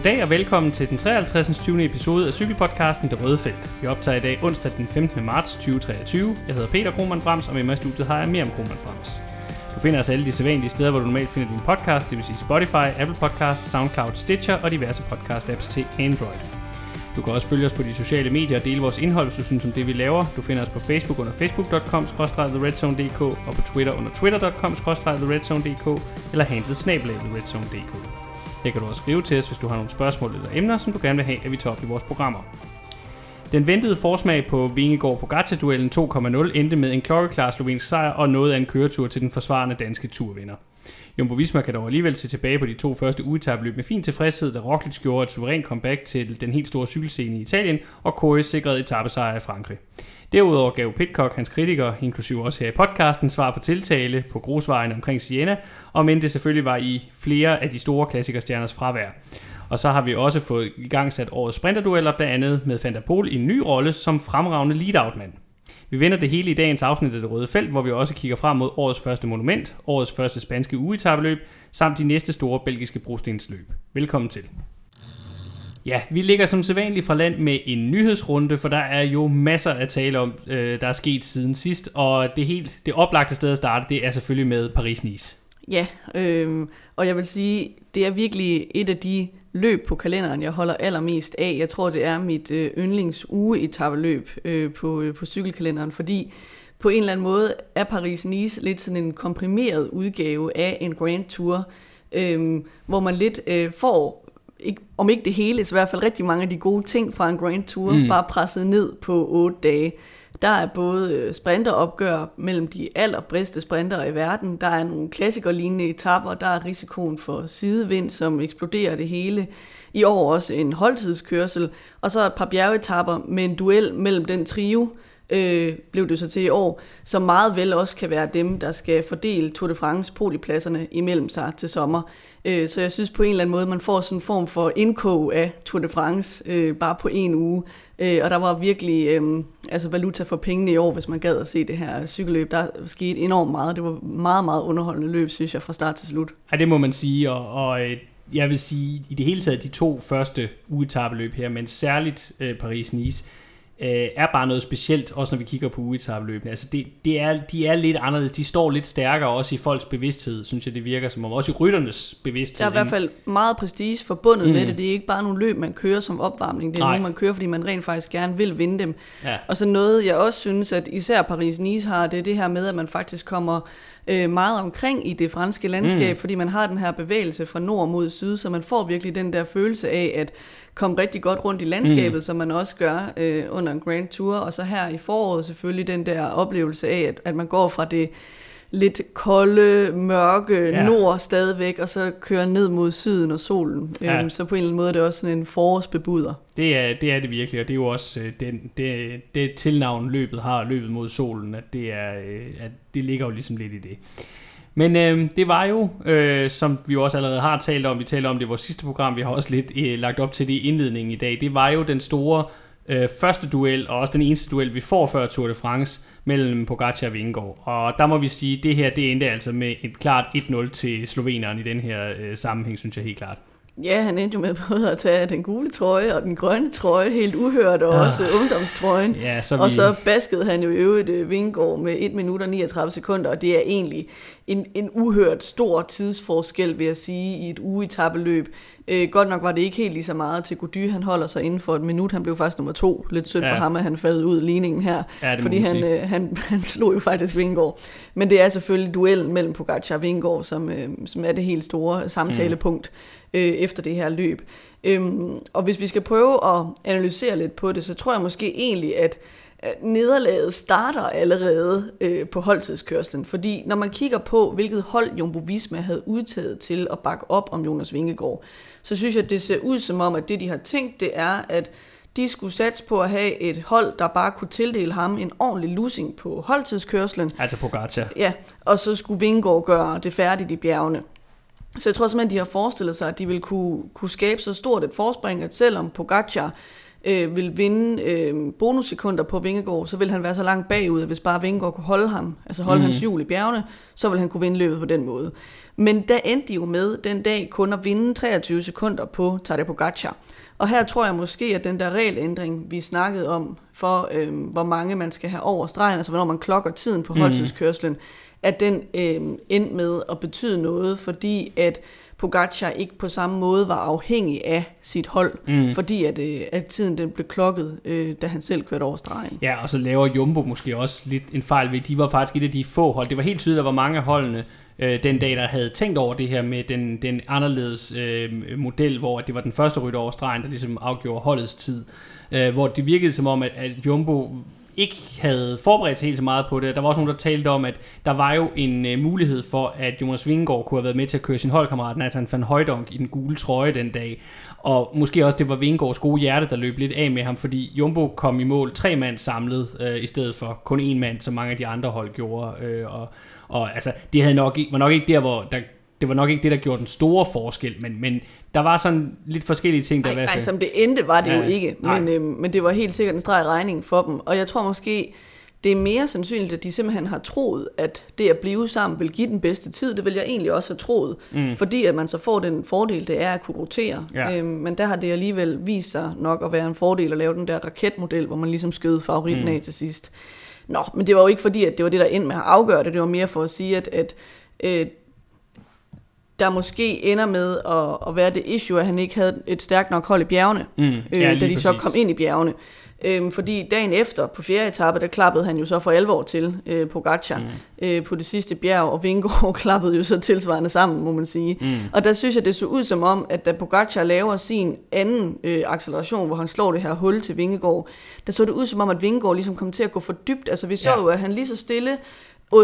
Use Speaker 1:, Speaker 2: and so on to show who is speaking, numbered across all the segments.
Speaker 1: Goddag og velkommen til den 53. 20. episode af cykelpodcasten Det Røde Felt. Vi optager i dag onsdag den 15. marts 2023. Jeg hedder Peter Krohmann Brams, og med mig i studiet har jeg mere om Krohmann Brams. Du finder os alle de sædvanlige steder, hvor du normalt finder din podcast, det vil sige Spotify, Apple Podcast, SoundCloud, Stitcher og diverse podcast-apps til Android. Du kan også følge os på de sociale medier og dele vores indhold, hvis du synes om det, vi laver. Du finder os på Facebook under facebook.com-theredzone.dk og på Twitter under twitter.com-theredzone.dk eller handlet snabelag theredzone.dk. Her kan du også skrive til os, hvis du har nogle spørgsmål eller emner, som du gerne vil have, at vi tager op i vores programmer. Den ventede forsmag på Vingegård på duellen 2.0 endte med en klokkeklar slovensk sejr og noget af en køretur til den forsvarende danske turvinder. Jumbo Visma kan dog alligevel se tilbage på de to første ugetabløb med fin tilfredshed, da Roglic gjorde et suverænt comeback til den helt store cykelscene i Italien, og Kåre sikrede etappesejr i Frankrig. Derudover gav Pitcock hans kritikere, inklusive også her i podcasten, svar på tiltale på grusvejen omkring Siena, og men det selvfølgelig var i flere af de store klassikerstjerners fravær. Og så har vi også fået i gang sat årets sprinterdueller, blandt andet med Fantapol Pol i en ny rolle som fremragende lead-out-mand. Vi vender det hele i dagens afsnit af Det Røde Felt, hvor vi også kigger frem mod årets første monument, årets første spanske ugetabeløb, samt de næste store belgiske brostensløb. Velkommen til. Ja, vi ligger som sædvanligt fra land med en nyhedsrunde, for der er jo masser at tale om, øh, der er sket siden sidst, og det helt det oplagte sted at starte, det er selvfølgelig med Paris-Nice.
Speaker 2: Ja, øh, og jeg vil sige, det er virkelig et af de løb på kalenderen, jeg holder allermest af. Jeg tror, det er mit øh, yndlings etabeløb øh, på, øh, på cykelkalenderen, fordi på en eller anden måde er Paris-Nice lidt sådan en komprimeret udgave af en Grand Tour, øh, hvor man lidt øh, får, ikke, om ikke det hele, så i hvert fald rigtig mange af de gode ting fra en Grand Tour, mm. bare presset ned på otte dage. Der er både øh, sprinteropgør mellem de allerbedste sprintere i verden, der er nogle klassikerlignende etapper, der er risikoen for sidevind, som eksploderer det hele. I år også en holdtidskørsel, og så et par bjergetapper med en duel mellem den trio, øh, blev det så til i år, som meget vel også kan være dem, der skal fordele Tour de France podipladserne imellem sig til sommer. Øh, så jeg synes på en eller anden måde, man får sådan en form for indkog af Tour de France øh, bare på en uge. Øh, og der var virkelig øh, altså valuta for pengene i år, hvis man gad at se det her cykelløb. Der skete enormt meget. Det var meget, meget underholdende løb, synes jeg, fra start til slut.
Speaker 1: Ja, det må man sige, og, og øh, jeg vil sige, i det hele taget de to første ugetabeløb her, men særligt øh, Paris-Nice, øh, er bare noget specielt, også når vi kigger på uetabløbene. Altså det, det er, de er lidt anderledes, de står lidt stærkere også i folks bevidsthed, synes jeg det virker som om, også i rytternes bevidsthed.
Speaker 2: Der er i hvert fald meget prestige forbundet mm. med det, det er ikke bare nogle løb, man kører som opvarmning, det er Nej. nogle, man kører, fordi man rent faktisk gerne vil vinde dem. Ja. Og så noget, jeg også synes, at især Paris-Nice har, det er det her med, at man faktisk kommer øh, meget omkring i det franske landskab, mm. fordi man har den her bevægelse fra nord mod syd, så man får virkelig den der følelse af, at komme rigtig godt rundt i landskabet, mm. som man også gør øh, under en Grand Tour. Og så her i foråret selvfølgelig den der oplevelse af, at, at man går fra det lidt kolde, mørke ja. nord stadigvæk, og så kører ned mod syden og solen. Ja. Øhm, så på en eller anden måde er det også sådan en forårsbebuder.
Speaker 1: Det er, det er det virkelig, og det er jo også øh, den, det, det tilnavn løbet har, løbet mod solen, at det, er, øh, at det ligger jo ligesom lidt i det. Men øh, det var jo, øh, som vi jo også allerede har talt om, vi talte om det i vores sidste program, vi har også lidt øh, lagt op til det i indledningen i dag, det var jo den store øh, første duel, og også den eneste duel, vi får før Tour de France, mellem Pogacar og Vingegaard. Og der må vi sige, at det her det endte altså med et klart 1-0 til sloveneren i den her øh, sammenhæng, synes jeg helt klart.
Speaker 2: Ja, han endte jo med både at tage den gule trøje og den grønne trøje, helt uhørt, og ah. også ungdomstrøjen. Ja, så vi... Og så baskede han jo i øvrigt øh, Vingård med 1 minut og 39 sekunder, og det er egentlig en, en uhørt stor tidsforskel, vil jeg sige, i et ugetabeløb. Øh, godt nok var det ikke helt lige så meget til Gody, han holder sig inden for et minut. Han blev faktisk nummer to. Lidt sødt ja. for ham, at han faldt ud af ligningen her. Ja, fordi han, øh, han, han slog jo faktisk Vingård. Men det er selvfølgelig duellen mellem Pogacar og Vingård, som, øh, som er det helt store samtalepunkt mm. Øh, efter det her løb. Øhm, og hvis vi skal prøve at analysere lidt på det, så tror jeg måske egentlig, at nederlaget starter allerede øh, på holdtidskørslen, fordi når man kigger på, hvilket hold Jumbo Visma havde udtaget til at bakke op om Jonas Vingegaard, så synes jeg, at det ser ud som om, at det de har tænkt, det er, at de skulle satse på at have et hold, der bare kunne tildele ham en ordentlig losing på holdtidskørslen.
Speaker 1: Altså på Gacha.
Speaker 2: Ja, og så skulle Vingegaard gøre det færdigt i bjergene. Så jeg tror simpelthen, de har forestillet sig, at de ville kunne, kunne skabe så stort et forspring, at selvom Pogacar øh, vil vinde øh, bonussekunder på Vingegaard, så vil han være så langt bagud, at hvis bare Vingegaard kunne holde ham, altså holde mm. hans hjul i bjergene, så vil han kunne vinde løbet på den måde. Men der endte de jo med den dag kun at vinde 23 sekunder på Tadej Pogacar. Og her tror jeg måske, at den der regelændring, vi snakkede om, for øh, hvor mange man skal have over stregen, altså hvornår man klokker tiden på holdtidskørslen, mm. At den øh, endte med at betyde noget, fordi at Pogacar ikke på samme måde var afhængig af sit hold, mm. fordi at, øh, at tiden den blev klokket, øh, da han selv kørte over stregen.
Speaker 1: Ja, og så laver Jumbo måske også lidt en fejl ved, de var faktisk et af de få hold. Det var helt tydeligt, at der var mange af holdene, øh, den dag, der havde tænkt over det her med den, den anderledes øh, model, hvor det var den første rytter over stregen, der ligesom afgjorde holdets tid. Øh, hvor det virkede som om, at, at Jumbo ikke havde forberedt sig helt så meget på det. Der var også nogen, der talte om, at der var jo en øh, mulighed for, at Jonas Vingegaard kunne have været med til at køre sin holdkammerat Nathan van Højdonk i den gule trøje den dag. Og måske også det var Vingegaards gode hjerte, der løb lidt af med ham, fordi Jumbo kom i mål tre mand samlet, øh, i stedet for kun en mand, som mange af de andre hold gjorde. Øh, og, og altså, det havde nok, var nok ikke der, hvor der, det var nok ikke det, der gjorde den store forskel, men, men der var sådan lidt forskellige ting, der
Speaker 2: nej, nej, som det endte var det ja, jo ikke, men, øh, men det var helt sikkert en streg regning for dem. Og jeg tror måske, det er mere sandsynligt, at de simpelthen har troet, at det at blive sammen vil give den bedste tid. Det vil jeg egentlig også have troet, mm. fordi at man så får den fordel, det er at kunne rotere. Ja. Øhm, men der har det alligevel vist sig nok at være en fordel at lave den der raketmodel, hvor man ligesom skød favoritten mm. af til sidst. Nå, men det var jo ikke fordi, at det var det, der endte med at afgøre det. Det var mere for at sige, at, at øh, der måske ender med at, at være det issue, at han ikke havde et stærkt nok hold i bjergene, mm, ja, øh, da de præcis. så kom ind i bjergene. Øhm, fordi dagen efter, på fjerde etape, der klappede han jo så for alvor til øh, Pogacar mm. øh, på det sidste bjerg, og Vingegaard klappede jo så tilsvarende sammen, må man sige. Mm. Og der synes jeg, det så ud som om, at da Pogacar laver sin anden øh, acceleration, hvor han slår det her hul til Vingegaard, der så det ud som om, at Vingegaard ligesom kom til at gå for dybt. Altså vi så ja. jo, at han lige så stille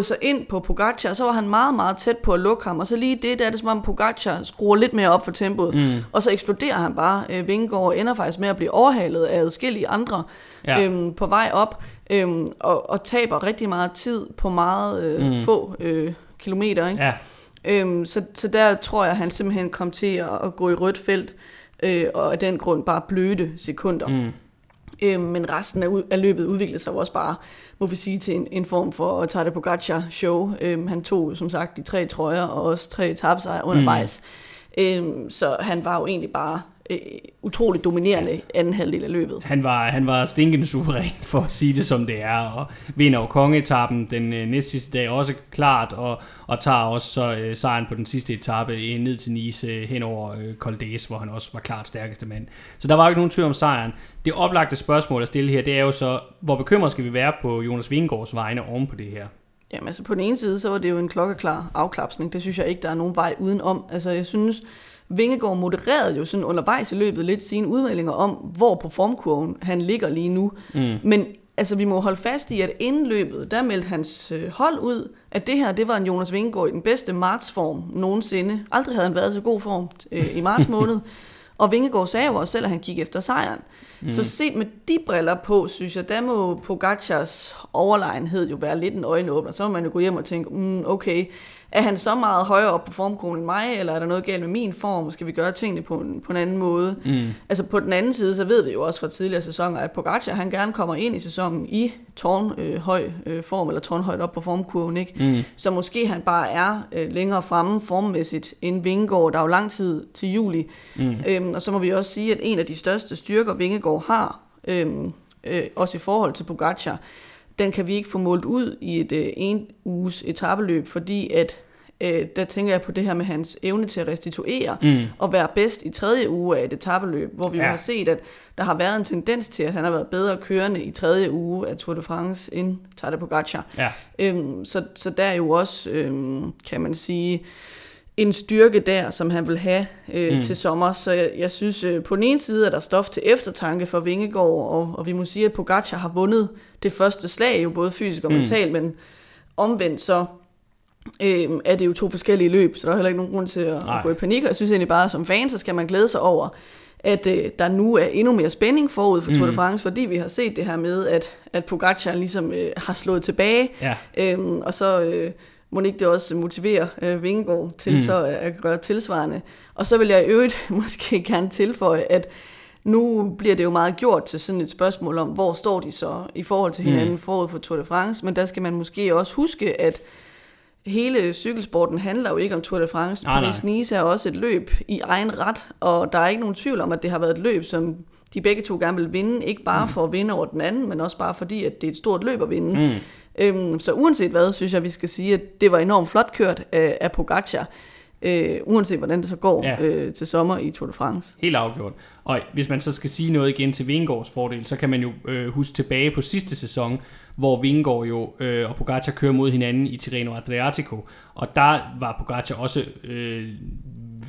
Speaker 2: sig ind på Pogacar, og så var han meget, meget tæt på at lukke ham, og så lige det, der er det som om Pogacar skruer lidt mere op for tempoet, mm. og så eksploderer han bare. Øh, Vingegaard ender faktisk med at blive overhalet af adskillige andre ja. øhm, på vej op, øhm, og, og taber rigtig meget tid på meget øh, mm. få øh, kilometer. Ikke? Ja. Øhm, så, så der tror jeg, at han simpelthen kom til at, at gå i rødt felt, øh, og af den grund bare bløde sekunder. Mm. Øhm, men resten af, af løbet udviklede sig også bare må vi sige, til en, en form for at tage det på gacha show. Øhm, han tog som sagt de tre trøjer og også tre tabsejre undervejs. Mm. Øhm, så han var jo egentlig bare øh, utroligt dominerende anden halvdel af løbet.
Speaker 1: Han var, han var stinkende suveræn, for at sige det som det er, og vinder jo kongetappen den øh, næste sidste dag også klart, og, og tager også så øh, sejren på den sidste etape øh, ned til Nice øh, hen over øh, Col d'Huez, hvor han også var klart stærkeste mand. Så der var jo ikke nogen tvivl om sejren. Det oplagte spørgsmål at stille her, det er jo så, hvor bekymret skal vi være på Jonas Vingegaards vegne oven på det her?
Speaker 2: Jamen altså på den ene side, så var det jo en klokkeklar afklapsning. Det synes jeg ikke, der er nogen vej udenom. Altså jeg synes, Vingegaard modererede jo sådan undervejs i løbet lidt sine udmeldinger om, hvor på formkurven han ligger lige nu. Mm. Men altså, vi må holde fast i, at inden løbet, der meldte hans øh, hold ud, at det her, det var en Jonas Vingegaard i den bedste martsform nogensinde. Aldrig havde han været så god form øh, i marts måned. Og Vingegaard sagde jo også selv, at han gik efter sejren. Mm. Så set med de briller på, synes jeg, der må Pogacars overlegenhed jo være lidt en øjenåbner. Så må man jo gå hjem og tænke, mm, okay, er han så meget højere op på formkronen end mig, eller er der noget galt med min form? Skal vi gøre tingene på en, på en anden måde? Mm. Altså på den anden side, så ved vi jo også fra tidligere sæsoner, at Pogacar, han gerne kommer ind i sæsonen i tårnhøj øh, øh, form, eller tårnhøjt op på formkurven, ikke? Mm. Så måske han bare er øh, længere fremme formmæssigt end Vingegaard. Der er jo lang tid til juli. Mm. Øhm, og så må vi også sige, at en af de største styrker, Vingegaard har, øhm, øh, også i forhold til Pogacar, den kan vi ikke få målt ud i et øh, en uges etabeløb, fordi at øh, der tænker jeg på det her med hans evne til at restituere mm. og være bedst i tredje uge af et etabeløb, hvor vi ja. har set, at der har været en tendens til, at han har været bedre kørende i tredje uge af Tour de France end Tadej Pogacar. Ja. Øhm, så, så der er jo også, øhm, kan man sige, en styrke der, som han vil have øh, mm. til sommer. Så jeg, jeg synes, øh, på den ene side er der stof til eftertanke for Vingegaard, og, og vi må sige, at Pogacar har vundet det første slag, jo både fysisk og mm. mentalt, men omvendt så øh, er det jo to forskellige løb, så der er heller ikke nogen grund til at, at gå i panik. Og jeg synes egentlig bare, som fan, så skal man glæde sig over, at øh, der nu er endnu mere spænding forud for Tour de mm. France, fordi vi har set det her med, at, at Pogacar ligesom øh, har slået tilbage, ja. øhm, og så... Øh, må ikke det også motivere øh, Vingegaard til mm. så at gøre tilsvarende. Og så vil jeg i øvrigt måske gerne tilføje, at Nu bliver det jo meget gjort til sådan et spørgsmål om, hvor står de så i forhold til hinanden mm. forud for Tour de France, men der skal man måske også huske, at hele cykelsporten handler jo ikke om Tour de France.
Speaker 1: Nej, nej.
Speaker 2: Paris-Nice er også et løb i egen ret, og der er ikke nogen tvivl om, at det har været et løb, som de begge to gerne vil vinde, ikke bare mm. for at vinde over den anden, men også bare fordi, at det er et stort løb at vinde.
Speaker 1: Mm.
Speaker 2: Øhm, så uanset hvad, synes jeg, vi skal sige, at det var enormt flot kørt af, af Pogacar, øh, uanset hvordan det så går
Speaker 1: Ja.
Speaker 2: øh, til sommer i Tour de France.
Speaker 1: Helt afgjort. Og hvis man så skal sige noget igen til Vingegaards fordel, så kan man jo øh, huske tilbage på sidste sæson, hvor Vingegaard jo øh, og Pogacar kører mod hinanden i Tirreno Adriatico. Og der var Pogacar også, øh,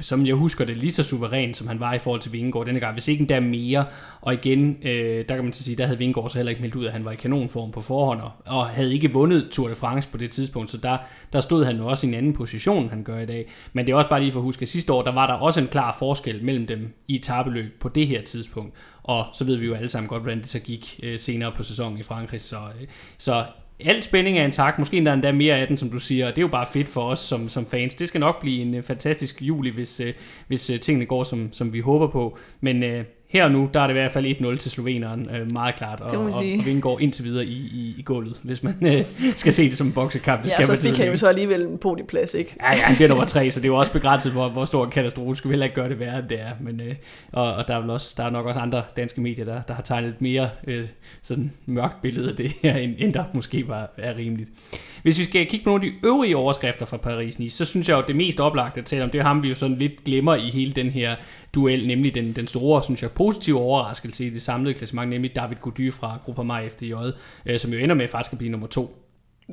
Speaker 1: som jeg husker det, lige så suveræn, som han var i forhold til Vingegaard denne gang. Hvis ikke endda mere. Og igen, øh, der kan man så sige, der havde Vingegaard så heller ikke meldt ud, at han var i kanonform på forhånd, og, og havde ikke vundet Tour de France på det tidspunkt. Så der, der stod han jo også i en anden position, end han gør i dag. Men det er også bare lige for at huske, at sidste år, der var der også en klar forskel mellem dem i etabeløb på det her tidspunkt. Og så ved vi jo alle sammen godt, hvordan det så gik øh, senere på sæsonen i Frankrig. Så, øh, så al spænding er intakt, måske endda endda mere af den, som du siger, og det er jo bare fedt for os som, som fans. Det skal nok blive en øh, fantastisk juli, hvis, øh, hvis øh, tingene går, som, som vi håber på. Men øh, her og nu, der er det i hvert fald 1-0 til sloveneren, øh, meget klart, og, og, og Vingegaard indtil videre i, i, i gulvet, hvis man øh, skal se det som en boksekamp. Det
Speaker 2: Ja,
Speaker 1: skal
Speaker 2: så fik han jo så alligevel en podieplads, ikke?
Speaker 1: Ja, ja, han bliver nummer tre, så det er jo også begrænset, hvor, hvor stor en katastrofe. Skal vi heller ikke gøre det værre, end det er. Men, øh, og, og der, er vel også, der er nok også andre danske medier, der, der har tegnet et mere øh, sådan mørkt billede af det her, end, end der måske var, er rimeligt. Hvis vi skal kigge på nogle af de øvrige overskrifter fra Paris-Nice, så synes jeg jo, at det mest oplagte at tale om, det er ham, vi jo sådan lidt glemmer i hele den her duel, nemlig den, den store, synes jeg, positive overraskelse i det samlede klassement, nemlig David Gody fra Groupama FDJ, øh, som jo ender med faktisk at blive nummer to.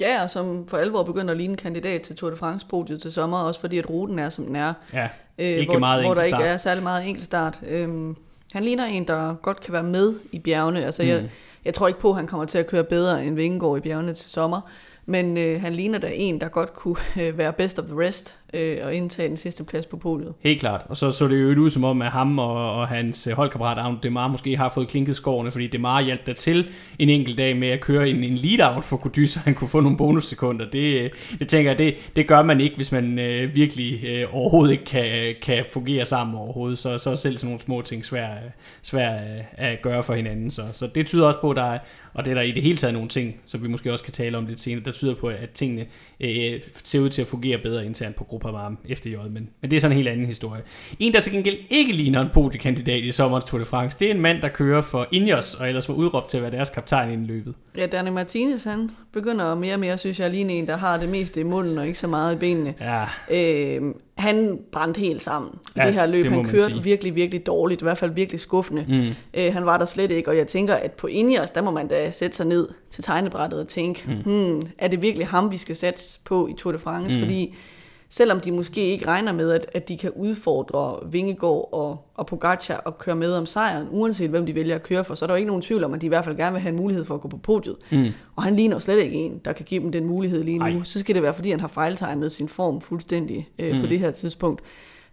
Speaker 2: Ja, og som for alvor begynder at ligne en kandidat til Tour de France-podiet til sommer, også fordi at ruten er, som den er.
Speaker 1: Ja,
Speaker 2: Øh,
Speaker 1: Ikke
Speaker 2: hvor,
Speaker 1: meget
Speaker 2: hvor der ikke er særlig meget enkeltstart. Øhm, han ligner en, der godt kan være med i bjergene. Altså, mm. jeg, jeg tror ikke på, at han kommer til at køre bedre end Vingegaard i bjergene til sommer. Men øh, han ligner da en, der godt kunne øh, være best of the rest øh, og indtage den sidste plads på podiet.
Speaker 1: Helt klart. Og så så det jo ud som om, at ham og, og hans øh, holdkammerat Arne Demar måske har fået klinket skårene, fordi Demar hjalp der til en enkelt dag med at køre en, en lead-out for Kudy, så han kunne få nogle bonussekunder. Det, øh, det tænker jeg, det, det gør man ikke, hvis man øh, virkelig øh, overhovedet ikke kan, kan fungere sammen overhovedet. Så, så er selv sådan nogle små ting svære svær øh, at gøre for hinanden. Så, så det tyder også på, at der er, og det er der i det hele taget nogle ting, som vi måske også kan tale om lidt senere, der tyder på, at tingene øh, ser ud til at fungere bedre internt på Gruppe Varme efter J, men, men det er sådan en helt anden historie. En, der til gengæld ikke ligner en podiekandidat i sommerens Tour de France, det er en mand, der kører for Ineos, og ellers var udråbt til at være deres kaptajn inden løbet.
Speaker 2: Ja, Danny Martinez, han begynder mere og mere, synes jeg, at ligne en, der har det meste i munden og ikke så meget i benene.
Speaker 1: Ja,
Speaker 2: Øh, han brændte helt sammen i
Speaker 1: Ja,
Speaker 2: det her løb.
Speaker 1: det
Speaker 2: han kørte
Speaker 1: sige.
Speaker 2: virkelig, virkelig dårligt, i hvert fald virkelig skuffende.
Speaker 1: mm,
Speaker 2: Øh, han var der slet ikke, og jeg tænker, at på Ineos, der må man da sætte sig ned til tegnebrættet og tænke, mm. hmm, er det virkelig ham, vi skal satse på i Tour de France?
Speaker 1: Mm.
Speaker 2: Fordi selvom de måske ikke regner med, at, at de kan udfordre Vingegaard og, og Pogacar og køre med om sejren, uanset hvem de vælger at køre for, så er der jo ikke nogen tvivl om, at de i hvert fald gerne vil have en mulighed for at gå på podiet.
Speaker 1: mm.
Speaker 2: Og han ligner slet ikke en, der kan give dem den mulighed lige nu.
Speaker 1: Ej.
Speaker 2: Så skal det være, fordi han har fejltegnet sin form fuldstændig øh,
Speaker 1: mm.
Speaker 2: på det her tidspunkt.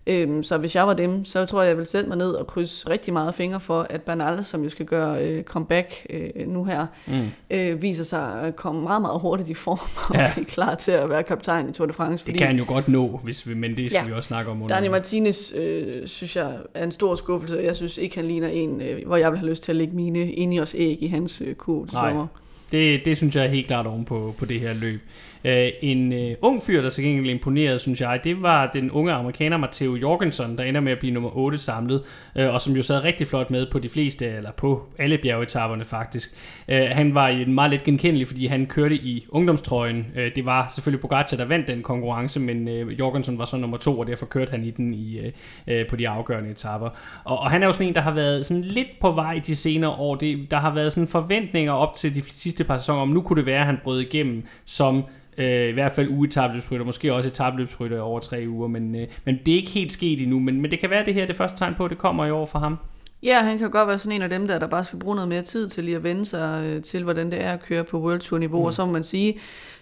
Speaker 2: Øhm, så hvis jeg var dem, så tror jeg, jeg vil sætte mig ned og krydse rigtig meget fingre for, at Bernal, som jo skal gøre øh, comeback øh, nu her,
Speaker 1: Mm.
Speaker 2: øh, viser sig at komme meget, meget hurtigt i form og
Speaker 1: Ja.
Speaker 2: blive klar til at være kaptajn i Tour de France.
Speaker 1: Det
Speaker 2: Fordi
Speaker 1: kan han jo godt nå, hvis vi, men det skal ja. Vi også snakke om under.
Speaker 2: Dani Martinez, øh, synes jeg, er en stor skuffelse. Jeg synes ikke, han ligner en, øh, hvor jeg vil have lyst til at lægge mine Ineos æg i hans øh, kurv til
Speaker 1: Nej.
Speaker 2: sommer.
Speaker 1: Det, det synes jeg er helt klart oven på, på det her løb. Uh, en øh, ung fyr, der til gengæld imponerede, synes jeg, det var den unge amerikaner Matteo Jorgensen, der ender med at blive nummer 8 samlet, øh, og som jo sad rigtig flot med på de fleste, eller på alle bjergetapperne faktisk. Øh, han var i en meget let genkendelig, fordi han kørte i ungdomstrøjen. Øh, det var selvfølgelig Pogacar, der vandt den konkurrence, men øh, Jorgensen var så nummer 2, og derfor kørte han i den i, øh, øh på de afgørende etapper. Og, og han er jo sådan en, der har været sådan lidt på vej de senere år. Det, der har været sådan forventninger op til de sidste par sæsoner, om nu kunne det være, at han brød igennem som øh, i hvert fald ugetabløbsrytter, måske også etabløbsrytter over tre uger, men, øh, men det er ikke helt sket endnu, men, men det kan være, at det her er det første tegn på, at det kommer i år for ham.
Speaker 2: Ja, han kan godt være sådan en af dem der, der bare skal bruge noget mere tid til lige at vende sig øh, til, hvordan det er at køre på World Tour niveau, mm. og så må man sige,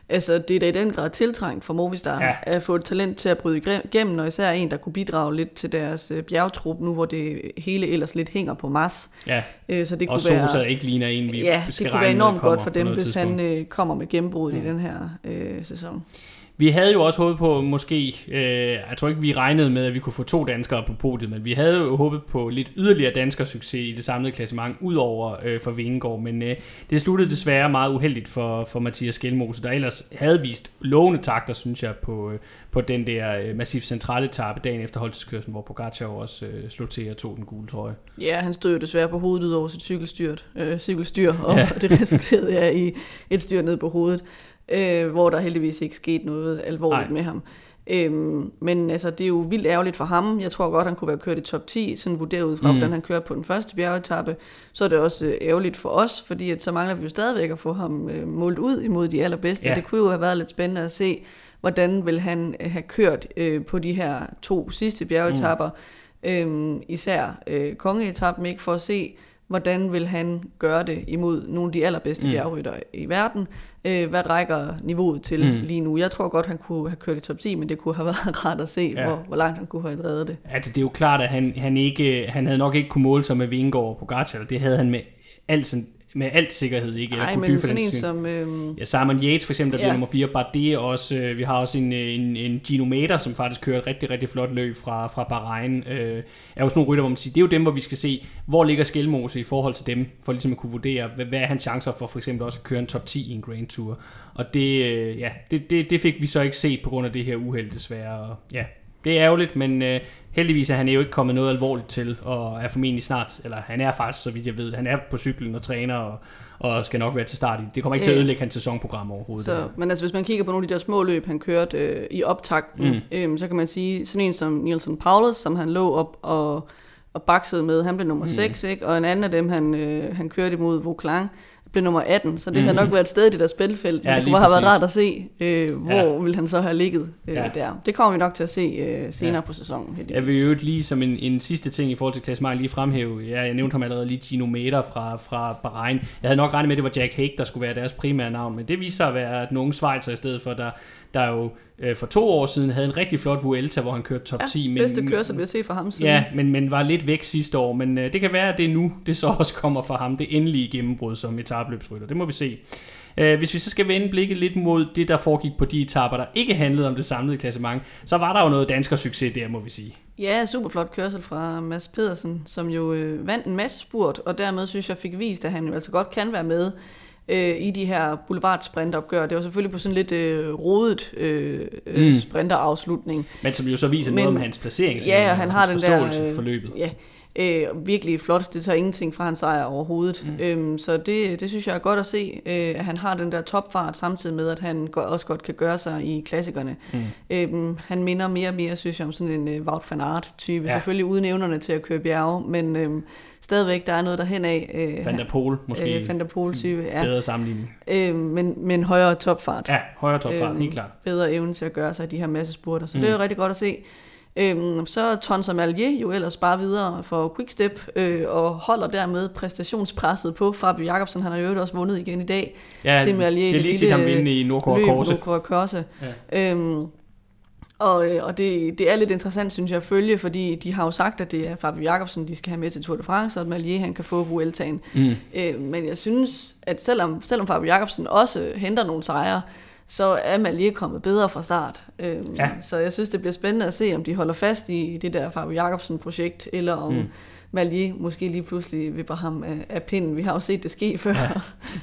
Speaker 2: altså det er da i den grad tiltrængt for Movistar
Speaker 1: Ja.
Speaker 2: at få et talent til at bryde igennem, og især en, der kunne bidrage lidt til deres øh, bjergtrup, nu hvor det hele ellers lidt hænger på mas.
Speaker 1: Ja,
Speaker 2: Øh, så det
Speaker 1: og
Speaker 2: kunne være,
Speaker 1: Sosa ikke ligner en, vi
Speaker 2: ja,
Speaker 1: skal
Speaker 2: det kunne være enormt godt for dem, hvis
Speaker 1: tidspunkt.
Speaker 2: han øh, kommer med gennembrud. Mm. i den her øh, sæson.
Speaker 1: Vi havde jo også håbet på, måske, øh, jeg tror ikke, vi regnede med, at vi kunne få to danskere på podiet, men vi havde jo håbet på lidt yderligere dansker succes i det samlede klassement, udover øh, for Vingegaard, men øh, det sluttede desværre meget uheldigt for, for Mathias Skelmose, der ellers havde vist lovende takter, synes jeg, på, øh, på den der øh, massivt centrale etape dagen efter holdtidskørslen, hvor Pogacar også øh, slog til og tog den gule trøje.
Speaker 2: Ja, han stod jo desværre på hovedet ud over sit cykelstyrt, øh, cykelstyr, og ja. det resulterede ja, i et styr ned på hovedet øh, hvor der heldigvis ikke skete noget alvorligt Nej. med ham. Øhm, men altså, det er jo vildt ærgerligt for ham. Jeg tror godt, han kunne være kørt i top 10, sådan vurderet ud fra, mm. hvordan han kører på den første bjergetappe. Så er det også øh, ærgerligt for os, fordi at så mangler vi jo stadigvæk at få ham øh, målt ud imod de allerbedste. Ja. Det kunne jo have været lidt spændende at se, hvordan vil han øh, have kørt øh, på de her to sidste bjergetapper. Mm. Øhm, især øh, kongeetappen, ikke for at se, hvordan vil han gøre det imod nogle af de allerbedste mm. bjergrytter i verden. Øh, hvad rækker niveauet til mm. lige nu? Jeg tror godt, han kunne have kørt i top 10, men det kunne have været rart at se, ja. hvor, hvor langt han kunne have drevet det.
Speaker 1: Altså, det er jo klart, at han, han, ikke, han havde nok ikke kunne måle sig med Vingegaard og Pogacar. Det havde han med alt med alt sikkerhed ikke.
Speaker 2: Nej, men sådan en som... Øhm...
Speaker 1: Ja, Simon Yates for eksempel, der ja. bliver nummer 4. Bare det er også... Øh, vi har også en, en, en Gino Mater, som faktisk kører et rigtig, rigtig flot løb fra, fra Bahrain. Øh, er jo sådan nogle rytter, hvor man siger, det er jo dem, hvor vi skal se, hvor ligger Skelmose i forhold til dem, for ligesom at kunne vurdere, hvad, hvad er hans chancer for for eksempel også at køre en top 10 i en Grand Tour. Og det, øh, ja, det, det, det fik vi så ikke set på grund af det her uheld desværre. Og, ja, det er ærgerligt, men øh, heldigvis er han jo ikke kommet noget alvorligt til, og er formentlig snart, eller han er faktisk, så vidt jeg ved, han er på cyklen og træner, og, og skal nok være til start. Det kommer ikke til at ødelægge hans sæsonprogram overhovedet.
Speaker 2: Så, men altså, hvis man kigger på nogle af de der små løb, han kørte øh, i optakten, mm. øh, så kan man sige, sådan en som Nielsen Paulus, som han lå op og, og baksede med, han blev nummer mm. 6, ikke? og en anden af dem, han, øh, han kørte imod Vauclain, blev nummer 18, så det mm. havde nok været et sted i det der spilfelt, ja, det kunne have været rart at se, øh, hvor ja. vil han så have ligget øh, ja. der. Det kommer vi nok til at se øh, senere ja. på sæsonen.
Speaker 1: Heldigvis. Jeg vil jo lige som en, en sidste ting i forhold til Klaas lige fremhæve, ja, jeg nævnte ham allerede lige Gino Meter fra, fra Bahrain. Jeg havde nok regnet med, at det var Jack Hague, der skulle være deres primære navn, men det viser sig at være nogle Schweizer i stedet for, der, der jo øh, for to år siden havde en rigtig flot Vuelta, hvor han kørte top ja, 10.
Speaker 2: Men, bedste kørsel, vi har set fra ham
Speaker 1: siden. Ja, men, men var lidt væk sidste år. Men øh, det kan være, at det nu, det så også kommer fra ham. Det endelige gennembrud som etabløbsrytter. Det må vi se. Øh, hvis vi så skal vende blikket lidt mod det, der foregik på de etaper, der ikke handlede om det samlede klassement, så var der jo noget dansker succes der, må vi sige.
Speaker 2: Ja, super flot kørsel fra Mads Pedersen, som jo øh, vandt en masse spurt, og dermed synes jeg fik vist, at han jo altså godt kan være med øh, i de her boulevardsprintopgør. Det var selvfølgelig på sådan lidt øh, rodet øh, øh mm. sprinterafslutning.
Speaker 1: Men som jo så viser Men, noget om hans placering.
Speaker 2: Ja, og han har den der...
Speaker 1: Øh, forløbet.
Speaker 2: Ja, øh, virkelig flot. Det tager ingenting fra hans sejr overhovedet. Mm. Øhm, så det, det synes jeg er godt at se, øh, at han har den der topfart, samtidig med, at han også godt kan gøre sig i klassikerne. Mm. Øhm, han minder mere og mere, synes jeg, om sådan en øh, Wout van Aert-type. Ja. Selvfølgelig uden evnerne til at køre bjerge, men... Øh, stadigvæk, der er noget derhen af.
Speaker 1: Øh, Van der Pol, måske.
Speaker 2: Øh, Van der Pol type, ja.
Speaker 1: Bedre sammenligning.
Speaker 2: Øh, men, men højere topfart.
Speaker 1: Ja, højere topfart, øh, helt klart.
Speaker 2: Bedre evne til at gøre sig de her masse spurter. Så mm. det er jo rigtig godt at se. Øhm, så Tonser Malier jo ellers bare videre for Quickstep øh, og holder dermed præstationspresset på Fabio Jacobsen. Han har jo også vundet igen i dag
Speaker 1: ja, til Malier. Jeg har lige set ham vinde i Nordkår Korse.
Speaker 2: Nordkår Korse. Ja. Øhm, og, øh, og det, det er lidt interessant, synes jeg, at følge, fordi de har jo sagt, at det er Fabio Jacobsen, de skal have med til Tour de France, og at Malier han kan få Vueltaen. Mm. Øh, men jeg synes, at selvom, selvom Fabio Jacobsen også henter nogle sejre, så er Malier kommet bedre fra start. Øh, ja. Så jeg synes, det bliver spændende at se, om de holder fast i det der Fabio Jacobsen-projekt, eller om... Mm Malier måske lige pludselig vipper ham af, af pinden. Vi har jo set det ske før. Ja.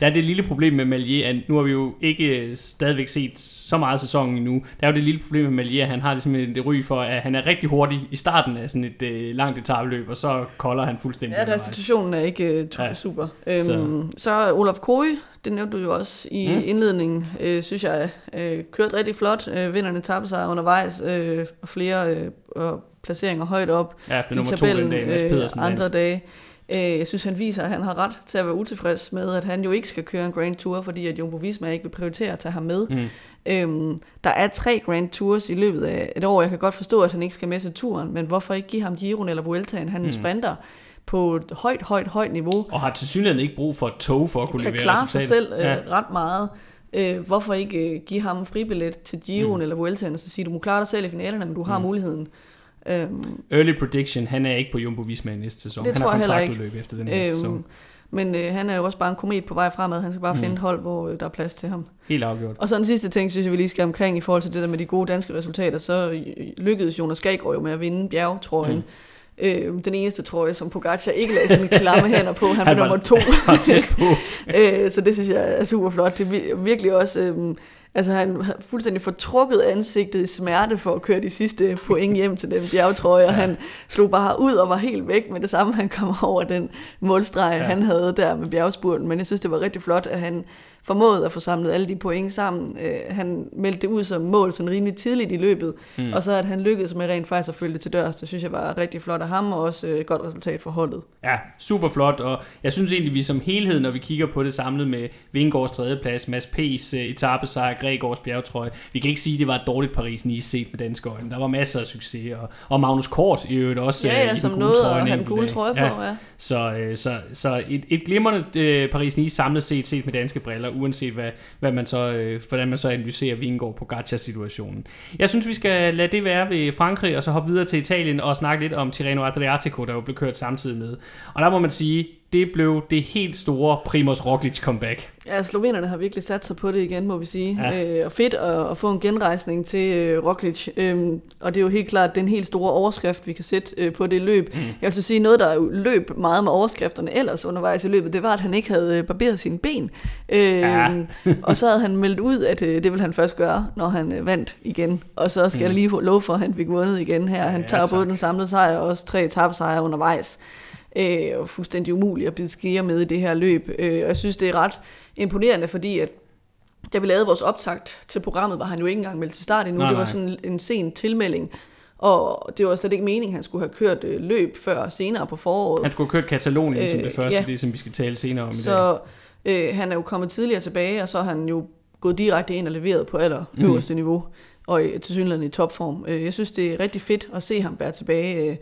Speaker 1: ja, det lille problem med Malier, at nu har vi jo ikke stadigvæk set så meget sæsonen endnu. Der er jo det lille problem med Malier, at han har ligesom det ry for, at han er rigtig hurtig i starten af sådan et uh, langt etabløb, og så kolder han fuldstændig.
Speaker 2: Ja, restitutionen er ikke uh, ja. super. Øhm, så. så Olaf Koe, det nævnte du jo også i mm. indledningen, øh, synes jeg, øh, kørt rigtig flot. Øh, vinderne tabte sig undervejs, øh, og flere øh, og placeringer højt op
Speaker 1: ja, i tabellen to dag, øh,
Speaker 2: andre dage. Øh, jeg synes, han viser, at han har ret til at være utilfreds med, at han jo ikke skal køre en Grand Tour, fordi at Jumbo Visma ikke vil prioritere at tage ham med. Mm. Øhm, der er tre Grand Tours i løbet af et år. Jeg kan godt forstå, at han ikke skal med til turen, men hvorfor ikke give ham Giroen eller Vueltaen? Han mm. sprinter på et højt, højt, højt niveau.
Speaker 1: Og har til synligheden ikke brug for et tog for at kunne
Speaker 2: kan
Speaker 1: levere
Speaker 2: klare sig selv øh, ja. ret meget. Øh, hvorfor ikke øh, give ham fribillet til Giroen mm. eller Vueltaen og så sige, du må klare dig selv i finalerne, men du har mm. muligheden.
Speaker 1: Øhm, Early prediction, han er ikke på Jumbo Visma næste sæson. Det han tror har kontraktudløb efter den her øhm, sæson.
Speaker 2: Men øh, han er jo også bare en komet på vej fremad. Han skal bare mm. finde et hold, hvor øh, der er plads til ham.
Speaker 1: Helt afgjort.
Speaker 2: Og så den sidste ting, synes jeg, vi lige skal omkring i forhold til det der med de gode danske resultater. Så øh, lykkedes Jonas Skagergaard jo med at vinde bjergtrøjen. Mm. Øh, den eneste trøje, som Pogacar ikke lagde sine klamme hænder på. Han, han var nummer to. øh, så det synes jeg er super flot. Det er virkelig også... Øh, Altså han havde fuldstændig fortrukket ansigtet i smerte for at køre de sidste point hjem til den bjergtrøje, ja. og han slog bare ud og var helt væk med det samme, han kom over den målstreg, ja. han havde der med bjergspurten. Men jeg synes, det var rigtig flot, at han formået at få samlet alle de point sammen. Øh, han meldte det ud som mål sådan rimelig tidligt i løbet, mm. og så at han lykkedes med rent faktisk at følge det til dørs, det synes jeg var rigtig flot af ham, og også et godt resultat for holdet.
Speaker 1: Ja, super flot, og jeg synes egentlig, vi som helhed, når vi kigger på det samlet med Vingårds tredjeplads, Mads P's uh, etappesejr, Gregors bjergtrøje, vi kan ikke sige, at det var et dårligt Paris-Nice set med danske øjne. Der var masser af succes, og, og Magnus Kort i øvrigt også
Speaker 2: ja, ja,
Speaker 1: i
Speaker 2: som den gule trøje. Ja, gule trøje på, ja. ja.
Speaker 1: Så, så, så et, et glimrende Paris-Nice samlet set, set med danske briller, uanset hvad, hvad man så, øh, hvordan man så analyserer Vingård på Gacha-situationen. Jeg synes, vi skal lade det være ved Frankrig, og så hoppe videre til Italien og snakke lidt om Tirreno Adriatico, der jo blev kørt samtidig med. Og der må man sige, det blev det helt store Primoz Roglic comeback.
Speaker 2: Ja, slovenerne har virkelig sat sig på det igen, må vi sige. Ja. Øh, og fedt at, at få en genrejsning til øh, Roglic. Øhm, og det er jo helt klart den helt store overskrift, vi kan sætte øh, på det løb. Mm. Jeg vil så sige, noget der løb meget med overskrifterne ellers undervejs i løbet, det var, at han ikke havde øh, barberet sine ben. Øh, ja. og så havde han meldt ud, at øh, det ville han først gøre, når han øh, vandt igen. Og så skal mm. jeg lige få lov for, at han fik vundet igen her. Han tager ja, både den samlede sejr og også tre tabsejre undervejs øh, og fuldstændig umuligt at bide skier med i det her løb. Øh, og jeg synes, det er ret imponerende, fordi at da vi lavede vores optakt til programmet, var han jo ikke engang meldt til start endnu. Nej, det var sådan en sen tilmelding. Og det var slet ikke meningen, at han skulle have kørt øh, løb før senere på foråret.
Speaker 1: Han skulle have kørt Katalonien øh, som det første, ja. det som vi skal tale senere om
Speaker 2: så, i dag. Øh, han er jo kommet tidligere tilbage, og så har han jo gået direkte ind og leveret på aller mm. øverste niveau, og til synligheden i topform. Øh, jeg synes, det er rigtig fedt at se ham være tilbage.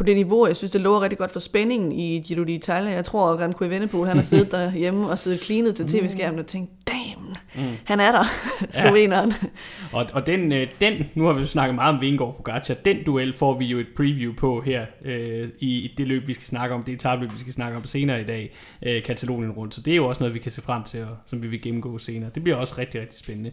Speaker 2: På det niveau. Jeg synes, det lover rigtig godt for spændingen i Giro d'Italia. Jeg tror, at Remco Evenepoel, han har siddet derhjemme og siddet klinet til tv-skærmen og tænkt, damn, mm. han er der, sloveneren. Ja.
Speaker 1: Og, og den, øh, den, nu har vi snakket meget om Vingård på Gacha, den duel får vi jo et preview på her øh, i det løb, vi skal snakke om, det etabløb, vi skal snakke om senere i dag, øh, Katalonien rundt. Så det er jo også noget, vi kan se frem til, og som vi vil gennemgå senere. Det bliver også rigtig, rigtig spændende.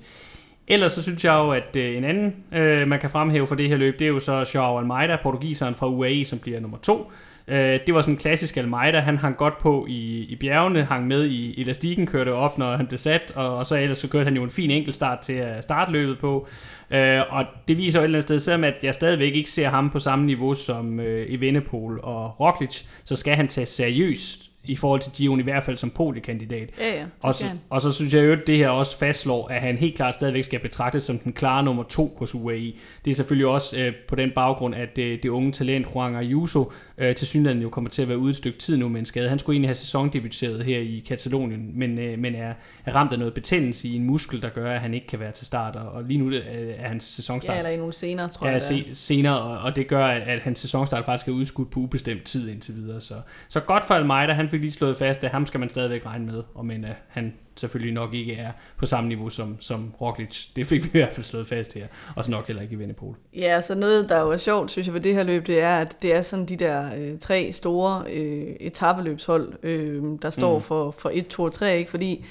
Speaker 1: Ellers så synes jeg jo, at øh, en anden, øh, man kan fremhæve for det her løb, det er jo så Joao Almeida, portugiseren fra UAE, som bliver nummer to. Øh, det var sådan en klassisk Almeida, han hang godt på i, i bjergene, hang med i elastikken, kørte op, når han blev sat, og, og så ellers så kørte han jo en fin enkeltstart til at starte løbet på. Øh, og det viser jo et eller andet sted, selvom at jeg stadigvæk ikke ser ham på samme niveau som øh, Evenepoel og Roglic, så skal han tage seriøst i forhold til Gion, i hvert fald som poliekandidat.
Speaker 2: Ja, ja,
Speaker 1: og, så, og så synes jeg jo, at det her også fastslår, at han helt klart stadigvæk skal betragtes som den klare nummer to hos UAE. Det er selvfølgelig også øh, på den baggrund, at det, det unge talent Juan Ayuso øh, til synligheden jo kommer til at være ude et stykke tid nu med en skade. Han skulle egentlig have sæsondebuteret her i Katalonien, men, øh, men er, er ramt af noget betændelse i en muskel, der gør, at han ikke kan være til start, og, og lige nu øh, er hans sæsonstart...
Speaker 2: Ja, eller i nogle senere, tror
Speaker 1: ja,
Speaker 2: jeg.
Speaker 1: Se, senere, og, og det gør, at, at hans sæsonstart faktisk er udskudt på ubestemt tid indtil videre. Så, så godt for Almeida, han fik lige slået fast, at ham skal man stadigvæk regne med, og men at han selvfølgelig nok ikke er på samme niveau som, som Roglic. Det fik vi i hvert fald slået fast her, og så nok heller ikke i Vennepol.
Speaker 2: Ja, så noget, der er sjovt, synes jeg, ved det her løb, det er, at det er sådan de der øh, tre store øh, etabeløbshold, øh, der står mm. for, for 1, 2 og 3, ikke? fordi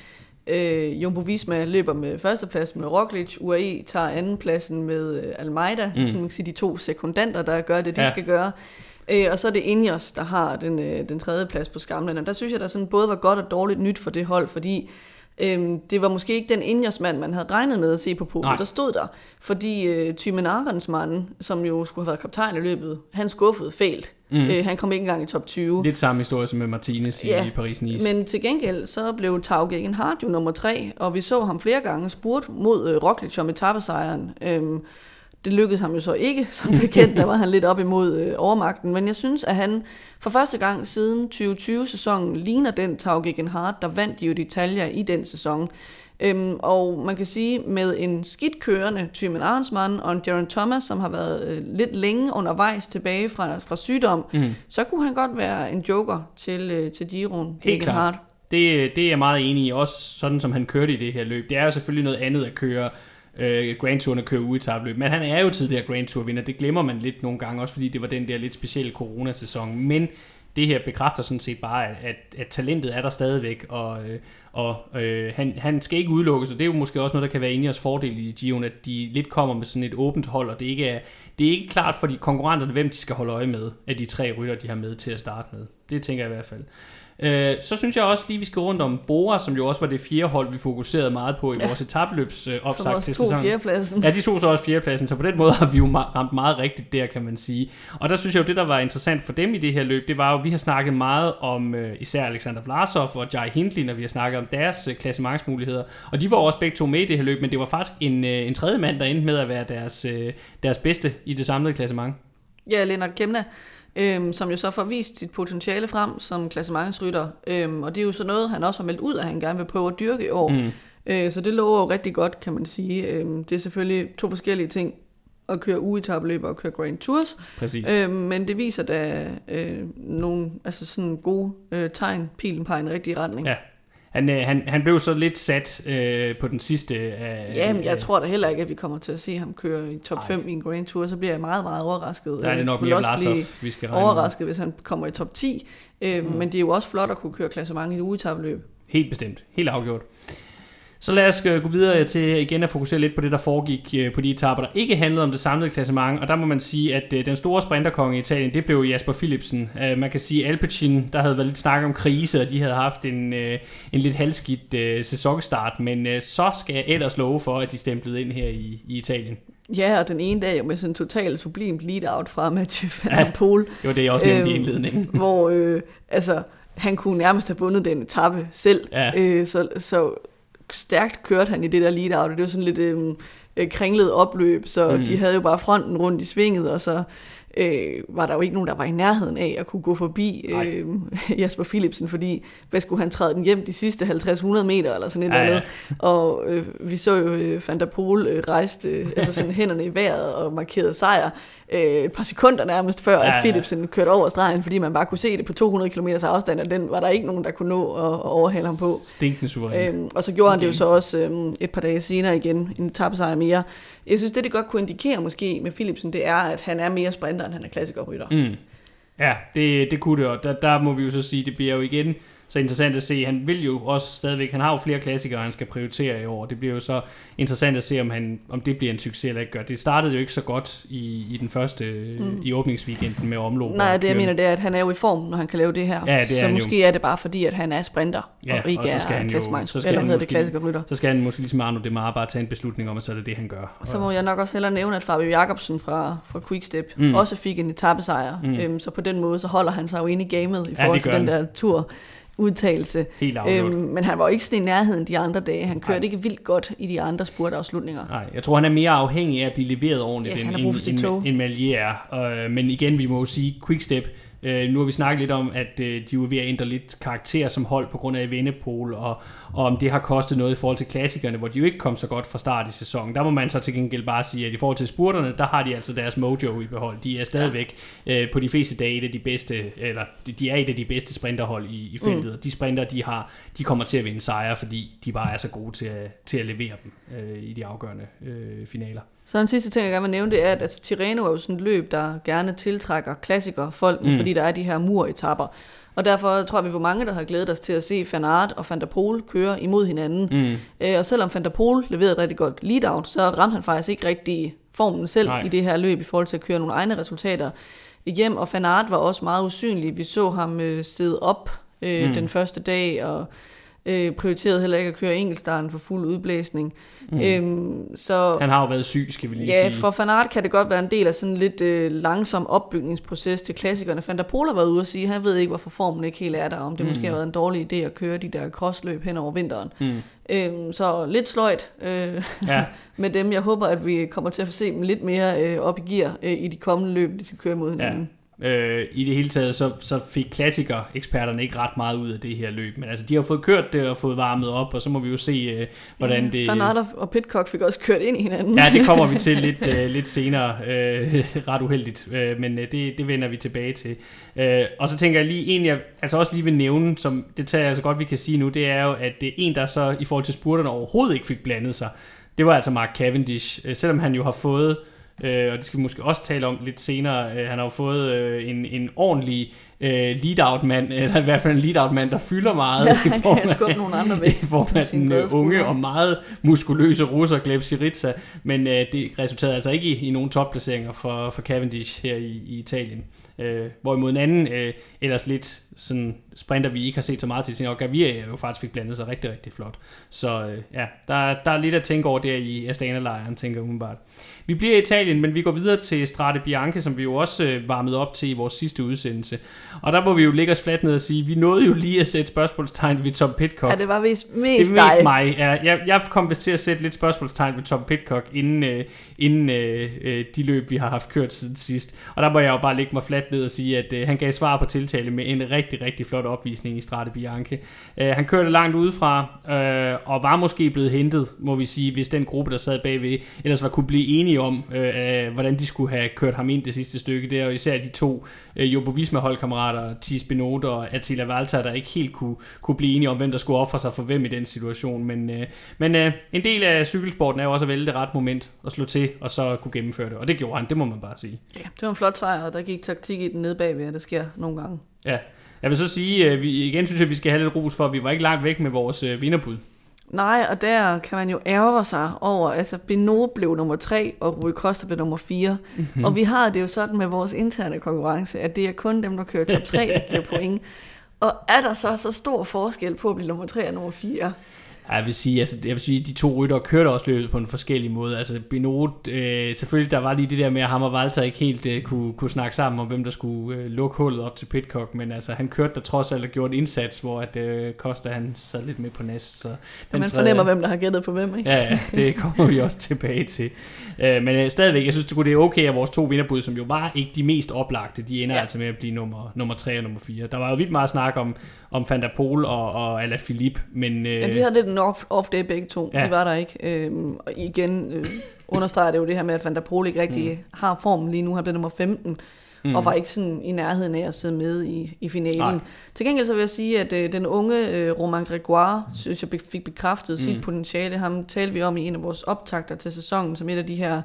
Speaker 2: øh, Jumbo Visma løber med førsteplads med Roglic, UAE tager andenpladsen med øh, Almeida, mm. så man kan sige de to sekundanter, der gør det, de ja. skal gøre. Øh, og så er det Ingers, der har den, øh, den tredje plads på skamlen. Og der synes jeg, der sådan både var godt og dårligt nyt for det hold, fordi Øhm, det var måske ikke den Ingers-mand, man havde regnet med at se på podiet, der stod der. Fordi øh, Thymen Arensmand, som jo skulle have været kaptajn i løbet, han skuffede fælt. Mm. Øh, han kom ikke engang i top 20.
Speaker 1: Lidt samme historie som med Martinez ja, i Paris-Nice.
Speaker 2: Men til gengæld så blev Tau Gegenhardt jo nummer tre, og vi så ham flere gange spurt mod øh, Roglic om etappesejren. Øhm, det lykkedes ham jo så ikke, som bekendt, der var han lidt op imod øh, overmagten. Men jeg synes, at han for første gang siden 2020-sæsonen ligner den Tau Gegenhardt, der vandt jo Italia i den sæson. Øhm, og man kan sige, med en skidt kørende Thymen Arnsmann og en Jaron Thomas, som har været øh, lidt længe undervejs tilbage fra, fra sygdom, mm. så kunne han godt være en joker til, øh, til Giroen.
Speaker 1: Helt klart. Det, det er jeg meget enig i, også sådan som han kørte i det her løb. Det er jo selvfølgelig noget andet at køre øh, Grand Touren at køre uetabløb. Men han er jo tidligere Grand Tour vinder. Det glemmer man lidt nogle gange, også fordi det var den der lidt specielle coronasæson. Men det her bekræfter sådan set bare, at, at talentet er der stadigvæk, og, øh, og øh, han, han skal ikke udelukkes, og det er jo måske også noget, der kan være Ineos fordel i Gion, at de lidt kommer med sådan et åbent hold, og det ikke er, det er ikke klart for de konkurrenterne, hvem de skal holde øje med, af de tre rytter, de har med til at starte med. Det tænker jeg i hvert fald. Øh, så synes jeg også lige, vi skal rundt om Bora, som jo også var det fjerde hold, vi fokuserede meget på i ja. vores etabeløbs øh, til sæsonen.
Speaker 2: fjerdepladsen.
Speaker 1: Ja, de tog så også fjerdepladsen, så på den måde har vi jo ramt meget rigtigt der, kan man sige. Og der synes jeg jo, det der var interessant for dem i det her løb, det var jo, at vi har snakket meget om øh, især Alexander Vlasov og Jai Hindley, når vi har snakket om deres øh, klassementsmuligheder. Og de var også begge to med i det her løb, men det var faktisk en, øh, en tredje mand, der endte med at være deres, øh, deres bedste i det samlede klassement.
Speaker 2: Ja, Lennart Kemna øhm, som jo så får vist sit potentiale frem som klassementsrytter. Øhm, og det er jo så noget, han også har meldt ud, at han gerne vil prøve at dyrke i år. Mm. Øh, så det lover jo rigtig godt, kan man sige. Øhm, det er selvfølgelig to forskellige ting at køre ugetabeløb og køre Grand Tours.
Speaker 1: Præcis.
Speaker 2: Øhm, men det viser da øh, nogle altså sådan gode øh, tegn, pilen på en rigtig retning.
Speaker 1: Ja, han, øh, han, han blev så lidt sat øh, på den sidste. Øh,
Speaker 2: Jamen, jeg øh, tror da heller ikke, at vi kommer til at se ham køre i top 5 i en Grand Tour. Så bliver jeg meget, meget overrasket.
Speaker 1: Der er det nok mere Blasov, vi skal regne
Speaker 2: Overrasket, med. hvis han kommer i top 10. Øh, mm. Men det er jo også flot at kunne køre klassement i et ugetabløb.
Speaker 1: Helt bestemt. Helt afgjort. Så lad os øh, gå videre til igen at fokusere lidt på det, der foregik øh, på de etaper, der ikke handlede om det samlede klassement. Og der må man sige, at øh, den store sprinterkonge i Italien, det blev Jasper Philipsen. Man kan sige, at Alpecin, der havde været lidt snak om krise, og de havde haft en, en lidt halvskidt sæsonstart. Men så skal jeg ellers love for, at de stemplede ind her i, i Italien.
Speaker 2: Ja, og den ene dag med sådan en totalt sublimt lead-out fra Mathieu van der Poel.
Speaker 1: Ja, jo, det er også nævnt øhm, i indledningen.
Speaker 2: hvor, øh, altså, han kunne nærmest have vundet den etape selv. Ja. Øh, så, så stærkt kørte han i det der lead-out, det var sådan lidt øhm, øh, kringlet opløb, så mm. de havde jo bare fronten rundt i svinget, og så øh, var der jo ikke nogen, der var i nærheden af at kunne gå forbi øh, Jasper Philipsen, fordi hvad skulle han træde den hjem de sidste 50-100 meter eller sådan et eller andet. Og øh, vi så jo øh, Van der Poel øh, rejste øh, altså sådan hænderne i vejret og markerede sejr øh, et par sekunder nærmest før, ja, at Philipsen ja. kørte over stregen, fordi man bare kunne se det på 200 km afstand, og den var der ikke nogen, der kunne nå at, at overhale ham på.
Speaker 1: Stinkende suverænt.
Speaker 2: Øhm, og så gjorde okay. han det jo så også øhm, et par dage senere igen, en tabsejr mere. Jeg synes, det det godt kunne indikere måske med Philipsen, det er, at han er mere sprinter, end han er klassikerrytter.
Speaker 1: Mm. Ja, det, det kunne det, og der, der må vi jo så sige, det bliver jo igen så interessant at se. Han vil jo også stadigvæk, han har jo flere klassikere, han skal prioritere i år. Det bliver jo så interessant at se, om, han, om det bliver en succes eller ikke gør. Det startede jo ikke så godt i, i den første, mm. i åbningsweekenden med omlop.
Speaker 2: Nej, det jeg mener, det er, at han er jo i form, når han kan lave det her.
Speaker 1: Ja, det
Speaker 2: så måske
Speaker 1: jo.
Speaker 2: er det bare fordi, at han er sprinter, ja, og ikke og så skal er han jo, så skal eller han måske, klassikerrytter.
Speaker 1: Så skal han måske ligesom Arno Demar bare tage en beslutning om, at så er det det, han gør.
Speaker 2: Og så må jeg nok også hellere nævne, at Fabio Jacobsen fra, fra Quickstep mm. også fik en etappesejr. Mm. Øhm, så på den måde, så holder han sig jo inde i gamet i forhold ja, til den der tur udtalelse.
Speaker 1: Helt øhm,
Speaker 2: men han var jo ikke sådan i nærheden de andre dage. Han kørte Nej. ikke vildt godt i de andre spurtafslutninger.
Speaker 1: Nej, jeg tror, han er mere afhængig af at blive leveret ordentligt, ja, end, end, end, end Malier. Uh, men igen, vi må jo sige, Quickstep Øh, nu har vi snakket lidt om, at øh, de er ved at ændre lidt karakter som hold på grund af Vennepol, og, og om det har kostet noget i forhold til klassikerne, hvor de jo ikke kom så godt fra start i sæsonen. Der må man så til gengæld bare sige, at i forhold til spurterne, der har de altså deres mojo i behold. De er stadigvæk ja. øh, på de fleste dage et af de bedste, eller de er et af de bedste sprinterhold i, i feltet. Mm. De sprinter, de har, de kommer til at vinde sejre, fordi de bare er så gode til at, til at levere dem øh, i de afgørende øh, finaler.
Speaker 2: Så den sidste ting, jeg gerne vil nævne, det er, at altså, Tirreno er jo sådan et løb, der gerne tiltrækker klassikere folk, mm. fordi der er de her muretapper. Og derfor tror jeg, vi var mange, der har glædet os til at se Van Aert og Van der Poel køre imod hinanden. Mm. Øh, og selvom Van der Poel leverede et rigtig godt lead-out, så ramte han faktisk ikke rigtig formen selv Nej. i det her løb i forhold til at køre nogle egne resultater hjem. Og Van Aert var også meget usynlig. Vi så ham øh, sidde op øh, mm. den første dag, og øh, prioriterede heller ikke at køre enkeltstarten for fuld udblæsning. Mm. Øhm, så,
Speaker 1: han har jo været syg, skal vi lige
Speaker 2: ja,
Speaker 1: sige.
Speaker 2: Ja, for Van Aert kan det godt være en del af sådan en lidt øh, langsom opbygningsproces til klassikerne. Van der Poel har været ude og sige, at han ved ikke, hvorfor formen ikke helt er der, om det mm. måske har været en dårlig idé at køre de der crossløb hen over vinteren. Mm. Øhm, så lidt sløjt øh, ja. med dem. Jeg håber, at vi kommer til at se dem lidt mere øh, op i gear øh, i de kommende løb, de skal køre mod hinanden. Ja.
Speaker 1: Øh, I det hele taget, så, så fik klassiker-eksperterne ikke ret meget ud af det her løb. Men altså, de har fået kørt det og fået varmet op, og så må vi jo se, øh, hvordan det...
Speaker 2: Van og Pitcock fik også kørt ind i hinanden.
Speaker 1: Ja, det kommer vi til lidt, øh, lidt senere. Øh, ret uheldigt, øh, men øh, det, det vender vi tilbage til. Øh, og så tænker jeg lige, en jeg altså også lige vil nævne, som det tager jeg så godt, vi kan sige nu, det er jo, at det er en, der så i forhold til spurterne overhovedet ikke fik blandet sig. Det var altså Mark Cavendish, øh, selvom han jo har fået Øh, og det skal vi måske også tale om lidt senere. Øh, han har jo fået øh, en, en ordentlig øh, lead-out-mand, eller i hvert fald en lead-out-mand, der fylder meget.
Speaker 2: Ja, han kan skubbe nogle andre væk.
Speaker 1: I form af den øh, unge og meget muskuløse russer Gleb Syriza, men øh, det resulterede altså ikke i, i nogen topplaceringer for, for Cavendish her i, i Italien. Øh, hvorimod en anden, øh, ellers lidt sådan sprinter, vi ikke har set så meget til, og Gaviria jo faktisk fik blandet sig rigtig, rigtig flot. Så øh, ja, der, der er lidt at tænke over der i Astana-lejren, tænker jeg umiddelbart. Vi bliver i Italien, men vi går videre til Strade Bianche, som vi jo også øh, varmede op til i vores sidste udsendelse. Og der må vi jo ligge os fladt ned og sige, vi nåede jo lige at sætte spørgsmålstegn ved Tom Pitcock.
Speaker 2: Ja, det var vist
Speaker 1: mest
Speaker 2: Det mest dig.
Speaker 1: mig. Ja, jeg, jeg kom vist til at sætte lidt spørgsmålstegn ved Tom Pitcock, inden, øh, inden øh, øh, de løb, vi har haft kørt siden sidst. Og der må jeg jo bare lægge mig fladt ned og sige, at øh, han gav svar på tiltale med en rigtig, rigtig flot opvisning i Strade Bianche. Øh, han kørte langt udefra, øh, og var måske blevet hentet, må vi sige, hvis den gruppe, der sad bagved, ellers var kunne blive enige om, øh, hvordan de skulle have kørt ham ind det sidste stykke. Det er jo især de to øh, Jobo Visma holdkammerater, Tis Benot og Attila Valter, der ikke helt kunne, kunne blive enige om, hvem der skulle ofre sig for hvem i den situation. Men, øh, men øh, en del af cykelsporten er jo også at vælge det ret moment at slå til, og så kunne gennemføre det. Og det gjorde han, det må man bare sige.
Speaker 2: Ja, det var en flot sejr, og der gik taktik i den nede bagved, og det sker nogle gange.
Speaker 1: Ja, jeg vil så sige, at vi, igen synes jeg, at vi skal have lidt ros for, at vi var ikke langt væk med vores øh, vinderbud.
Speaker 2: Nej, og der kan man jo ærge sig over, altså Beno blev nummer 3, og Rui Costa blev nummer 4. Mm-hmm. Og vi har det jo sådan med vores interne konkurrence, at det er kun dem, der kører top 3, der giver point. Og er der så så stor forskel på at blive nummer 3 og nummer 4?
Speaker 1: Jeg vil sige, altså, jeg vil sige, de to rytter kørte også løbet på en forskellig måde. Altså Binot, øh, selvfølgelig der var lige det der med, at ham og Walter ikke helt øh, kunne, kunne snakke sammen om, hvem der skulle øh, lukke hullet op til Pitcock, men altså han kørte der trods alt og gjorde en indsats, hvor at øh, Costa han sad lidt med på næst. Så
Speaker 2: man tredje, fornemmer, hvem der har gættet på hvem, ikke?
Speaker 1: Ja, ja, det kommer vi også tilbage til. Øh, men øh, stadigvæk, jeg synes, det er okay, at vores to vinderbud, som jo var ikke de mest oplagte, de ender ja. altså med at blive nummer, nummer 3 og nummer 4. Der var jo vildt meget snak om, om Van der Pol og, og Alaphilippe, men...
Speaker 2: Øh, ja, de havde lidt en off, off day begge to. Ja. De var der ikke. Øhm, og igen øh, understreger det jo det her med, at Van der Pol ikke rigtig mm. har formen lige nu. Han blev nummer 15 mm. og var ikke sådan i nærheden af at sidde med i, i finalen. Nej. Til gengæld så vil jeg sige, at øh, den unge øh, Romain Grégoire, synes jeg fik bekræftet mm. sit potentiale. Ham talte vi om i en af vores optagter til sæsonen, som et af de her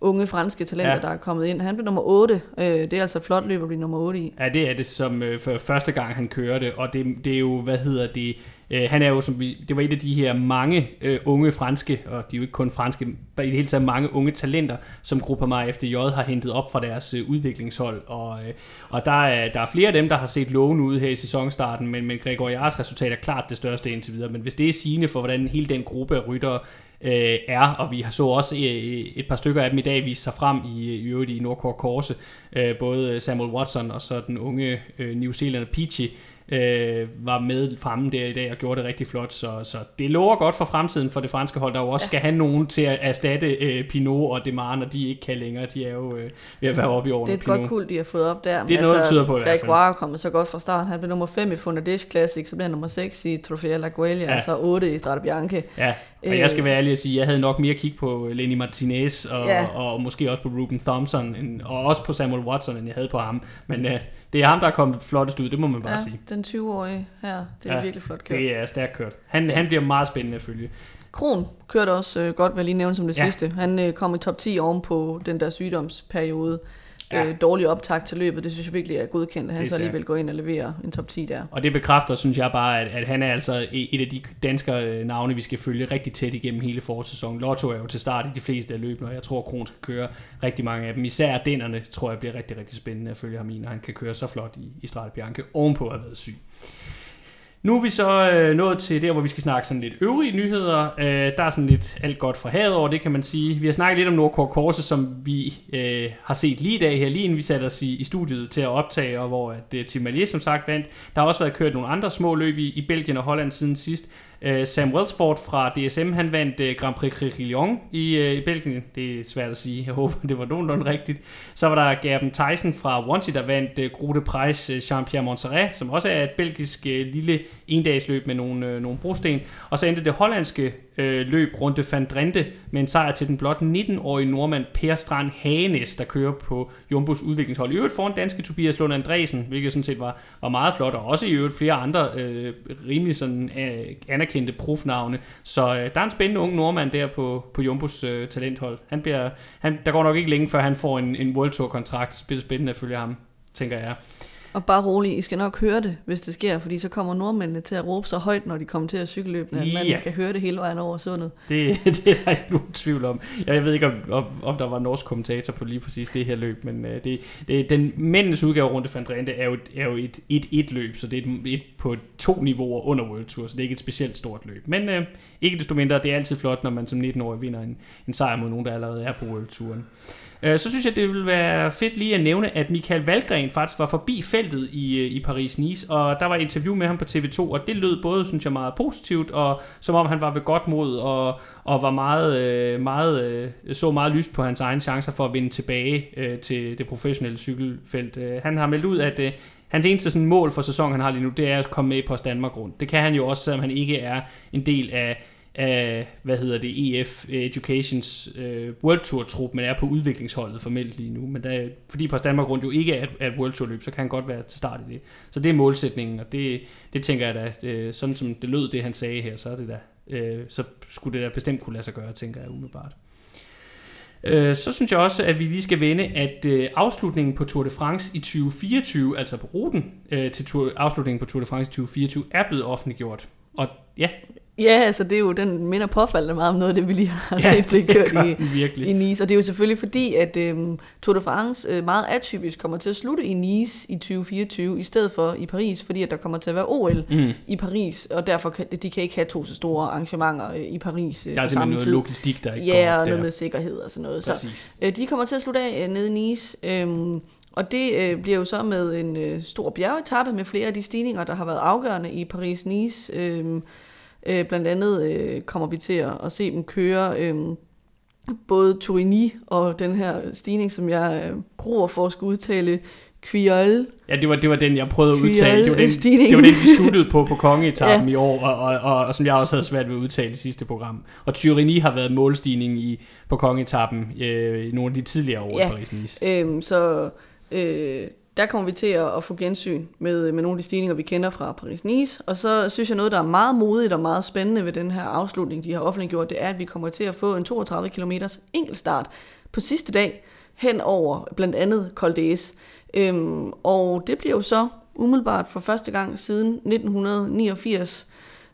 Speaker 2: unge franske talenter, ja. der er kommet ind. Han blev nummer 8. Øh, det er altså et flot løb at blive nummer 8 i.
Speaker 1: Ja, det er det som øh, for første gang han kører det, og det, det er jo, hvad hedder det, øh, han er jo, som vi, det var et af de her mange øh, unge franske, og de er jo ikke kun franske, men i det hele taget mange unge talenter, som Gruppe FDJ har hentet op fra deres øh, udviklingshold, og, øh, og der, er, der er flere af dem, der har set lovende ud her i sæsonstarten, men, men Gregor Jars resultat er klart det største indtil videre, men hvis det er sigende for, hvordan hele den gruppe af ryttere øh, er, og vi har så også øh, et par stykker af dem i dag vise sig frem i, øh, i øvrigt i Nordkort Korse, øh, både Samuel Watson og så den unge øh, New Zealander Peachy, øh, var med fremme der i dag og gjorde det rigtig flot. Så, så det lover godt for fremtiden for det franske hold, der jo også ja. skal have nogen til at erstatte øh, Pinot og Demar, når de ikke kan længere. De er jo øh, ved at være oppe i årene.
Speaker 2: Det er et godt kul, de har fået op der.
Speaker 1: Det er noget, altså, tyder på i hvert
Speaker 2: fald. er kommet så godt fra start. Han blev nummer 5 i Fundadish Classic, så bliver han nummer 6 i Trofeo La Guelia, ja. altså 8 i Strade Bianche.
Speaker 1: Ja, og jeg skal være ærlig at sige, at jeg havde nok mere kig på Lenny Martinez og, ja. og, måske også på Ruben Thompson, end, og også på Samuel Watson, end jeg havde på ham. Men øh, det er ham, der er kommet flottest ud, det må man bare
Speaker 2: ja,
Speaker 1: sige.
Speaker 2: den 20-årige her, det er ja, virkelig flot kørt.
Speaker 1: det er stærkt kørt. Han, ja. han bliver meget spændende at følge.
Speaker 2: Kron kørte også øh, godt, hvad jeg lige nævne som det ja. sidste. Han øh, kom i top 10 oven på den der sygdomsperiode ja. øh, dårlig optag til løbet. Det synes jeg virkelig er godkendt, at han så alligevel går ind og leverer en top 10 der.
Speaker 1: Og det bekræfter, synes jeg bare, at, at han er altså et af de danske øh, navne, vi skal følge rigtig tæt igennem hele forårssæsonen. Lotto er jo til start i de fleste af løbene, og jeg tror, at Kron skal køre rigtig mange af dem. Især dennerne tror jeg bliver rigtig, rigtig spændende at følge ham i, når han kan køre så flot i, i Strade Bianche, ovenpå at have været syg. Nu er vi så øh, nået til der, hvor vi skal snakke sådan lidt øvrige nyheder. Øh, der er sådan lidt alt godt fra havet over, det kan man sige. Vi har snakket lidt om Nordkort Korse, som vi øh, har set lige i dag her, lige inden vi satte os i, i studiet til at optage, og hvor at, uh, Tim Malier som sagt vandt. Der har også været kørt nogle andre små løb i, i Belgien og Holland siden sidst. Uh, Sam Wellsford fra DSM, han vandt øh, Grand Prix Crillon i, øh, i Belgien. Det er svært at sige. Jeg håber, det var nogenlunde rigtigt. Så var der Gerben Tyson fra Wanty, der vandt uh, Grote Prize uh, Jean-Pierre Montserrat, som også er et belgisk uh, lille endagsløb med nogle, uh, nogle brosten. Og så endte det hollandske øh, løb runde Fandrente med en sejr til den blot 19-årige nordmand Per Strand Hanes, der kører på Jumbos udviklingshold. I øvrigt foran danske Tobias Lund Andresen, hvilket sådan set var, var meget flot, og også i øvrigt flere andre øh, rimelig sådan, øh, anerkendte profnavne. Så øh, der er en spændende ung nordmand der på, på Jumbos øh, talenthold. Han bliver, han, der går nok ikke længe, før han får en, en World Tour kontrakt. Det bliver spændende at følge ham, tænker jeg.
Speaker 2: Og bare rolig, I skal nok høre det, hvis det sker, fordi så kommer nordmændene til at råbe så højt, når de kommer til at cykelløbe, at man
Speaker 1: Ja.
Speaker 2: kan høre det hele vejen over sundet.
Speaker 1: Det, det er der ikke nogen tvivl om. Jeg ved ikke, om, om, om der var en norsk kommentator på lige præcis det her løb, men uh, det, det, den mændenes udgave af van Drenthe er jo, et, er jo et, et, et løb, så det er et, et på to niveauer under World Tour, så det er ikke et specielt stort løb. Men uh, ikke desto mindre, det er altid flot, når man som 19-årig vinder en, en sejr mod nogen, der allerede er på World Touren. Øh, Så synes jeg, det ville være fedt lige at nævne, at Michael Valgren faktisk var forbi feltet i, øh, i Paris-Nice, og der var et interview med ham på TV2, og det lød både, synes jeg, meget positivt, og som om han var ved godt mod, og, og var meget, øh, meget, øh, så meget lyst på hans egne chancer for at vinde tilbage til det professionelle cykelfelt. Han har meldt ud, at hans eneste sådan mål for sæsonen, han har lige nu, det er at komme med i Post Danmark rundt. Det kan han jo også, selvom han ikke er en del af af, hvad hedder det, EF Educations øh, World Tour trup, men er på udviklingsholdet formelt lige nu. Men der, fordi på Danmark rundt jo ikke er et, er et World Tour løb, så kan han godt være til start i det. Så det er målsætningen, og det, det tænker jeg da, øh, sådan som det lød, det han sagde her, så er det da, øh, så skulle det da bestemt kunne lade sig gøre, tænker jeg umiddelbart. Øh, Så synes jeg også, at vi lige skal vende, at øh, afslutningen på Tour de France i 2024, altså på ruten øh, til tour, afslutningen på Tour de France i 2024, er blevet offentliggjort. Og ja,
Speaker 2: Ja, altså det er jo, den minder påfaldende meget om noget af det, vi lige har
Speaker 1: ja
Speaker 2: set blive kørt i,
Speaker 1: virkelig.
Speaker 2: i Nice. Og det er jo selvfølgelig fordi, at øhm, Tour de France øh, meget atypisk kommer til at slutte i Nice i 2024, i stedet for i Paris, fordi at der kommer til at være OL
Speaker 1: Mm.
Speaker 2: i Paris, og derfor kan de kan ikke have to så store arrangementer øh, i Paris øh,
Speaker 1: Der er
Speaker 2: på samme
Speaker 1: noget
Speaker 2: tid.
Speaker 1: logistik, der ikke
Speaker 2: Ja,
Speaker 1: går
Speaker 2: og
Speaker 1: op
Speaker 2: noget
Speaker 1: der.
Speaker 2: med sikkerhed og sådan noget. Så
Speaker 1: Præcis.
Speaker 2: øh, de kommer til at slutte af øh, nede i Nice, øhm, og det øh, bliver jo så med en øh, stor bjergetappe med flere af de stigninger, der har været afgørende i Paris-Nice. Øhm, øh, blandt andet øh, kommer vi til at, at se dem køre øh, både Tourigny og den her stigning, som jeg øh, bruger for at skulle udtale, Quiol.
Speaker 1: Ja, det var, det var den, jeg prøvede at udtale. Det var den,
Speaker 2: stigning.
Speaker 1: det var den vi sluttede på på kongeetappen
Speaker 2: Ja.
Speaker 1: i år, og, og, og, og, som jeg også havde svært ved at udtale i sidste program. Og Tyranny har været målstigning i, på kongeetappen øh, i nogle af de tidligere år
Speaker 2: Ja.
Speaker 1: i Paris-Nice.
Speaker 2: Øhm, så øh, der kommer vi til at, at få gensyn med, med nogle af de stigninger, vi kender fra Paris-Nice. Og så synes jeg noget, der er meget modigt og meget spændende ved den her afslutning, de har offentliggjort, det er, at vi kommer til at få en 32 km enkeltstart på sidste dag hen over blandt andet Col d'Huez. Øhm, og det bliver jo så umiddelbart for første gang siden 1989.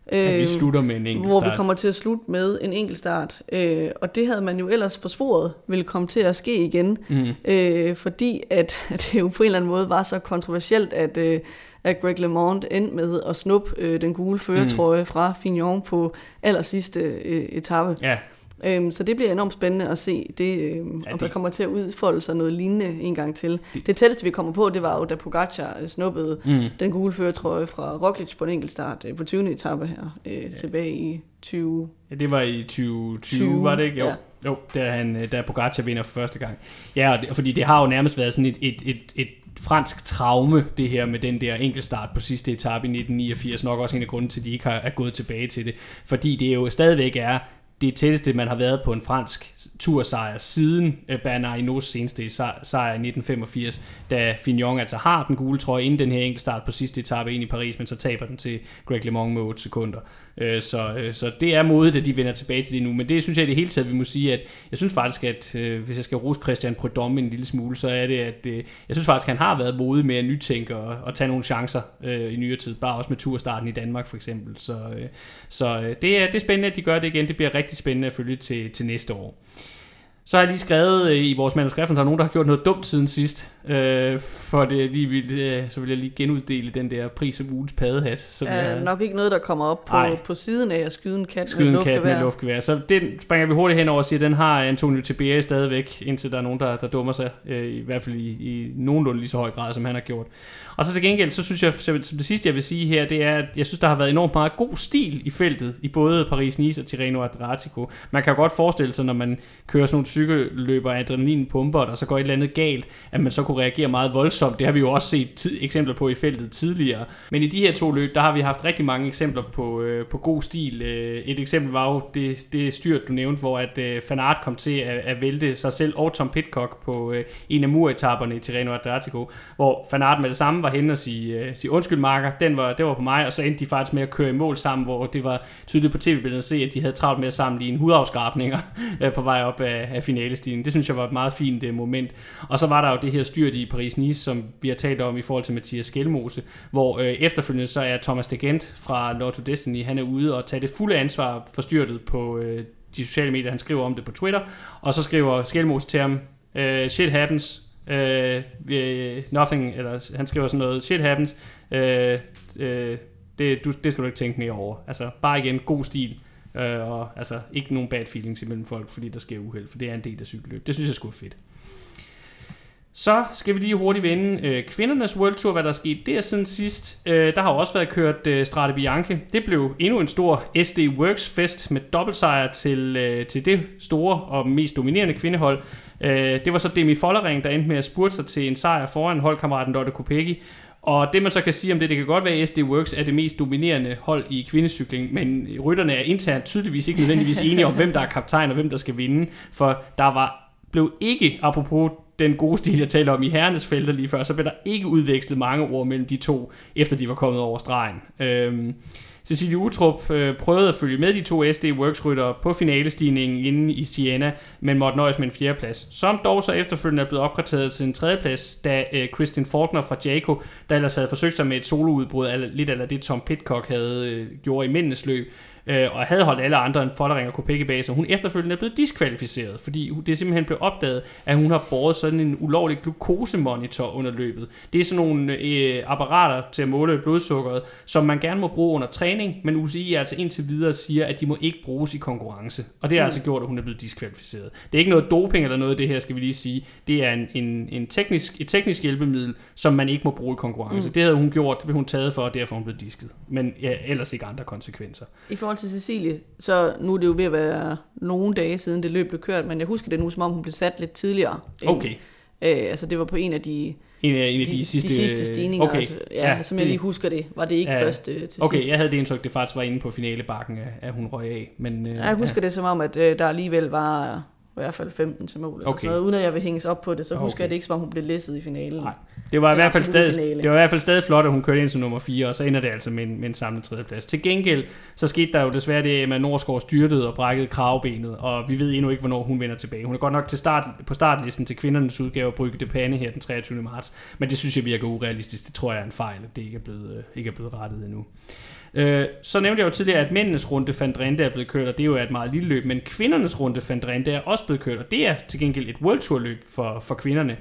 Speaker 1: At vi slutter med en enkelt
Speaker 2: hvor vi kommer til at slutte med en enkelt start. Øh, og det havde man jo ellers forsvoret ville komme til at ske igen,
Speaker 1: Mm.
Speaker 2: øh, fordi at, at det jo på en eller anden måde var så kontroversielt, at, øh, at Greg LeMond endte med at snuppe øh, den gule føretrøje mm. fra Fignon på aller sidste øh, etape.
Speaker 1: Ja,
Speaker 2: Øhm, så det bliver enormt spændende at se, det, øhm,
Speaker 1: Ja,
Speaker 2: om der
Speaker 1: det-
Speaker 2: kommer til at udfolde sig noget lignende en gang til. Det tætteste, vi kommer på, det var jo, da Pogacar øh, snuppede
Speaker 1: mm.
Speaker 2: den gule føretrøje fra Roglic på en enkelt start øh, på 20. etape her, øh, ja. tilbage i 20...
Speaker 1: ja, det var i 2020,
Speaker 2: 20,
Speaker 1: var det ikke? Jo,
Speaker 2: ja.
Speaker 1: jo da, han, øh, da Pogacar vinder for første gang. Ja, og det, fordi det har jo nærmest været sådan et, et, et, et fransk traume, det her med den der enkeltstart på sidste etape i 1989. Nok også en af grunden til, at de ikke har, er gået tilbage til det. Fordi det jo stadigvæk er det tætteste, man har været på en fransk tursejr siden øh, Bernard Hinaults seneste sejr i 1985, da Fignon altså har den gule trøje inden den her enkeltstart på sidste etape ind i Paris, men så taber den til Greg LeMond med 8 sekunder. Øh, så, øh, så det er modet, at de vender tilbage til det nu, men det synes jeg i det hele taget, vi må sige, at jeg synes faktisk, at øh, hvis jeg skal rose Christian Prudhomme en lille smule, så er det, at øh, jeg synes faktisk, at han har været modig med at nytænke og, og tage nogle chancer øh, i nyere tid, bare også med turstarten i Danmark for eksempel. Så, øh, så øh, det, er, det er spændende, at de gør det igen. Det bliver rigtig spændende at følge til, til næste år. Så har jeg lige skrevet øh, i vores manuskript, at der er nogen, der har gjort noget dumt siden sidst. Øh, for det lige vil, øh, så vil jeg lige genuddele den der pris af ugens paddehat. Som
Speaker 2: Er
Speaker 1: jeg,
Speaker 2: nok ikke noget, der kommer op på,
Speaker 1: Nej.
Speaker 2: på siden af at skyde en kat
Speaker 1: skyde
Speaker 2: med
Speaker 1: en kat med luftgevær. Så den springer vi hurtigt hen over og siger, at den har Antonio Tiberi stadigvæk, indtil der er nogen, der, der dummer sig. Øh, I hvert fald i, i nogenlunde lige så høj grad, som han har gjort. Og så til gengæld, så synes jeg, som det sidste jeg vil sige her, det er, at jeg synes, der har været enormt meget god stil i feltet, i både Paris-Nice og Tirreno Adriatico. Man kan jo godt forestille sig, når man kører sådan nogle cykelløber af adrenalin pumper, og så går et eller andet galt, at man så kunne reagere meget voldsomt. Det har vi jo også set tid, eksempler på i feltet tidligere. Men i de her to løb, der har vi haft rigtig mange eksempler på, øh, på god stil. Øh, et eksempel var jo det, det styrt, du nævnte, hvor at øh, Fanart kom til at, at vælte sig selv og Tom Pitcock på øh, en af muretaperne i Tirreno Adriatico, hvor Fanart med det samme var henne og sige, øh, sige undskyld marker, den var, det var på mig, og så endte de faktisk med at køre i mål sammen, hvor det var tydeligt på tv-billedet at se, at de havde travlt med at sammenligne hudafskrabninger øh, på vej op af, af finalestigen. Det synes jeg var et meget fint uh, moment. Og så var der jo det her styrt i Paris-Nice, som vi har talt om i forhold til Mathias Skelmose, hvor uh, efterfølgende så er Thomas de Gent fra Lotto Destiny, han er ude og tage det fulde ansvar for styrtet på uh, de sociale medier. Han skriver om det på Twitter, og så skriver Skelmose til ham, uh, shit happens, uh, uh, nothing, eller han skriver sådan noget, shit happens, uh, uh, det, du, det skal du ikke tænke mere over. Altså, bare igen, god stil. Øh, og altså, ikke nogen bad feelings imellem folk, fordi der sker uheld, for det er en del af cykelløb. Det synes jeg skulle fedt. Så skal vi lige hurtigt vende øh, kvindernes World Tour, hvad der er sket der siden sidst. Øh, der har også været kørt øh, Strade Bianche. Det blev endnu en stor SD Works fest med dobbeltsejr til, øh, til det store og mest dominerende kvindehold. Øh, det var så Demi Follering, der endte med at spurte sig til en sejr foran holdkammeraten Lotte Kopecky. Og det man så kan sige om det, det kan godt være, at SD Works er det mest dominerende hold i kvindecykling, men rytterne er internt tydeligvis ikke nødvendigvis enige om, hvem der er kaptajn og hvem der skal vinde, for der var blev ikke, apropos den gode stil, jeg talte om i herrenes felter lige før, så blev der ikke udvekslet mange ord mellem de to, efter de var kommet over stregen. Øhm, Cecilie Utrup øh, prøvede at følge med de to SD Works ryttere på finalestigningen inde i Siena, men måtte nøjes med en fjerdeplads. Som dog så efterfølgende er blevet opgraderet til en tredjeplads, da øh, Kristin Faulkner fra Jaco, der ellers havde forsøgt sig med et soloudbrud, lidt af det Tom Pitcock havde øh, gjort i mændenes løb, øh, og havde holdt alle andre end Follering og Kopecky bag sig. Hun efterfølgende er blevet diskvalificeret, fordi det simpelthen blev opdaget, at hun har båret sådan en ulovlig glukosemonitor under løbet. Det er sådan nogle øh, apparater til at måle blodsukkeret, som man gerne må bruge under træning, men UCI altså indtil videre siger, at de må ikke bruges i konkurrence. Og det har mm. altså gjort, at hun er blevet diskvalificeret. Det er ikke noget doping eller noget af det her, skal vi lige sige. Det er en, en, en teknisk, et teknisk hjælpemiddel, som man ikke må bruge i konkurrence. Mm. Det havde hun gjort, det blev hun taget for, og derfor hun blev disket. Men ja, ellers ikke andre konsekvenser.
Speaker 2: I forhold forhold til Cecilie, så nu er det jo ved at være nogle dage siden det løb blev kørt, men jeg husker det nu, som om hun blev sat lidt tidligere.
Speaker 1: Okay.
Speaker 2: Øh, altså det var på en af de,
Speaker 1: en af, en af de, de, sidste,
Speaker 2: de sidste stigninger.
Speaker 1: Okay.
Speaker 2: Altså, ja, ja, som det, jeg lige husker det, var det ikke ja, først øh, til
Speaker 1: okay,
Speaker 2: sidst.
Speaker 1: jeg havde det indtryk, det faktisk var inde på finalebakken, at hun røg af. Men,
Speaker 2: øh, ja, jeg husker ja. det som om, at øh, der alligevel var i hvert fald 15 til mål. Okay. Noget. Uden at jeg vil hænges op på det, så okay. husker jeg det ikke, som om hun blev læsset i finalen. Nej.
Speaker 1: Det var, i hvert fald stadig, det var i hvert fald stadig flot, at hun kørte ind som nummer 4, og så ender det altså med en, med en samlet tredjeplads. Til gengæld, så skete der jo desværre det, at Emma Norsgaard styrtede og brækkede kravbenet, og vi ved endnu ikke, hvornår hun vender tilbage. Hun er godt nok til start, på startlisten til kvindernes udgave Brygge de Pane her den 23. marts, men det synes jeg virker urealistisk. Det tror jeg er en fejl, at det ikke er blevet, øh, ikke er blevet rettet endnu. Øh, så nævnte jeg jo tidligere, at mændenes runde Drenthe er blevet kørt, og det er jo et meget lille løb, men kvindernes runde Drenthe er også blevet kørt, og det er til gengæld et World Tour løb for, for kvinderne.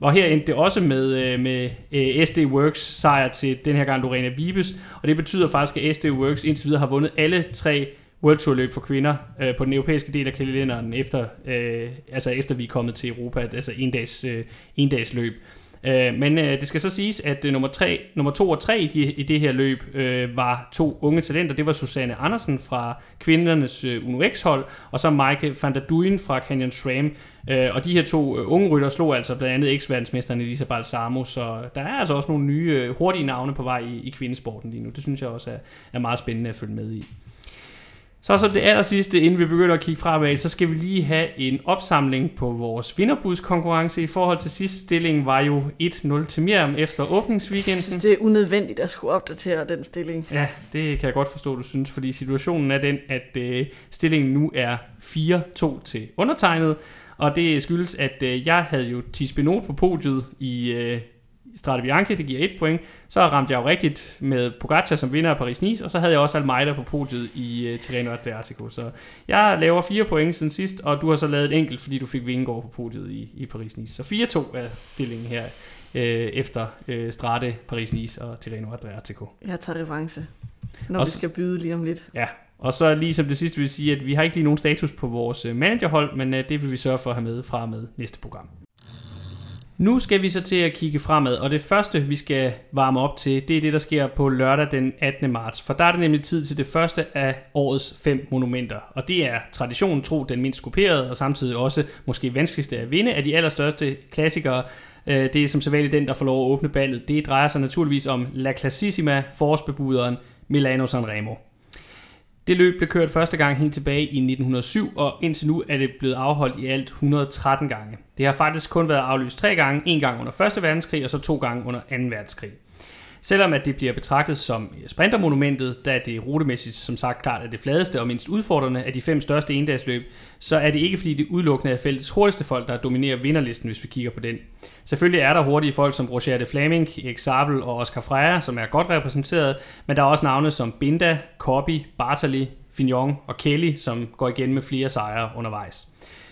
Speaker 1: Og her endte det også med, øh, med øh, SD Works sejr til den her gang Lorena Vibes, og det betyder faktisk, at SD Works indtil videre har vundet alle tre World Tour løb for kvinder øh, på den europæiske del af kalenderen, efter, øh, altså efter vi er kommet til Europa, altså en dags, øh, en dags løb. Øh, men øh, det skal så siges, at øh, nummer, tre, nummer to og tre i, de, i det her løb øh, var to unge talenter. Det var Susanne Andersen fra kvindernes øh, Uno X-hold, og så Mike van der Duyn fra Canyon SRAM. Øh, og de her to øh, unge rytter slog altså blandt andet eks-verdensmesteren Elisa Balsamo, så der er altså også nogle nye øh, hurtige navne på vej i, i kvindesporten lige nu. Det synes jeg også er, er meget spændende at følge med i. Så som det aller sidste, inden vi begynder at kigge fremad, så skal vi lige have en opsamling på vores vinderbudskonkurrence. I forhold til sidste stilling var jo 1-0 til Miriam efter åbningsweekenden. Jeg
Speaker 2: synes, det er unødvendigt at skulle opdatere den stilling.
Speaker 1: Ja, det kan jeg godt forstå, du synes, fordi situationen er den, at øh, stillingen nu er 4-2 til undertegnet. Og det skyldes, at øh, jeg havde jo Tisbenot på podiet i, øh, Strade Bianche, det giver et point. Så ramte jeg jo rigtigt med Pogacar som vinder af Paris-Nice, og så havde jeg også Almeida på podiet i uh, Tirreno Adriatico. Så jeg laver fire point siden sidst, og du har så lavet et enkelt, fordi du fik Vingegaard på podiet i, i Paris-Nice. Så 4-2 er stillingen her uh, efter uh, Strade, Paris-Nice og Tirreno Adriatico.
Speaker 2: Jeg tager revanche, når og vi skal byde lige om lidt.
Speaker 1: Ja, og så lige som det sidste vil jeg sige, at vi har ikke lige nogen status på vores managerhold, men uh, det vil vi sørge for at have med fra med næste program. Nu skal vi så til at kigge fremad, og det første, vi skal varme op til, det er det, der sker på lørdag den 18. marts. For der er det nemlig tid til det første af årets fem monumenter. Og det er traditionen tro den mindst kuperede, og samtidig også måske vanskeligste at vinde af de allerstørste klassikere. Øh, det er som sædvanligt den, der får lov at åbne ballet. Det drejer sig naturligvis om La Classissima, forårsbebuderen Milano Sanremo. Det løb blev kørt første gang helt tilbage i 1907, og indtil nu er det blevet afholdt i alt 113 gange. Det har faktisk kun været aflyst tre gange, en gang under 1. verdenskrig og så to gange under 2. verdenskrig. Selvom at det bliver betragtet som sprintermonumentet, da det rutemæssigt som sagt klart er det fladeste og mindst udfordrende af de fem største endagsløb, så er det ikke fordi det udelukkende er feltets hurtigste folk, der dominerer vinderlisten, hvis vi kigger på den. Selvfølgelig er der hurtige folk som Roger de Flaming, Erik Sabel og Oscar Freire, som er godt repræsenteret, men der er også navne som Binda, Kobi, Bartali, Fignon og Kelly, som går igen med flere sejre undervejs.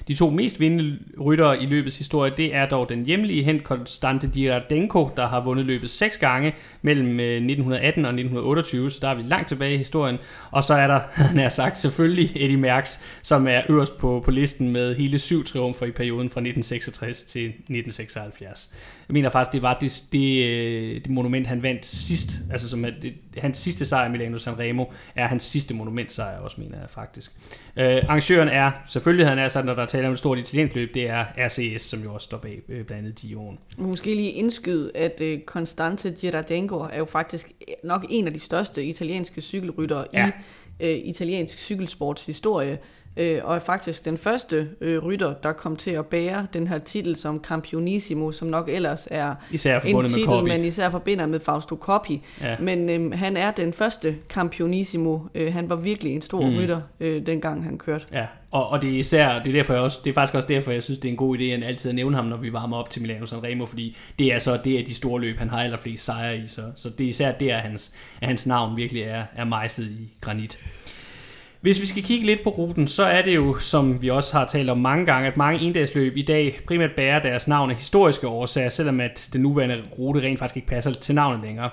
Speaker 1: De to mest vindende ryttere i løbets historie, det er dog den hjemlige hent Konstante Diradenko, der har vundet løbet seks gange mellem øh, 1918 og 1928, så der er vi langt tilbage i historien. Og så er der, han har sagt, selvfølgelig Eddie Merckx, som er øverst på, på listen med hele syv triumfer i perioden fra 1966 til 1976. Jeg mener faktisk, det var det, det, øh, det monument, han vandt sidst, altså som det, hans sidste sejr i Milano Sanremo, er hans sidste monumentsejr også, mener jeg faktisk. Øh, arrangøren er, selvfølgelig han er sådan, når der taler om et stort italiensk løb, det er RCS, som jo også står bag øh, blandt andet Dion.
Speaker 2: Måske lige indskyde, at øh, Constante Girardengo er jo faktisk nok en af de største italienske cykelryttere ja. i øh, italiensk cykelsports historie øh, og er faktisk den første øh, rytter, der kom til at bære den her titel som Campionissimo, som nok ellers er
Speaker 1: især
Speaker 2: en titel, man især forbinder med Fausto Coppi. Ja. Men øh, han er den første Campionissimo. Øh, han var virkelig en stor mm. rytter, øh, dengang han kørte.
Speaker 1: Ja, og, og det er især, det er, derfor jeg også, det er faktisk også derfor, jeg synes, det er en god idé at altid at nævne ham, når vi varmer op til Milano Sanremo, fordi det er så det er de store løb, han har allerflest sejre i, så, så det er især der, hans, at hans navn virkelig er, er mejslet i granit. Hvis vi skal kigge lidt på ruten, så er det jo, som vi også har talt om mange gange, at mange endagsløb i dag primært bærer deres navn af historiske årsager, selvom at den nuværende rute rent faktisk ikke passer til navnet længere.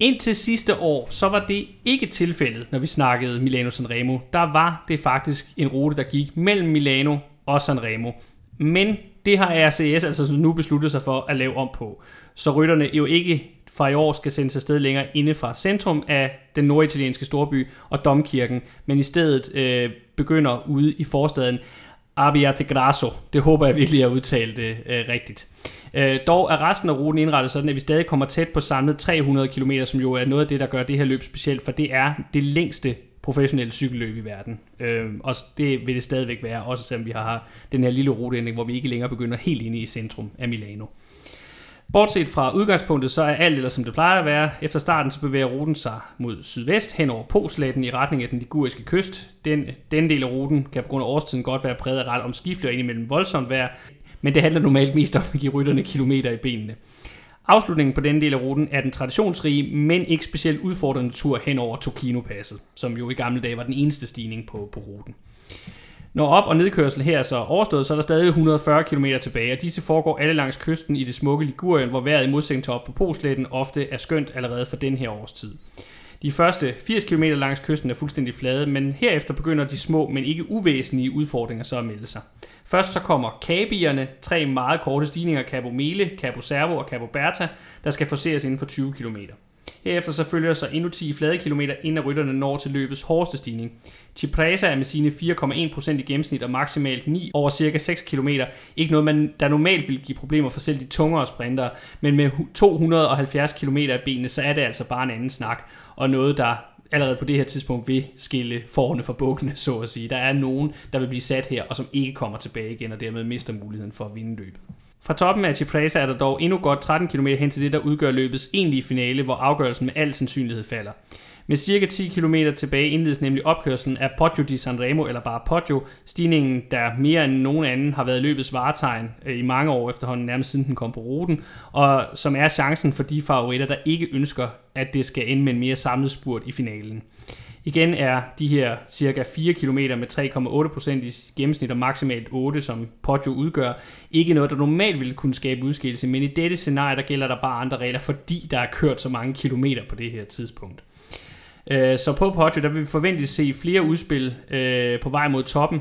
Speaker 1: Indtil sidste år, så var det ikke tilfældet, når vi snakkede Milano Sanremo. Der var det faktisk en rute, der gik mellem Milano og Sanremo. Men det har RCS altså nu besluttet sig for at lave om på. Så rytterne jo ikke fra i år skal sendes afsted længere inde fra centrum af den norditalienske storby og domkirken, men i stedet øh, begynder ude i forstaden Abbiategrasso. Det håber jeg virkelig, at jeg udtalt det øh, rigtigt. Øh, dog er resten af ruten indrettet sådan, at vi stadig kommer tæt på samlet 300 km, som jo er noget af det, der gør det her løb specielt, for det er det længste professionelle cykelløb i verden. Øh, og det vil det stadigvæk være, også selvom vi har den her lille ruteændring, hvor vi ikke længere begynder helt inde i centrum af Milano. Bortset fra udgangspunktet, så er alt eller som det plejer at være. Efter starten så bevæger ruten sig mod sydvest hen over Posletten i retning af den liguriske kyst. Den, den del af ruten kan på grund af årstiden godt være præget af ret omskifteligt og indimellem voldsomt vejr, men det handler normalt mest om at give rytterne kilometer i benene. Afslutningen på denne del af ruten er den traditionsrige, men ikke specielt udfordrende tur hen over Tokino-passet, som jo i gamle dage var den eneste stigning på, på ruten. Når op- og nedkørsel her er så overstået, så er der stadig 140 km tilbage, og disse foregår alle langs kysten i det smukke Ligurien, hvor vejret i modsætning til op på Polsletten ofte er skønt allerede for den her årstid. De første 80 km langs kysten er fuldstændig flade, men herefter begynder de små, men ikke uvæsentlige udfordringer så at melde sig. Først så kommer kabierne, tre meget korte stigninger, Cabo Mele, Cabo Servo og Cabo Berta, der skal forseres inden for 20 km. Herefter så følger så endnu 10 flade kilometer, inden rytterne når til løbets hårdeste stigning. Cipresa er med sine 4,1% i gennemsnit og maksimalt 9 over cirka 6 km. Ikke noget, man, der normalt vil give problemer for selv de tungere sprintere, men med 270 km af benene, så er det altså bare en anden snak, og noget, der allerede på det her tidspunkt vil skille forerne fra bukkene, så at sige. Der er nogen, der vil blive sat her, og som ikke kommer tilbage igen, og dermed mister muligheden for at vinde løbet. Fra toppen af Cipresa er der dog endnu godt 13 km hen til det, der udgør løbets egentlige finale, hvor afgørelsen med al sandsynlighed falder. Med cirka 10 km tilbage indledes nemlig opkørslen af Poggio di Sanremo, eller bare Poggio, stigningen, der mere end nogen anden har været løbets varetegn øh, i mange år efterhånden, nærmest siden den kom på ruten, og som er chancen for de favoritter, der ikke ønsker, at det skal ende med en mere samlet spurt i finalen. Igen er de her cirka 4 km med 3,8% i gennemsnit og maksimalt 8, som Poggio udgør, ikke noget, der normalt ville kunne skabe udskillelse, men i dette scenarie, der gælder der bare andre regler, fordi der er kørt så mange kilometer på det her tidspunkt. Øh, så på Poggio, der vil vi forventeligt se flere udspil øh, på vej mod toppen,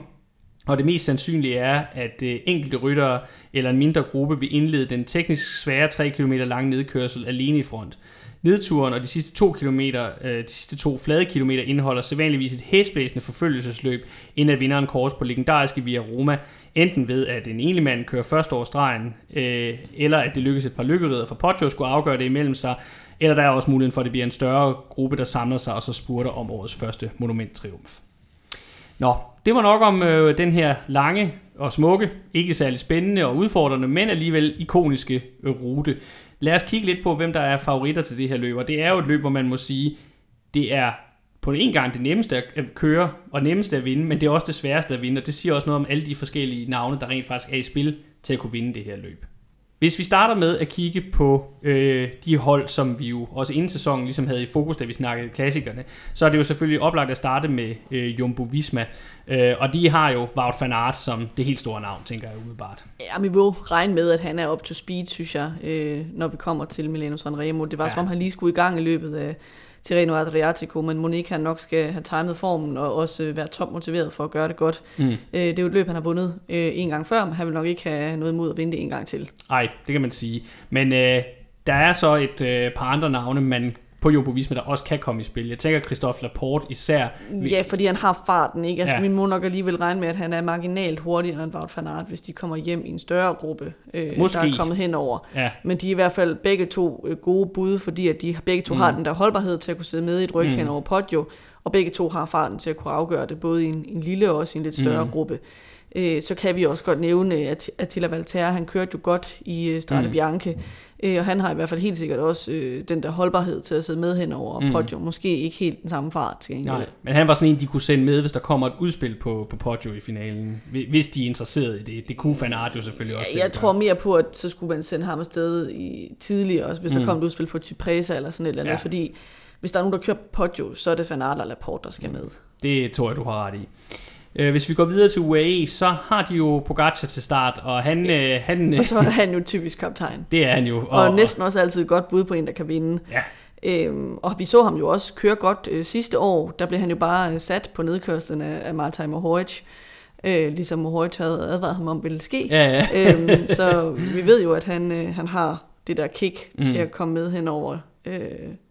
Speaker 1: og det mest sandsynlige er, at øh, enkelte ryttere eller en mindre gruppe vil indlede den teknisk svære 3 km lange nedkørsel alene i front. Nedturen og de sidste to, kilometer, øh, de sidste to flade kilometer indeholder sædvanligvis et hæsblæsende forfølgelsesløb, inden at vinderen kors på legendariske Via Roma, enten ved at en enlig mand kører først over stregen, øh, eller at det lykkes et par lykkerider fra Poggio skulle afgøre det imellem sig, eller der er også muligheden for, at det bliver en større gruppe, der samler sig og så spurter om årets første monumenttriumf. Nå, det var nok om øh, den her lange og smukke, ikke særlig spændende og udfordrende, men alligevel ikoniske øh, rute lad os kigge lidt på, hvem der er favoritter til det her løb. Og det er jo et løb, hvor man må sige, det er på en gang det nemmeste at køre, og nemmeste at vinde, men det er også det sværeste at vinde, og det siger også noget om alle de forskellige navne, der rent faktisk er i spil til at kunne vinde det her løb. Hvis vi starter med at kigge på øh, de hold, som vi jo også inden sæsonen ligesom havde i fokus, da vi snakkede klassikerne, så er det jo selvfølgelig oplagt at starte med øh, Jumbo Visma. Øh, og de har jo Wout van Aert som det helt store navn, tænker jeg umiddelbart.
Speaker 2: Ja, vi vil regne med, at han er up to speed, synes jeg, øh, når vi kommer til Milano Sanremo. Det var ja. som om, han lige skulle i gang i løbet af Tirreno Adriatico, men Monique han nok skal have timet formen og også øh, være topmotiveret for at gøre det godt. Mm. Øh, det er jo et løb, han har vundet øh, en gang før, men han vil nok ikke have noget imod at vinde det en gang til.
Speaker 1: Nej, det kan man sige. Men øh, der er så et øh, par andre navne, man på Jumbo Visma, der også kan komme i spil. Jeg tænker Christophe Laporte især.
Speaker 2: Ja, fordi han har farten, ikke? Altså, ja. vi må nok alligevel regne med, at han er marginalt hurtigere end Wout van Aert, hvis de kommer hjem i en større gruppe, øh, Måske. der er kommet henover. Ja. Men de er i hvert fald begge to øh, gode bud, fordi at de begge to mm. har den der holdbarhed til at kunne sidde med i et ryg mm. hen over Poggio, og begge to har farten til at kunne afgøre det, både i en, en lille og også i en lidt større mm. gruppe. Øh, så kan vi også godt nævne, at Attila Valterra, han kørte jo godt i øh, Strade mm. Bianche, Øh, og han har i hvert fald helt sikkert også øh, den der holdbarhed til at sidde med hen over mm. Poggio. Måske ikke helt den samme fart til
Speaker 1: gengæld. Nej, men han var sådan en, de kunne sende med, hvis der kommer et udspil på, på Poggio i finalen. Hvis de er interesseret i det. Det kunne Van Aert jo selvfølgelig også.
Speaker 2: Ja, jeg tror mere på, at så skulle man sende ham afsted i tidligere, også hvis mm. der kom et udspil på Cipresa eller sådan et eller andet. Ja. Fordi hvis der er nogen, der kører Poggio, så er det Van Aert eller Laporte, der skal med.
Speaker 1: Det tror jeg, du har ret i. Øh, hvis vi går videre til UAE, så har de jo Pogacar til start, og han... Øh, han
Speaker 2: og så er han jo typisk kaptajn.
Speaker 1: Det er han jo.
Speaker 2: Og, og næsten også altid et godt bud på en, der kan vinde. Ja. Øhm, og vi så ham jo også køre godt øh, sidste år. Der blev han jo bare øh, sat på nedkørslen af, af Martin Mohoric. Øh, ligesom Mohoric havde advaret ham om, ville ske. Ja, ja. øhm, så vi ved jo, at han, øh, han har det der kick mm. til at komme med hen over øh,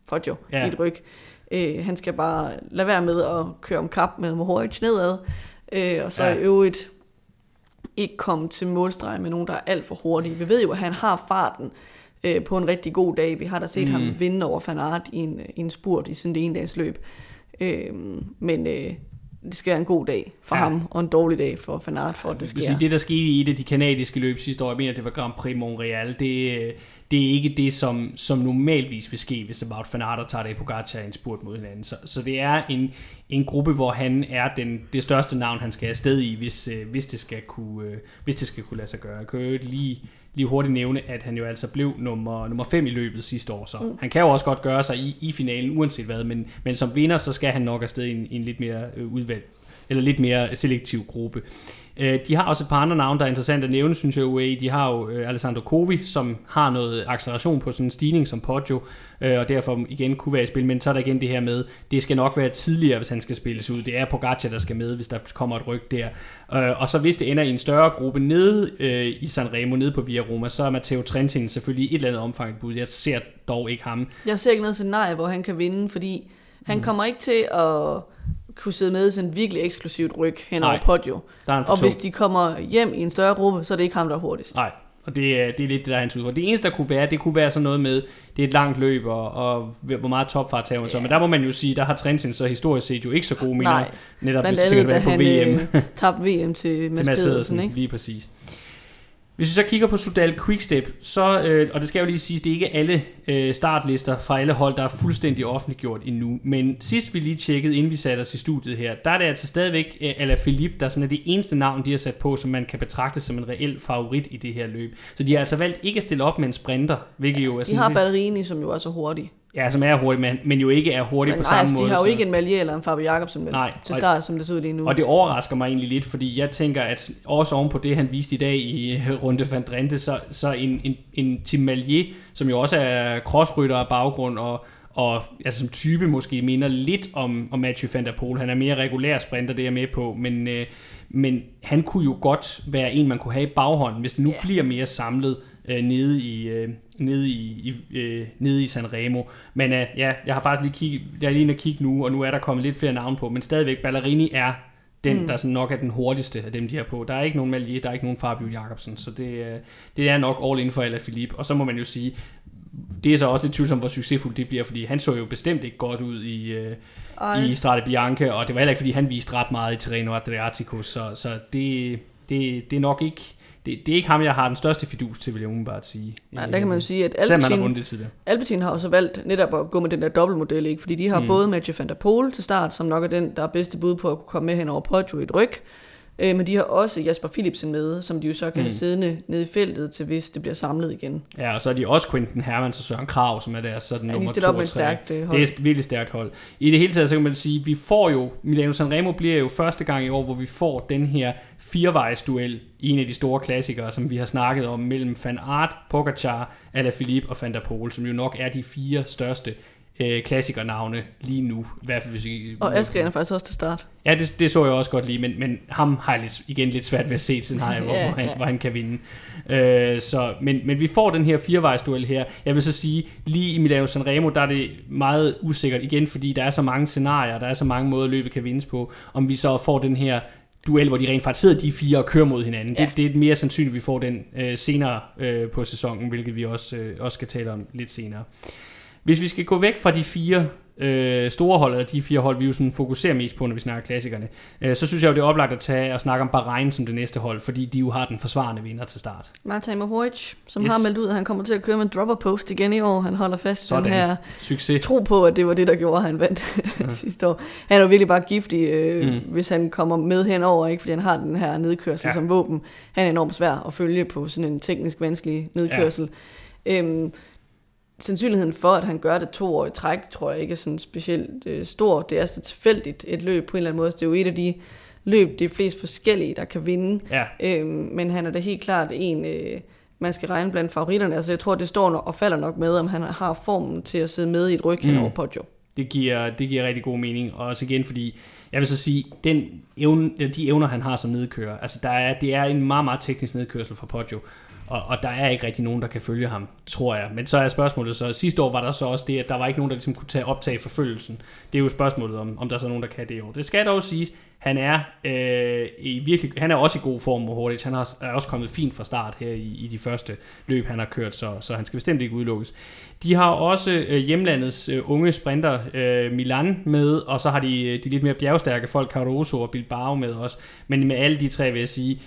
Speaker 2: Poggio ja. i et ryg. Øh, han skal bare lade være med at køre om kap med Mohoric nedad, Øh, og så ja. i øvrigt ikke komme til målstregen med nogen, der er alt for hurtige. Vi ved jo, at han har farten øh, på en rigtig god dag. Vi har da set mm. ham vinde over Van Aert i en, i en spurt i sådan det ene dags løb. Øh, men øh, det skal være en god dag for ja. ham, og en dårlig dag for Van Aert, for at det sker.
Speaker 1: Sige, det, der skete i et af de kanadiske løb sidste år, jeg mener, det var Grand Prix Montreal, det, det er ikke det, som, som normalvis vil ske, hvis Wout van Aert tager det i Pogacar en spurt mod hinanden. Så, så det er en, en gruppe, hvor han er den, det største navn, han skal afsted i, hvis, øh, hvis, det skal kunne, øh, hvis det skal kunne lade sig gøre. Jeg kan jo lige, lige hurtigt nævne, at han jo altså blev nummer, nummer 5 i løbet sidste år, så mm. han kan jo også godt gøre sig i, i finalen, uanset hvad, men, men som vinder, så skal han nok afsted i en, en lidt mere øh, udvalgt, eller lidt mere selektiv gruppe. Øh, de har også et par andre navne, der er interessant at nævne, synes jeg, UAE. De har jo øh, Alessandro Covi, som har noget acceleration på sådan en stigning som Poggio, øh, og derfor igen kunne være i spil. Men så er der igen det her med, det skal nok være tidligere, hvis han skal spilles ud. Det er Pogacar, der skal med, hvis der kommer et ryg der. Og så hvis det ender i en større gruppe nede i Sanremo, nede på Via Roma, så er Matteo Trentin selvfølgelig i et eller andet omfang et bud. Jeg ser dog ikke ham.
Speaker 2: Jeg ser ikke noget scenarie, hvor han kan vinde, fordi han mm. kommer ikke til at kunne sidde med i sådan en virkelig eksklusivt ryg hen over Poggio. Og hvis de kommer hjem i en større gruppe, så er det ikke ham, der er hurtigst.
Speaker 1: Nej, og det er, det er lidt det, der er hans udfordring. Det eneste, der kunne være, det kunne være sådan noget med, det er et langt løb, og, og hvor meget topfart tager ja. Men der må man jo sige, der har Trentin så historisk set jo ikke så gode minder. Nej,
Speaker 2: netop, blandt andet, da han VM. Øh, tabte VM til Mads, til Mads Pedersen, Pedersen, ikke?
Speaker 1: Lige præcis. Hvis vi så kigger på Sudal Quickstep, så, øh, og det skal jo lige sige, det er ikke alle øh, startlister fra alle hold, der er fuldstændig offentliggjort endnu. Men sidst vi lige tjekkede, inden vi satte os i studiet her, der er det altså stadigvæk øh, Ala Philippe, der sådan er det eneste navn, de har sat på, som man kan betragte som en reel favorit i det her løb. Så de har altså valgt ikke at stille op med en sprinter, hvilket ja, jo er
Speaker 2: sådan... De har Ballerini, som jo er så hurtig.
Speaker 1: Ja, som er hurtig, men, men jo ikke er hurtig men, på nej, samme altså,
Speaker 2: måde. de har jo så... ikke en Malje eller en Fabio Jacobsen nej, til start, og, som det ser ud lige nu.
Speaker 1: Og det overrasker mig egentlig lidt, fordi jeg tænker, at også oven på det, han viste i dag i Runde van Drenthe, så, så en, en, en Tim Malje, som jo også er crossrytter af baggrund, og, og altså, som type måske minder lidt om, om Mathieu van der Poel. Han er mere regulær sprinter, det er jeg med på, men, øh, men han kunne jo godt være en, man kunne have i baghånden, hvis det nu yeah. bliver mere samlet øh, nede i, øh, nede i, i, øh, nede i Sanremo. Men øh, ja, jeg har faktisk lige kigget, jeg er lige at kigge nu, og nu er der kommet lidt flere navne på, men stadigvæk Ballerini er den, mm. der sådan nok er den hurtigste af dem, de har på. Der er ikke nogen Malier, der er ikke nogen Fabio Jacobsen, så det, øh, det er nok all in for Alaphilippe. Og så må man jo sige, det er så også lidt tvivlsomt, hvor succesfuldt det bliver, fordi han så jo bestemt ikke godt ud i, øh, i Strade Bianche, og det var heller ikke, fordi han viste ret meget i Terreno Adriatico, så, så det, det, det er nok ikke det, det er ikke ham, jeg har den største fidus til, vil jeg umiddelbart sige.
Speaker 2: Nej, der kan man jo sige, at
Speaker 1: Selvom han har
Speaker 2: også valgt netop at gå med den der dobbeltmodel, ikke? fordi de har
Speaker 1: Mm.
Speaker 2: både Mathieu van der Poel til start, som nok er den, der er bedste bud på at kunne komme med hen over Poggio i et ryg, øh, men de har også Jasper Philipsen med, som de jo så kan
Speaker 1: Mm.
Speaker 2: have siddende nede i feltet til, hvis det bliver samlet igen.
Speaker 1: Ja, og så er de også Quentin Hermans og Søren Krav, som er deres sådan
Speaker 2: Ja,
Speaker 1: nummer
Speaker 2: stiller
Speaker 1: 2
Speaker 2: op med
Speaker 1: og
Speaker 2: et
Speaker 1: 3.
Speaker 2: stærkt øh, hold.
Speaker 1: Det er et virkelig stærkt hold. I det hele taget, så kan man sige, vi får jo, Milano Sanremo bliver jo første gang i år, hvor vi får den her firevejsduel i en af de store klassikere, som vi har snakket om, mellem Van Aert, Pogacar, Alaphilippe og Van der Poel, som jo nok er de fire største øh, klassikernavne lige nu. I hvert fald, hvis vi,
Speaker 2: Og Askren er faktisk også til start.
Speaker 1: Ja, det, det så jeg også godt lige, men, men ham har jeg lidt, igen lidt svært ved at se et scenarie, hvor,
Speaker 2: Ja,
Speaker 1: hvor, han,
Speaker 2: ja.
Speaker 1: hvor han kan vinde. Øh, så, men, men vi får den her firevejsduel her. Jeg vil så sige, lige i Milano Sanremo, der er det meget usikkert igen, fordi der er så mange scenarier, der er så mange måder, løbet kan vindes på, om vi så får den her duel, hvor de rent faktisk sidder de fire og kører mod hinanden.
Speaker 2: Ja.
Speaker 1: Det, det er mere sandsynligt, at vi får den øh, senere øh, på sæsonen, hvilket vi også, øh, også skal tale om lidt senere. Hvis vi skal gå væk fra de fire øh, store hold, eller de fire hold, vi jo sådan fokuserer mest på, når vi snakker klassikerne, øh, så synes jeg jo, det er oplagt at tage og snakke om Bahrain som det næste hold, fordi de jo har den forsvarende vinder til start.
Speaker 2: Martin Mohoric, som
Speaker 1: Yes.
Speaker 2: har meldt ud, at han kommer til at køre med dropper post igen i år. Han holder fast i
Speaker 1: Sådan.
Speaker 2: den her
Speaker 1: Succes.
Speaker 2: tro på, at det var det, der gjorde, at han vandt ja. sidste år. Han er jo virkelig bare giftig, øh,
Speaker 1: Mm.
Speaker 2: hvis han kommer med henover, ikke? fordi han har den her nedkørsel
Speaker 1: ja.
Speaker 2: som våben. Han er enormt svær at følge på sådan en teknisk vanskelig nedkørsel. Ja. Øhm, sandsynligheden for, at han gør det to år i træk, tror jeg ikke er sådan specielt øh, stor. Det er så tilfældigt et løb på en eller anden måde. Så det er jo et af de løb, det er flest forskellige, der kan vinde.
Speaker 1: Ja,
Speaker 2: Øhm, men han er da helt klart en, øh, man skal regne blandt favoritterne. Altså jeg tror, det står og falder nok med, om han har formen til at sidde med i et ryg
Speaker 1: Mm.
Speaker 2: over Poggio.
Speaker 1: det giver, det giver rigtig god mening. Og også igen, fordi jeg vil så sige, den evne, de evner, han har som nedkører, altså der er, det er en meget, meget teknisk nedkørsel for Poggio. Og, og der er ikke rigtig nogen, der kan følge ham, tror jeg. Men så er spørgsmålet så, sidste år var der så også det, at der var ikke nogen, der ligesom kunne tage optage forfølgelsen. Det er jo spørgsmålet, om, om der er så nogen, der kan det i år. Det skal dog siges, han er, øh, i virkelig, han er også i god form og hurtigt. Han har, er også kommet fint fra start her i, i de første løb, han har kørt, så, så han skal bestemt ikke udelukkes. De har også øh, hjemlandets øh, unge sprinter øh, Milan med, og så har de øh, de lidt mere bjergstærke folk, Caruso og Bilbao med også. Men med alle de tre vil jeg sige,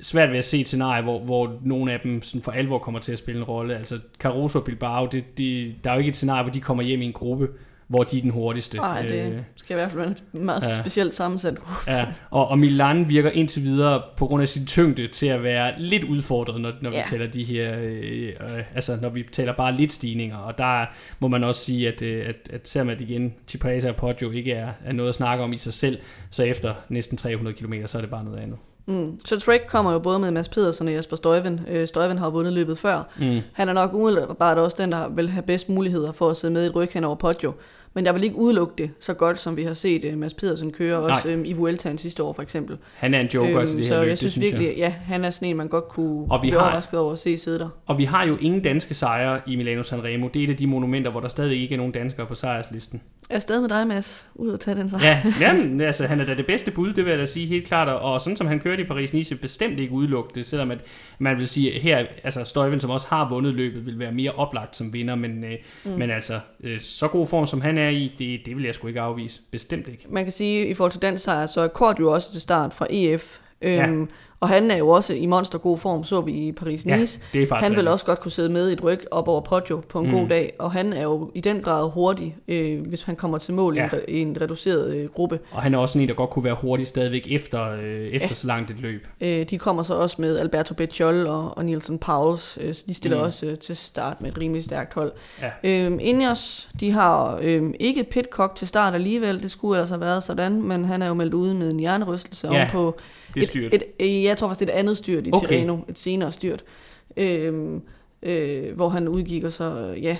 Speaker 1: svært ved at se et scenarie, hvor, hvor nogle af dem sådan for alvor kommer til at spille en rolle. Altså Caruso og Bilbao, det, de, der er jo ikke et scenarie, hvor de kommer hjem i en gruppe, hvor de er den hurtigste.
Speaker 2: Nej, det
Speaker 1: Øh,
Speaker 2: skal i hvert fald være en meget
Speaker 1: ja.
Speaker 2: specielt sammensat gruppe.
Speaker 1: Ja, og, og Milan virker indtil videre på grund af sin tyngde til at være lidt udfordret, når, når vi
Speaker 2: Ja.
Speaker 1: tæller de her, øh, øh, altså når vi tæller bare lidt stigninger, og der må man også sige, at, øh, at, at selvom at igen Cipresa og Poggio ikke er, er noget at snakke om i sig selv, så efter næsten 300 km, så er det bare noget andet.
Speaker 2: Mm. Så Trek kommer jo både med Mads Pedersen og Jesper Støjven. Øh, Støjven har vundet løbet før.
Speaker 1: Mm.
Speaker 2: Han er nok umiddelbart også den, der vil have bedst muligheder for at sidde med i et ryg hen over Poggio. Men jeg vil ikke udelukke det så godt, som vi har set uh, Mads Pedersen køre, også
Speaker 1: Nej.
Speaker 2: øhm, i Vueltaen sidste år for eksempel.
Speaker 1: Han er en joker til det her
Speaker 2: så
Speaker 1: løb,
Speaker 2: jeg
Speaker 1: det
Speaker 2: synes,
Speaker 1: synes
Speaker 2: virkelig,
Speaker 1: jeg.
Speaker 2: ja, han er sådan en, man godt kunne
Speaker 1: Og vi
Speaker 2: blive
Speaker 1: har-
Speaker 2: overrasket over at se sidde der.
Speaker 1: Og vi har jo ingen danske sejre i Milano Sanremo. Det er et af de monumenter, hvor der stadig ikke er nogen danskere på sejrslisten.
Speaker 2: Jeg er stadig med dig, Mads, ud og tage den så.
Speaker 1: Ja, jamen, altså, han er da det bedste bud, det vil jeg da sige helt klart. Og sådan som han kørte i Paris-Nice, bestemt ikke udelukke det, selvom at man vil sige, at her, altså Støjven, som også har vundet løbet, vil være mere oplagt som vinder, men, øh, mm. men altså, øh, så god form som han er i, det, det vil jeg sgu ikke afvise. Bestemt ikke.
Speaker 2: Man kan sige, i forhold til dansk sejr, så er Kort jo også til start fra EF. Øhm,
Speaker 1: Ja.
Speaker 2: Og han er jo også i monstergod form, så vi i Paris-Nice.
Speaker 1: Ja,
Speaker 2: Han vil også godt kunne sidde med i et ryg op over Poggio på en
Speaker 1: Mm.
Speaker 2: god dag, og han er jo i den grad hurtig, øh, hvis han kommer til mål
Speaker 1: Ja.
Speaker 2: i, en, re- i en reduceret øh, gruppe.
Speaker 1: Og han er også en, der godt kunne være hurtig stadigvæk efter, øh, efter
Speaker 2: Ja.
Speaker 1: så langt et løb.
Speaker 2: Øh, de kommer så også med Alberto Becciol og, og Nielsen Pauls, øh, så de stiller
Speaker 1: Mm.
Speaker 2: også øh, til start med et rimelig stærkt hold.
Speaker 1: Ja.
Speaker 2: Øhm, Ineos, de har øhm, ikke Pitcock til start alligevel, det skulle ellers have været sådan, men han er jo meldt ude med en hjernerystelse
Speaker 1: Ja,
Speaker 2: ja. på
Speaker 1: Det er styrt.
Speaker 2: et, et, øh, jeg tror faktisk, det er et andet styrt i
Speaker 1: Okay.
Speaker 2: Tirreno, et senere styrt, øhm, øh, hvor han udgik og så, ja,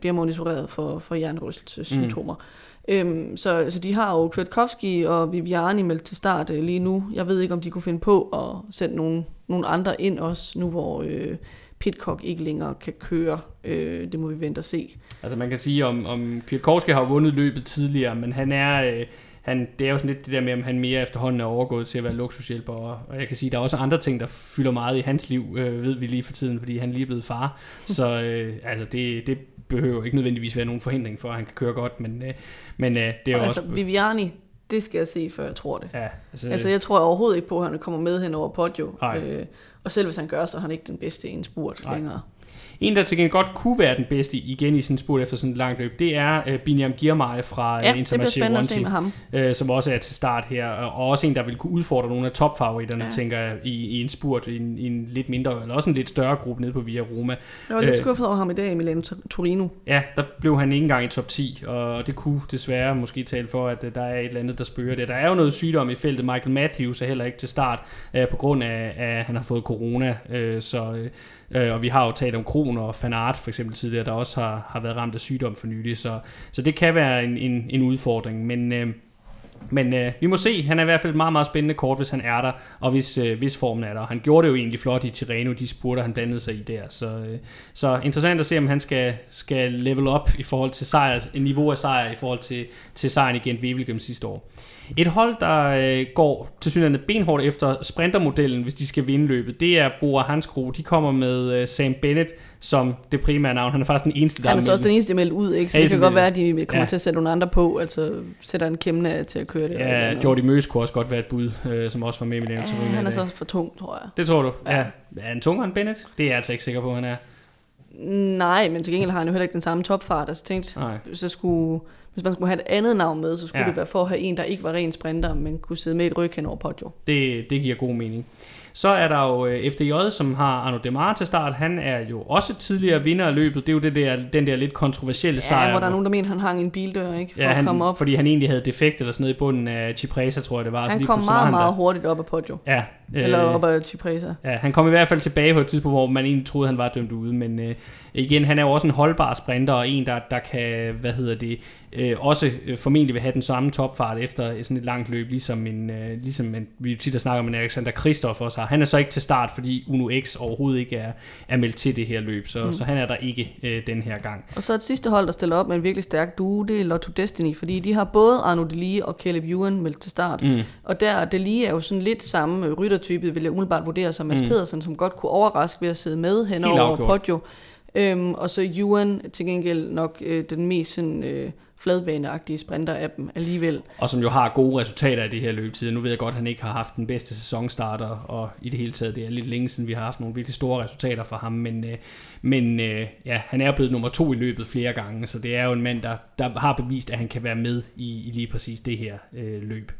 Speaker 2: bliver monitoreret for, for hjernerystelsessymptomer. Mm. Øhm, så, så de har jo Kwiatkowski og Viviani meldt til start øh, lige nu. Jeg ved ikke, om de kunne finde på at sætte nogle, nogle andre ind også, nu hvor øh, Pitcock ikke længere kan køre. Øh, det må vi vente og se.
Speaker 1: Altså man kan sige, om, om Kwiatkowski har vundet løbet tidligere, men han er... Øh, han, det er jo sådan lidt det der med, om han mere efterhånden er overgået til at være luksushjælper, og, og jeg kan sige, der er også andre ting, der fylder meget i hans liv, øh, ved vi lige for tiden, fordi han lige er blevet far. Så øh, altså det, det behøver ikke nødvendigvis være nogen forhindring for, at han kan køre godt, men, øh, men øh, det er jo
Speaker 2: Og altså,
Speaker 1: også...
Speaker 2: Viviani, det skal jeg se, før jeg tror det.
Speaker 1: Ja, altså,
Speaker 2: Altså, jeg tror overhovedet ikke på, at han kommer med hen over Poggio. Øh, Og selv hvis han gør, så er han ikke den bedste i en spurt længere.
Speaker 1: En, der til gengæld godt kunne være den bedste igen i sin spurt efter sådan et langt løb, det er uh, Binyam Girmay fra
Speaker 2: Ja, at se med ham.
Speaker 1: uh, som også er til start her, og og også en, der vil kunne udfordre nogle af topfavoritterne, ja.
Speaker 2: Ja.
Speaker 1: tænker jeg, i, i en spurt, i en, i en lidt mindre, eller også en lidt større gruppe nede på Via Roma.
Speaker 2: Jeg var lidt
Speaker 1: Øh.
Speaker 2: skuffet over ham i dag i Milano Torino.
Speaker 1: Ja, der blev han ikke engang i top 10, og det kunne desværre måske tale for, at øh, der er et eller andet, der spørger det. Der er jo noget sygdom i feltet. Michael Matthews er heller ikke til start, øh, på grund af, at han har fået corona. Øh, så, øh, Øh, og vi har jo talt om Kron og Fanart for eksempel tidligere, der også har, har været ramt af sygdom for nylig. Så, så det kan være en, en, en udfordring. Men, øh, men øh, vi må se. Han er i hvert fald et meget, meget spændende kort, hvis han er der, og hvis, øh, hvis formen er der. Og Han gjorde det jo egentlig flot i Tirreno, de spurgte, han blandede sig i der. Så, øh, så interessant at se, om han skal, skal level op i forhold til sejr, en niveau af sejr i forhold til, til sejren i Gent Wevelgem sidste år. Et hold, der øh, går til synligheden benhårdt efter sprintermodellen, hvis de skal vinde løbet, det er Bora Hansgrohe. De kommer med øh, Sam Bennett som det primære navn. Han er faktisk den eneste, der
Speaker 2: Han er
Speaker 1: er
Speaker 2: så også den eneste, der er meldt ud, ikke? Så
Speaker 1: Ja,
Speaker 2: det kan godt være, at de kommer
Speaker 1: ja.
Speaker 2: til at sætte nogle andre på, altså sætter en kæmne til at køre det. eller et eller
Speaker 1: Ja,
Speaker 2: andet.
Speaker 1: Jordi Møs kunne også godt være et bud, øh, som også var med i Milano
Speaker 2: Ja, han er så for tung, tror jeg.
Speaker 1: Det tror du? Ja.
Speaker 2: Ja.
Speaker 1: Er han tungere end Bennett? Det er jeg altså ikke sikker på, han er.
Speaker 2: Nej, men til gengæld har han jo heller ikke den samme topfart. Altså tænkt,
Speaker 1: Nej.
Speaker 2: så skulle, hvis man skulle have et andet navn med, så skulle
Speaker 1: Ja.
Speaker 2: det være for at have en, der ikke var ren sprinter, men kunne sidde med et ryg hen over Poggio.
Speaker 1: Det, det giver god mening. Så er der jo øh, FDJ, som har Arno Demar til start. Han er jo også tidligere vinder af løbet. Det er jo det der, den der lidt kontroversielle
Speaker 2: Ja,
Speaker 1: sejr.
Speaker 2: hvor der er nogen, der mener, han hang en bildør, ikke? For
Speaker 1: ja,
Speaker 2: at
Speaker 1: han,
Speaker 2: komme op.
Speaker 1: fordi han egentlig havde defekt eller sådan noget i bunden af Cipresa, tror jeg det var. Så
Speaker 2: Han
Speaker 1: lige
Speaker 2: kom meget,
Speaker 1: han
Speaker 2: meget
Speaker 1: der.
Speaker 2: hurtigt op af Poggio.
Speaker 1: Ja,
Speaker 2: Eller
Speaker 1: øh,
Speaker 2: op af Cipresa.
Speaker 1: Ja, han kom i hvert fald tilbage på et tidspunkt, hvor man egentlig troede, han var dømt ude, men øh, igen, han er jo også en holdbar sprinter, og en, der, der kan, hvad hedder det, øh, også øh, formentlig vil have den samme topfart efter sådan et langt løb, ligesom, en, øh, ligesom en, vi jo tit har snakket om, en Alexander Kristoff også har. Han er så ikke til start, fordi Uno X overhovedet ikke er, er meldt til det her løb, så, mm. så han er der ikke øh, den her gang.
Speaker 2: Og så et sidste hold, der stiller op med en virkelig stærk duo, det er Lotto Destiny, fordi de har både Arno Delie og Caleb Ewan meldt til start.
Speaker 1: Mm.
Speaker 2: Og der, Delie er jo sådan lidt samme øh, ryttertype, vil jeg umiddelbart vurdere som Mads
Speaker 1: Mm.
Speaker 2: Pedersen, som godt kunne overraske ved at sidde med hen
Speaker 1: Helt
Speaker 2: over
Speaker 1: afgjort.
Speaker 2: Poggio. Øhm, og så Ewan til gengæld nok øh, den mest sådan, øh, fladbaneagtige sprinter af dem alligevel.
Speaker 1: Og som jo har gode resultater i det her løbetid. Nu ved jeg godt, at han ikke har haft den bedste sæsonstarter, og i det hele taget, det er lidt længe siden, vi har haft nogle virkelig store resultater for ham, men, øh, men øh, ja, han er blevet nummer to i løbet flere gange, så det er jo en mand, der, der har bevist, at han kan være med i, i lige præcis det her øh, løb.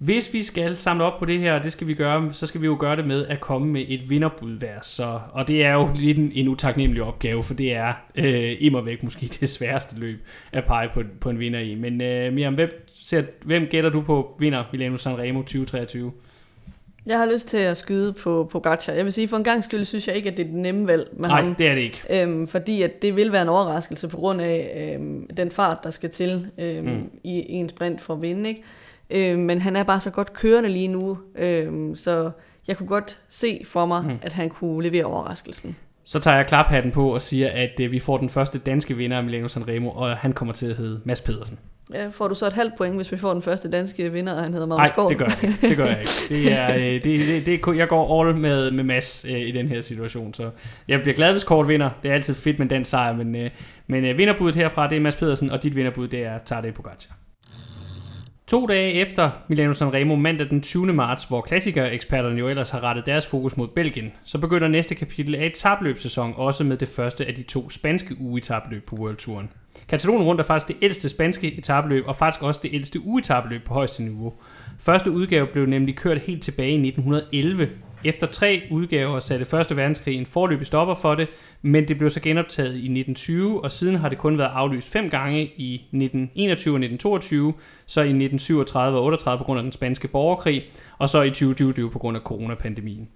Speaker 1: Hvis vi skal samle op på det her, og det skal vi gøre, så skal vi jo gøre det med at komme med et vinderbud hver. Så, og det er jo lidt en, en utaknemmelig opgave, for det er øh, immer væk måske det sværeste løb at pege på, på en vinder i. Men øh, Miriam, hvem, ser, hvem gætter du på vinder Milano Sanremo 2023?
Speaker 2: Jeg har lyst til at skyde på Pogacar. Jeg vil sige, for en gang skyld synes jeg ikke, at det er det nemme valg med
Speaker 1: Nej,
Speaker 2: ham.
Speaker 1: det er det ikke.
Speaker 2: Øhm, fordi at det vil være en overraskelse på grund af øhm, den fart, der skal til øhm,
Speaker 1: Mm.
Speaker 2: mm. i en sprint for at vinde. Ikke? Øhm, men han er bare så godt kørende lige nu, øhm, så jeg kunne godt se for mig,
Speaker 1: Mm.
Speaker 2: at han kunne levere overraskelsen.
Speaker 1: Så tager jeg klaphatten på og siger, at øh, vi får den første danske vinder af Milano Sanremo, og han kommer til at hedde Mads Pedersen.
Speaker 2: Ja, får du så et halvt point, hvis vi får den første danske vinder, og han hedder Magnus
Speaker 1: Nej, det gør jeg ikke. Det gør jeg ikke. Det er, øh, det, det, det, er- jeg går all med, med Mads øh, i den her situation. Så jeg bliver glad, hvis Kort vinder. Det er altid fedt med den sejr, men, øh, men øh, vinderbuddet herfra, det er Mads Pedersen, og dit vinderbud, det er Tadej Pogacar. To dage efter Milano Sanremo mandag den 20. marts, hvor klassikereksperterne jo ellers har rettet deres fokus mod Belgien, så begynder næste kapitel af et tabløbssæson også med det første af de to spanske ugeetabløb på World Touren. Katalonien rundt er faktisk det ældste spanske etabløb, og faktisk også det ældste ugeetabløb på højeste niveau. Første udgave blev nemlig kørt helt tilbage i 1911. Efter tre udgaver satte Første Verdenskrig en forløbig stopper for det, men det blev så genoptaget i 1920, og siden har det kun været aflyst fem gange i 1921 og 1922, så i 1937 og 38 på grund af den spanske borgerkrig, og så i 2020 på grund af coronapandemien.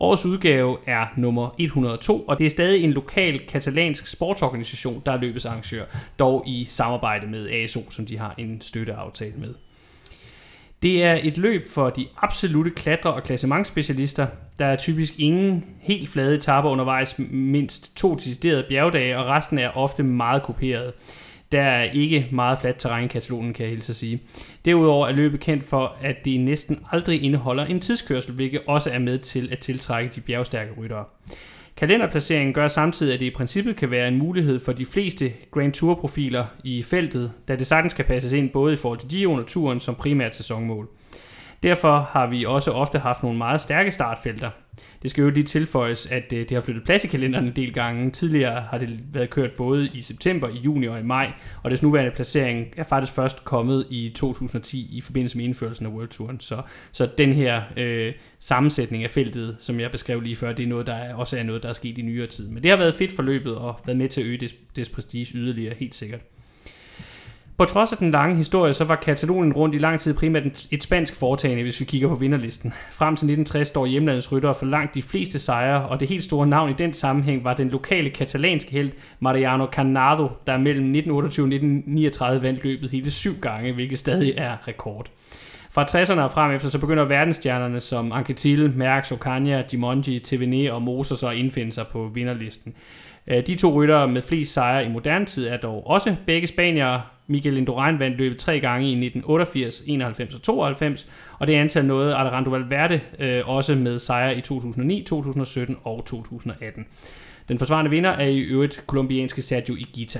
Speaker 1: Årets udgave er nummer 102, og det er stadig en lokal katalansk sportsorganisation, der er løbets arrangør, dog i samarbejde med ASO, som de har en støtteaftale med. Det er et løb for de absolute klatre- og klassementsspecialister. Der er typisk ingen helt flade etapper undervejs, mindst to deciderede bjergdage, og resten er ofte meget kuperet. Der er ikke meget fladt terræn i Katalonien, kan jeg hilse at sige. Derudover er løbet kendt for, at det næsten aldrig indeholder en tidskørsel, hvilket også er med til at tiltrække de bjergstærke ryttere. Kalenderplaceringen gør samtidig, at det i princippet kan være en mulighed for de fleste Grand Tour-profiler i feltet, da det sagtens kan passes ind både i forhold til Giroen og turen som primært sæsonmål. Derfor har vi også ofte haft nogle meget stærke startfelter. Det skal jo lige tilføjes, at øh, det har flyttet plads i kalenderen en del gange. Tidligere har det været kørt både i september, i juni og i maj, og dets nuværende placering er faktisk først kommet i 2010 i forbindelse med indførelsen af World Touren. Så, så den her øh, sammensætning af feltet, som jeg beskrev lige før, det er noget, der er, også er noget, der er sket i nyere tid. Men det har været fedt forløbet og været med til at øge dets, dets prestige yderligere, helt sikkert. På trods af den lange historie, så var Katalonien rundt i lang tid primært et spansk foretagende, hvis vi kigger på vinderlisten. Frem til 1960 står hjemlandets ryttere for langt de fleste sejre, og det helt store navn i den sammenhæng var den lokale katalanske held Mariano Canado, der mellem 1928 og 1939 vandt løbet hele syv gange, hvilket stadig er rekord. Fra 60'erne og frem efter, så begynder verdensstjernerne som Anquetil, Merckx, Ocaña, Gimongi, Tevene og Moser at indfinde sig på vinderlisten. Øh, de to ryttere med flest sejre i moderne tid er dog også begge spaniere. Miguel Indurain vandt løbet tre gange i 1988, 91 og 92, og det antal nåede Alejandro Valverde øh, også med sejre i 2009, 2017 og 2018. Den forsvarende vinder er i øvrigt kolumbianske Sergio Igita.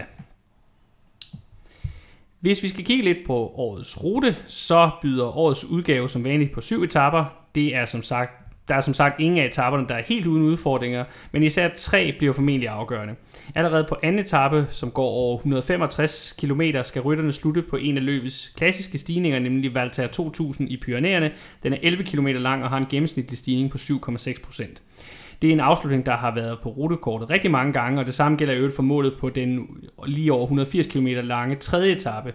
Speaker 1: Hvis vi skal kigge lidt på årets rute, så byder årets udgave som vanligt på syv etapper. Det er som sagt der er som sagt ingen af etaperne, der er helt uden udfordringer, men især tre bliver formentlig afgørende. Allerede på anden etape, som går over 165 km, skal rytterne slutte på en af løbets klassiske stigninger, nemlig Valter 2000 i Pyreneerne. Den er 11 km lang og har en gennemsnitlig stigning på 7,6% Det er en afslutning, der har været på rutekortet rigtig mange gange, og det samme gælder øvrigt for målet på den lige over 180 km lange tredje etape.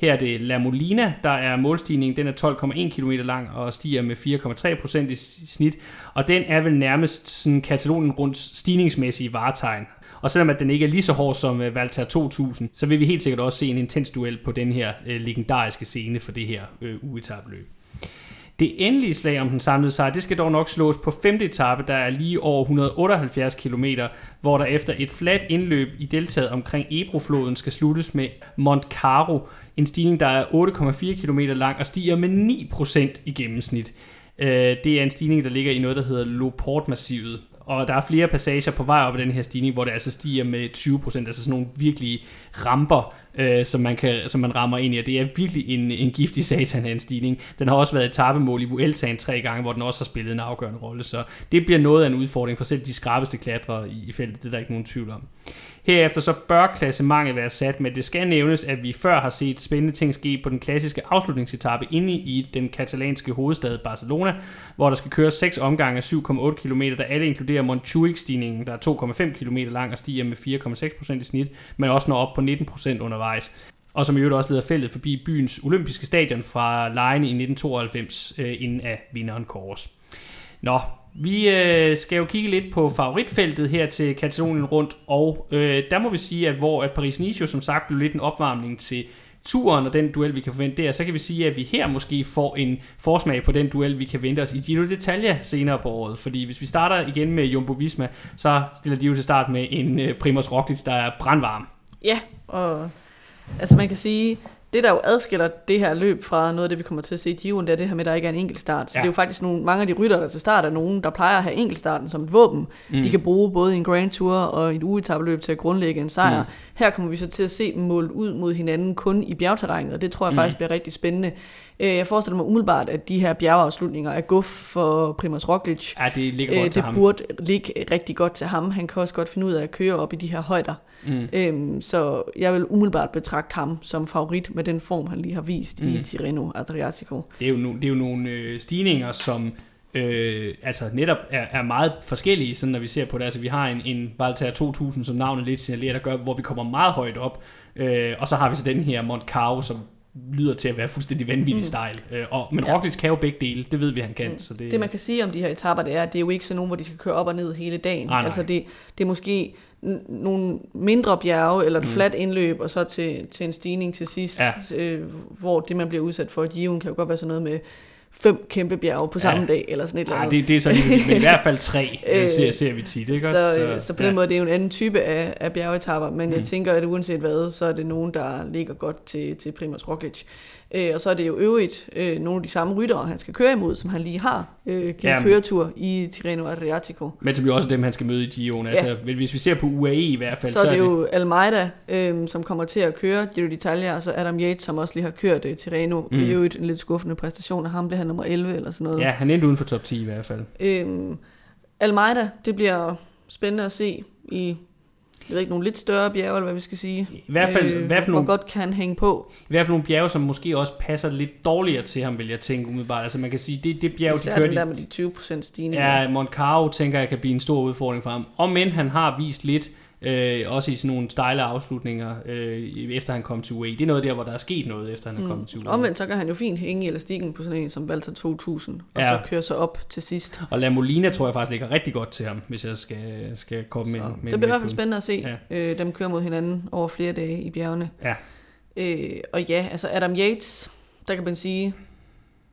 Speaker 1: Her er det La Molina, der er målstigningen, den er 12,1 km lang og stiger med 4,3% i snit, og den er vel nærmest sådan Katalonien rundt stigningsmæssige varetegn. Og selvom at den ikke er lige så hård som uh, Valter 2000, så vil vi helt sikkert også se en intens duel på den her øh, legendariske scene for det her øh, uh, uetabløb. Det endelige slag om den samlede sejr, det skal dog nok slås på femte etape, der er lige over 178 km, hvor der efter et fladt indløb i deltaget omkring Ebrofloden skal sluttes med Mont Caro, en stigning, der er 8,4 km lang og stiger med 9% i gennemsnit. Øh, det er en stigning, der ligger i noget, der hedder Loport-massivet. Og der er flere passager på vej op ad den her stigning, hvor det altså stiger med 20%, altså sådan nogle virkelige ramper, øh, som, man kan, som man rammer ind i, og det er virkelig en, en giftig satan af en stigning. Den har også været et tabemål i Vueltaen tre gange, hvor den også har spillet en afgørende rolle, så det bliver noget af en udfordring for selv de skrabeste klatrere i, i feltet, det er der ikke nogen tvivl om. Herefter så bør klassementet være sat, men det skal nævnes, at vi før har set spændende ting ske på den klassiske afslutningsetappe inde i den katalanske hovedstad Barcelona, hvor der skal køres 6 omgange af 7,8 km, der alle inkluderer Montjuic-stigningen, der er 2,5 km lang og stiger med 4,6% i snit, men også når op på 19% undervejs og som i øvrigt også leder feltet forbi byens olympiske stadion fra lejene i 1992, øh, inden af vinderen kores. Nå, vi øh, skal jo kigge lidt på favoritfeltet her til Katalonien rundt, og øh, der må vi sige, at hvor at Paris-Nice som sagt blev lidt en opvarmning til turen og den duel, vi kan forvente der, så kan vi sige, at vi her måske får en forsmag på den duel, vi kan vente os i Giro d'Italia senere på året. Fordi hvis vi starter igen med Jumbo Visma, så stiller de jo til start med en øh, Primoz Roglic, der er brandvarm.
Speaker 2: Ja, og altså man kan sige, det, der jo adskiller det her løb fra noget af det, vi kommer til at se i Giroen, det er det her med, at der ikke er en enkelt start. Så ja. det er jo faktisk nogle, mange af de rytter, der til start er nogen, der plejer at have enkeltstarten som et våben. Mm. De kan bruge både en Grand Tour og et ugetabeløb til at grundlægge en sejr. Mm. Her kommer vi så til at se dem målt ud mod hinanden kun i bjergterrænet, og det tror jeg mm. faktisk bliver rigtig spændende. Øh, jeg forestiller mig umiddelbart, at de her bjergeafslutninger er guf for Primoz Roglic.
Speaker 1: Ja, det ligger godt øh,
Speaker 2: til ham. Det burde ligge rigtig godt til ham. Han kan også godt finde ud af at køre op i de her højder. Mm. Øhm, så jeg vil umiddelbart betragte ham som favorit med den form, han lige har vist mm. i Tirreno Adriatico.
Speaker 1: Det er jo, no, det er jo nogle øh, stigninger, som øh, altså netop er, er meget forskellige, sådan når vi ser på det. Altså vi har en, en Valter 2000, som navnet lidt signalerer, der gør, hvor vi kommer meget højt op. Øh, og så har vi så den her Mont Caro, som lyder til at være fuldstændig vanvittig mm. style. Øh, og, men ja. Roglic kan jo begge dele, det ved vi, han kan. Mm. Så det,
Speaker 2: det man kan sige om de her etapper, det er, at det er jo ikke sådan nogen, hvor de skal køre op og ned hele dagen. Nej, nej. Altså det, det er måske nogle mindre bjerge, eller et mm. fladt indløb, og så til, til en stigning til sidst, ja. øh, hvor det, man bliver udsat for i Given, kan jo godt være sådan noget med fem kæmpe bjerge på samme ja. dag, eller sådan et eller
Speaker 1: andet. Ja, det, det er så men i hvert fald tre, øh, ser, ser vi tit, ikke
Speaker 2: så, Så, så på ja. den måde, det er jo en anden type af, af bjergetapper, men mm. jeg tænker, at uanset hvad, så er det nogen, der ligger godt til, til Primoz Roglic. Øh, og så er det jo øvrigt øh, nogle af de samme ryttere, han skal køre imod, som han lige har øh, givet
Speaker 1: Jamen.
Speaker 2: køretur i Tirreno Adriatico.
Speaker 1: Men det bliver også dem, han skal møde i Gio'en. Altså, hvis vi ser på UAE i hvert fald,
Speaker 2: Så er det jo Almeida, øh, som kommer til at køre Giro d'Italia, og så Adam Yates, som også lige har kørt øh, Tirreno.
Speaker 1: Mm.
Speaker 2: Det er jo en lidt skuffende præstation af ham, blev han nummer 11 eller sådan noget.
Speaker 1: Ja, han endte uden for top 10 i hvert fald.
Speaker 2: Øhm, Almeida, det bliver spændende at se i jeg ved ikke, nogle lidt større bjerge, eller hvad vi skal sige.
Speaker 1: I hvert fald,
Speaker 2: øh,
Speaker 1: hvert fald nogle,
Speaker 2: godt kan han hænge på.
Speaker 1: i hvert fald nogle bjerge, som måske også passer lidt dårligere til ham, vil jeg tænke umiddelbart. Altså man kan sige, det, det bjerg, de
Speaker 2: Især
Speaker 1: kører
Speaker 2: den
Speaker 1: de,
Speaker 2: der med de 20% stigning.
Speaker 1: Ja, Moncaro tænker jeg kan blive en stor udfordring for ham. Om end han har vist lidt, øh, også i sådan nogle stejle afslutninger, øh, efter han kom til UAE. Det er noget der, hvor der er sket noget, efter han er kommet til UAE.
Speaker 2: Mm. Omvendt så kan han jo fint hænge i elastikken på sådan en som Valter 2000, og
Speaker 1: Ja.
Speaker 2: så køre sig op til sidst.
Speaker 1: Og La Molina tror jeg faktisk ligger rigtig godt til ham, hvis jeg skal, skal komme med,
Speaker 2: Så
Speaker 1: med
Speaker 2: det bliver i hvert fald
Speaker 1: med-
Speaker 2: spændende at se. Ja. Øh, dem kører mod hinanden over flere dage i bjergene.
Speaker 1: Ja.
Speaker 2: Øh, og ja, altså Adam Yates, der kan man sige,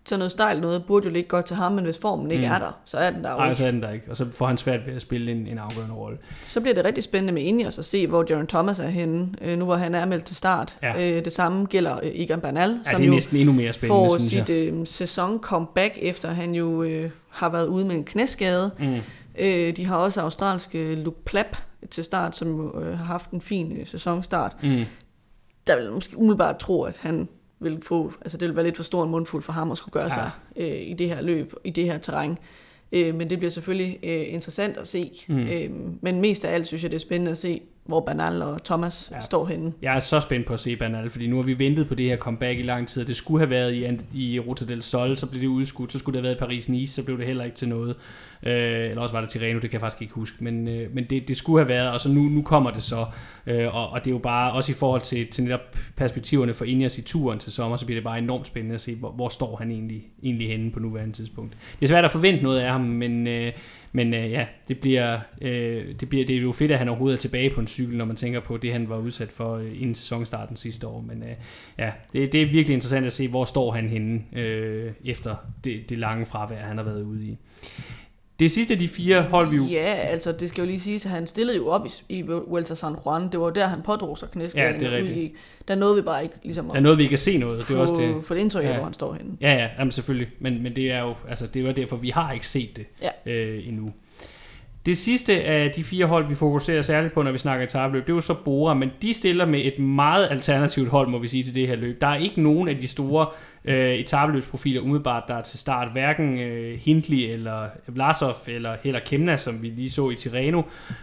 Speaker 2: så noget stejl noget burde jo ligge godt til ham, men hvis formen ikke
Speaker 1: Mm.
Speaker 2: er der, så er den der jo
Speaker 1: Nej, så er den der ikke. Og så får han svært ved at spille en, en afgørende rolle.
Speaker 2: Så bliver det rigtig spændende med Ineos at se, hvor Jaron Thomas er henne, øh, nu hvor han er meldt til start.
Speaker 1: Ja.
Speaker 2: Øh, det samme gælder øh, Egan Bernal,
Speaker 1: Ja,
Speaker 2: som
Speaker 1: det er næsten endnu mere spændende,
Speaker 2: får
Speaker 1: synes
Speaker 2: sit øh, sæson comeback, efter han jo øh, har været ude med en knæskade.
Speaker 1: Mm.
Speaker 2: Øh, de har også australske Luke Plapp til start, som øh, har haft en fin øh, sæsonstart.
Speaker 1: Mm.
Speaker 2: Der vil jeg måske umiddelbart tro, at han vil få, altså det vil være lidt for stor en mundfuld for ham at skulle gøre
Speaker 1: Ja.
Speaker 2: sig øh, i det her løb, i det her terræn. Øh, men det bliver selvfølgelig øh, interessant at se.
Speaker 1: Mm.
Speaker 2: Øh, men mest af alt synes jeg, det er spændende at se, hvor Bernal og Thomas
Speaker 1: Ja.
Speaker 2: står henne.
Speaker 1: Jeg er så spændt på at se Bernal, fordi nu har vi ventet på det her comeback i lang tid. Det skulle have været i, i Ruta del Sol, så blev det udskudt. Så skulle det have været i Paris-Nice, så blev det heller ikke til noget. Øh, eller også var det Tirreno, det kan jeg faktisk ikke huske. Men, øh, men det, det skulle have været, og så nu, nu kommer det så. Øh, og, og det er jo bare, også i forhold til, til netop perspektiverne for Ineos i turen til sommer, så bliver det bare enormt spændende at se, hvor, hvor står han egentlig, egentlig henne på nuværende tidspunkt. Det er svært at forvente noget af ham, men, øh, men øh, ja, det bliver, øh, det bliver det er jo fedt, at han overhovedet er tilbage på en cykel, når man tænker på det, han var udsat for øh, inden sæsonstarten sidste år. Men øh, ja, det, det er virkelig interessant at se, hvor står han henne øh, efter det, det lange fravær, han har været ude i. Det sidste af de fire hold vi jo...
Speaker 2: Ja, altså det skal jo lige siges, at han stillede jo op i, i Vuelta San Juan. Det var der, han pådrog sig knæskaden.
Speaker 1: Ja, det er rigtigt.
Speaker 2: Der nåede vi bare ikke ligesom
Speaker 1: Der
Speaker 2: at
Speaker 1: er noget, vi ikke kan se noget. Det er
Speaker 2: få,
Speaker 1: også det.
Speaker 2: få det indtryk af,
Speaker 1: Ja.
Speaker 2: hvor han står henne.
Speaker 1: Ja, ja, jamen selvfølgelig. Men, men det er jo altså, det jo derfor, vi har ikke set det
Speaker 2: Ja.
Speaker 1: øh, endnu. Det sidste af de fire hold, vi fokuserer særligt på, når vi snakker etabløb, det er jo så Bora, men de stiller med et meget alternativt hold, må vi sige, til det her løb. Der er ikke nogen af de store øh, etabløbsprofiler umiddelbart, der er til start. Hverken øh, Hindley eller Vlasov eller heller Kemna, som vi lige så i Tirreno.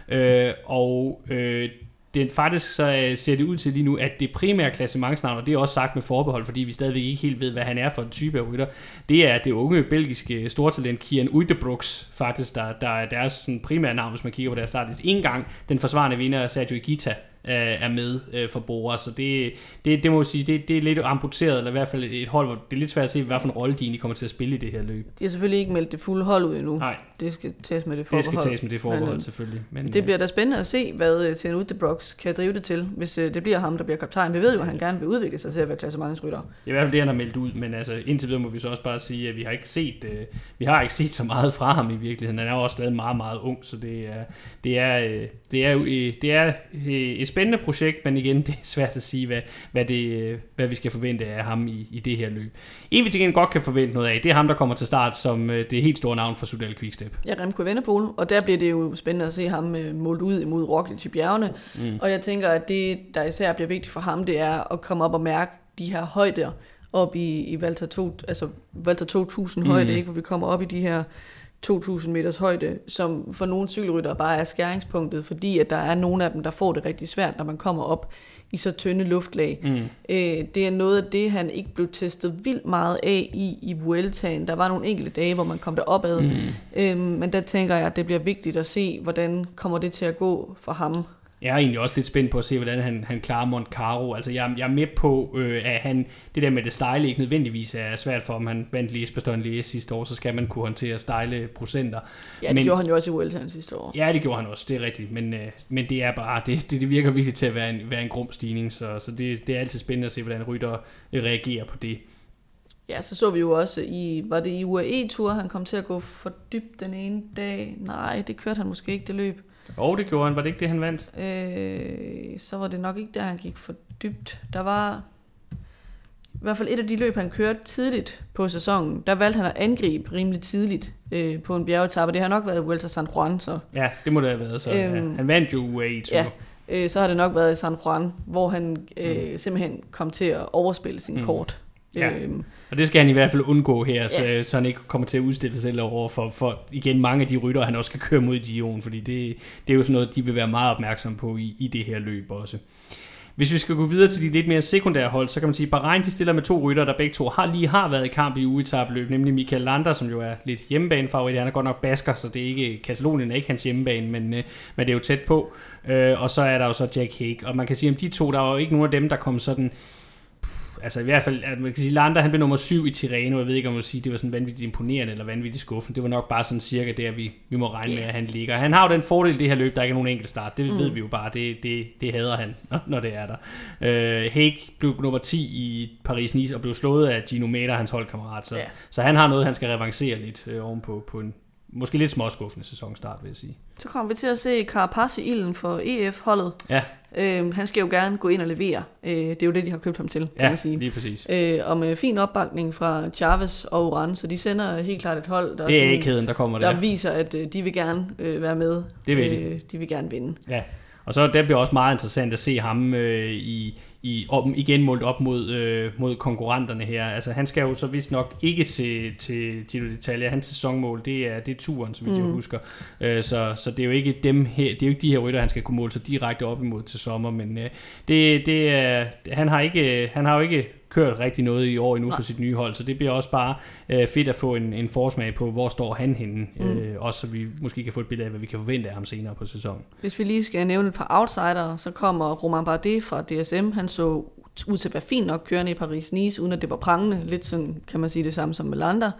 Speaker 1: Øh, og øh, det faktisk så øh, ser det ud til lige nu, at det primære klassementsnavn, og det er også sagt med forbehold, fordi vi stadigvæk ikke helt ved, hvad han er for en type af rytter, det er det unge belgiske stortalent Kian Uydebroeks, faktisk, der, der er deres sådan, primære navn, hvis man kigger på deres startliste. En gang den forsvarende vinder, Sergio Igita, øh, er med øh, for Bora, så det, det, det må jeg sige, det, det er lidt amputeret, eller i hvert fald et hold, hvor det er lidt svært at se, hvad for en rolle de egentlig kommer til at spille i det her løb.
Speaker 2: De har selvfølgelig ikke meldt det fulde hold ud endnu.
Speaker 1: Nej,
Speaker 2: Det skal tages med det
Speaker 1: det
Speaker 2: forbehold.
Speaker 1: skal tages med det forbehold
Speaker 2: Men, øh,
Speaker 1: selvfølgelig. Men,
Speaker 2: Det bliver da spændende at se, hvad uh, Sian Udebrox kan drive det til, hvis det bliver ham, der bliver kaptajn. Vi ved jo, at han gerne vil udvikle sig til at være klassementsrytter.
Speaker 1: Det er i hvert fald det, han har meldt ud, men altså, indtil videre må vi så også bare sige, at vi har ikke set, øh, vi har ikke set så meget fra ham i virkeligheden. Han er jo også stadig meget, meget ung, så det er, det er, øh, det er, øh, det er øh, et spændende projekt, men igen, det er svært at sige, hvad, hvad, det, øh, hvad vi skal forvente af ham i, i det her løb. En, vi til gengæld godt kan forvente noget af, det er ham, der kommer til start som øh, det helt store navn for Sudal Quickstep.
Speaker 2: Ja, Remco Evenepoel, og der bliver det jo spændende at se ham uh, målt ud imod Roglic i bjergene.
Speaker 1: Mm.
Speaker 2: Og jeg tænker, at det, der især bliver vigtigt for ham, det er at komme op og mærke de her højder op i, i Valter, 2, altså Valter 2000
Speaker 1: Mm.
Speaker 2: højde, ikke? hvor vi kommer op i de her 2000 meters højde, som for nogle cykelryttere bare er skæringspunktet, fordi at der er nogle af dem, der får det rigtig svært, når man kommer op i så tynde luftlag.
Speaker 1: Mm.
Speaker 2: Øh, det er noget af det, han ikke blev testet vildt meget af i, i Vueltaen. Der var nogle enkelte dage, hvor man kom deropad,
Speaker 1: Mm.
Speaker 2: øhm, men der tænker jeg, at det bliver vigtigt at se, hvordan kommer det til at gå for ham.
Speaker 1: Jeg er egentlig også lidt spændt på at se, hvordan han, han klarer Moncaro. Altså, jeg, jeg er med på, øh, at han, det der med det stejle ikke nødvendigvis er svært for, om han vandt lige Bastogne Læge sidste år, så skal man kunne håndtere stejle procenter.
Speaker 2: Ja, det
Speaker 1: Men-
Speaker 2: gjorde han jo også i Vueltaen sidste år.
Speaker 1: Ja, det gjorde han også, det er rigtigt, men, øh, men det er bare, det, det, det virker virkelig til at være en, være en grum stigning, så, så det, det er altid spændende at se, hvordan rytter øh, reagerer på det.
Speaker 2: Ja, så så vi jo også i, var det i UAE-tur, han kom til at gå for dybt den ene dag. Nej, det kørte han måske ikke, det løb.
Speaker 1: Og det gjorde han, var det ikke det, han vandt?
Speaker 2: Øh, så var det nok ikke der, han gik for dybt. Der var, hvert fald et af de løb, han kørte tidligt på sæsonen, der valgte han at angribe rimelig tidligt øh, på en bjergetappe. Det har nok været Vuelta San Juan, så...
Speaker 1: Ja, det må det have været. Så, øhm, ja. Han vandt jo UAE
Speaker 2: Ja, øh, så har det nok været i San Juan, hvor han øh, mm. simpelthen kom til at overspille sin mm. kort.
Speaker 1: Ja. Øhm, og det skal han i hvert fald undgå her, ja. så, så han ikke kommer til at udstille sig selv over for, for igen mange af de rytter, han også skal køre mod Dion, fordi det, det er jo sådan noget, de vil være meget opmærksom på i, i det her løb også. Hvis vi skal gå videre til de lidt mere sekundære hold, så kan man sige, at Bahrain de stiller med to rytter, der begge to har lige har været i kamp i ugetabeløb, nemlig Michael Lander, som jo er lidt hjemmebanefavorit. Han er godt nok basker, så det er ikke, Katalonien er ikke hans hjemmebane, men, øh, men det er jo tæt på. Øh, og så er der jo så Jack Hague. Og man kan sige, at de to, der er jo ikke nogen af dem, der kom sådan altså i hvert fald, at man kan sige, Landa han blev nummer syv i Tirreno, jeg ved ikke om man sige, det var sådan vanvittigt imponerende eller vanvittigt skuffende, det var nok bare sådan cirka der, vi, vi må regne yeah. med, at han ligger. Han har jo den fordel i det her løb, der ikke er nogen enkelt start, det mm. ved vi jo bare, det, det, det hader han, når det er der. Uh, Hague blev nummer 10 i Paris-Nice og blev slået af Gino Meder, hans holdkammerat, så, yeah. så han har noget, han skal revancere lidt uh, ovenpå på en, måske lidt småskuffende sæsonstart, vil jeg sige.
Speaker 2: Så kommer vi til at se Carapaz i ilden for EF-holdet.
Speaker 1: Ja.
Speaker 2: Øh, han skal jo gerne gå ind og levere. Øh, det er jo det, de har købt ham til, kan
Speaker 1: ja,
Speaker 2: man sige.
Speaker 1: lige præcis.
Speaker 2: Øh, og med fin opbakning fra Chavez og Oran, så de sender helt klart et hold,
Speaker 1: der, det er sådan, kæden, der, kommer
Speaker 2: der, der viser, at øh, de vil gerne øh, være med.
Speaker 1: Det vil de.
Speaker 2: Øh, de vil gerne vinde.
Speaker 1: Ja, og så det bliver også meget interessant at se ham øh, i, i, op, igen målt op mod, øh, mod konkurrenterne her. Altså han skal jo så vist nok ikke til, til Giro d'Italia. Hans sæsonmål, det er, det er turen, som mm. jeg husker. Øh, så, så det er jo ikke dem her, det er jo ikke de her rytter, han skal kunne måle sig direkte op imod til sommer, men øh, det, det er, han har ikke, han har jo ikke kørt rigtig noget i år endnu Nej. for sit nye hold, så det bliver også bare øh, fedt at få en, en forsmag på, hvor står han henne, mm. øh, også så vi måske kan få et billede af, hvad vi kan forvente af ham senere på sæsonen.
Speaker 2: Hvis vi lige skal nævne et par outsider, så kommer Romain Bardet fra DSM, han så ud til at være fint nok kørende i Paris-Nice, uden at det var prangende, lidt sådan kan man sige det samme som med Lander.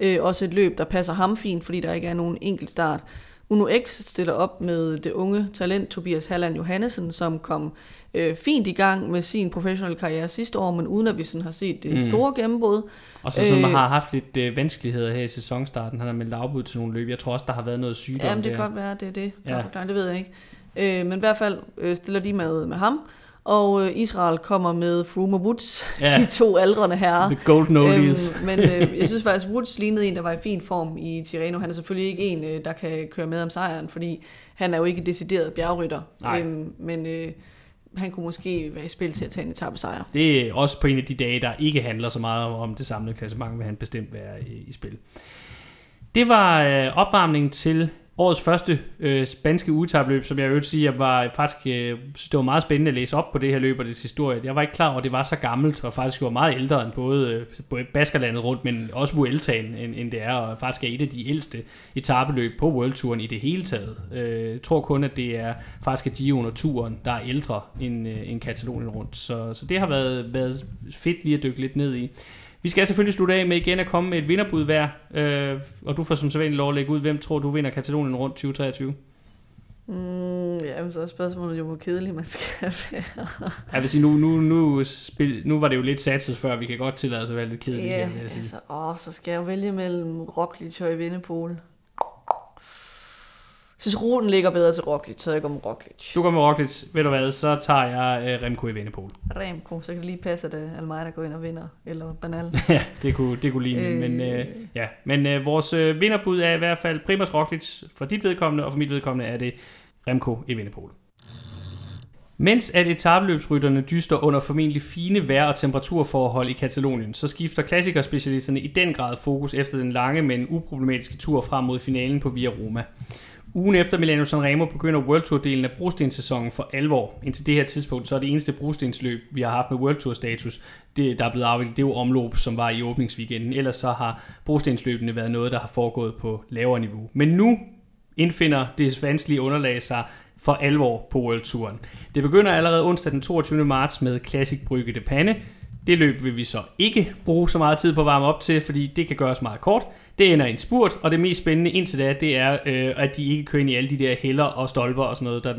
Speaker 2: Øh, også et løb, der passer ham fint, fordi der ikke er nogen enkelt start. Uno X stiller op med det unge talent Tobias Halland Johannesen, som kom øh, fint i gang med sin professionelle karriere sidste år, men uden at vi sådan har set det mm. store gennembrud.
Speaker 1: Og så som øh, har haft lidt øh, vanskeligheder her i sæsonstarten. Han har meldt afbud til nogle løb. Jeg tror også, der har været noget sygdom
Speaker 2: Jamen, det kan godt være, det er det. Ja. det ved jeg ikke. Øh, men i hvert fald øh, stiller de med, med ham. Og øh, Israel kommer med Froome og Woods, ja. de to aldrende herrer.
Speaker 1: The golden oldies.
Speaker 2: Øhm, men øh, jeg synes faktisk, Woods lignede en, der var i fin form i Tirreno. Han er selvfølgelig ikke en, øh, der kan køre med om sejren, fordi han er jo ikke decideret bjergrytter.
Speaker 1: Nej. Øhm,
Speaker 2: men øh, han kunne måske være i spil til at tage en etape sejr.
Speaker 1: Det er også på en af de dage, der ikke handler så meget om det samlede klassement, vil han bestemt være i, i spil. Det var øh, opvarmningen til årets første øh, spanske ugetabløb, som jeg vil sige, jeg var faktisk, øh, synes, det var meget spændende at læse op på det her løb og dets historie. Jeg var ikke klar over, at det var så gammelt, og faktisk var meget ældre end både, øh, Baskerlandet rundt, men også Vueltaen, end, end det er, og faktisk er et af de ældste etabeløb på World Touren i det hele taget. Øh, jeg tror kun, at det er faktisk de under turen, der er ældre end, øh, end Katalonien rundt. Så, så det har været, været fedt lige at dykke lidt ned i. Vi skal selvfølgelig slutte af med igen at komme med et vinderbud hver, øh, og du får som sædvanligt lov at lægge ud, hvem tror du vinder Katalonien rundt 2023?
Speaker 2: Mm, jamen, så er spørgsmålet jo, hvor kedeligt man skal være.
Speaker 1: jeg vil sige, nu, nu, nu, spil, nu var det jo lidt satset før, vi kan godt tillade os at være lidt kedelige.
Speaker 2: Ja, igen, altså, åh, så skal jeg jo vælge mellem Roglic og Vindepol. Synes, ruten ligger bedre til Roglic, så jeg går med Roglic.
Speaker 1: Du går med Roglic. Ved du hvad, så tager jeg uh, Remco i Vindepol.
Speaker 2: Remco, så kan det lige passe, at uh, Almeida går ind og vinder, eller Banal.
Speaker 1: ja, det kunne, det kunne ligne. Øh... Men, uh, ja. men uh, vores uh, vinderbud er i hvert fald Primus Roglic for dit vedkommende, og for mit vedkommende er det Remco i Vindepol. Mens at etabeløbsrytterne dyster under formentlig fine vejr- og temperaturforhold i Katalonien, så skifter klassikerspecialisterne i den grad fokus efter den lange, men uproblematiske tur frem mod finalen på Via Roma. Ugen efter Milano Sanremo begynder World Tour-delen af brostenssæsonen for alvor. Indtil det her tidspunkt, så er det eneste brostensløb, vi har haft med World Tour-status, det, der er blevet afviklet, det er jo omløb, som var i åbningsweekenden. Ellers så har brostensløbene været noget, der har foregået på lavere niveau. Men nu indfinder det vanskelige underlag sig for alvor på World Touren. Det begynder allerede onsdag den 22. marts med Classic Brygge de Panne. Det løb vil vi så ikke bruge så meget tid på at varme op til, fordi det kan gøres meget kort. Det ender i en spurt, og det mest spændende indtil da, det er, øh, at de ikke kører ind i alle de der heller og stolper og sådan noget, der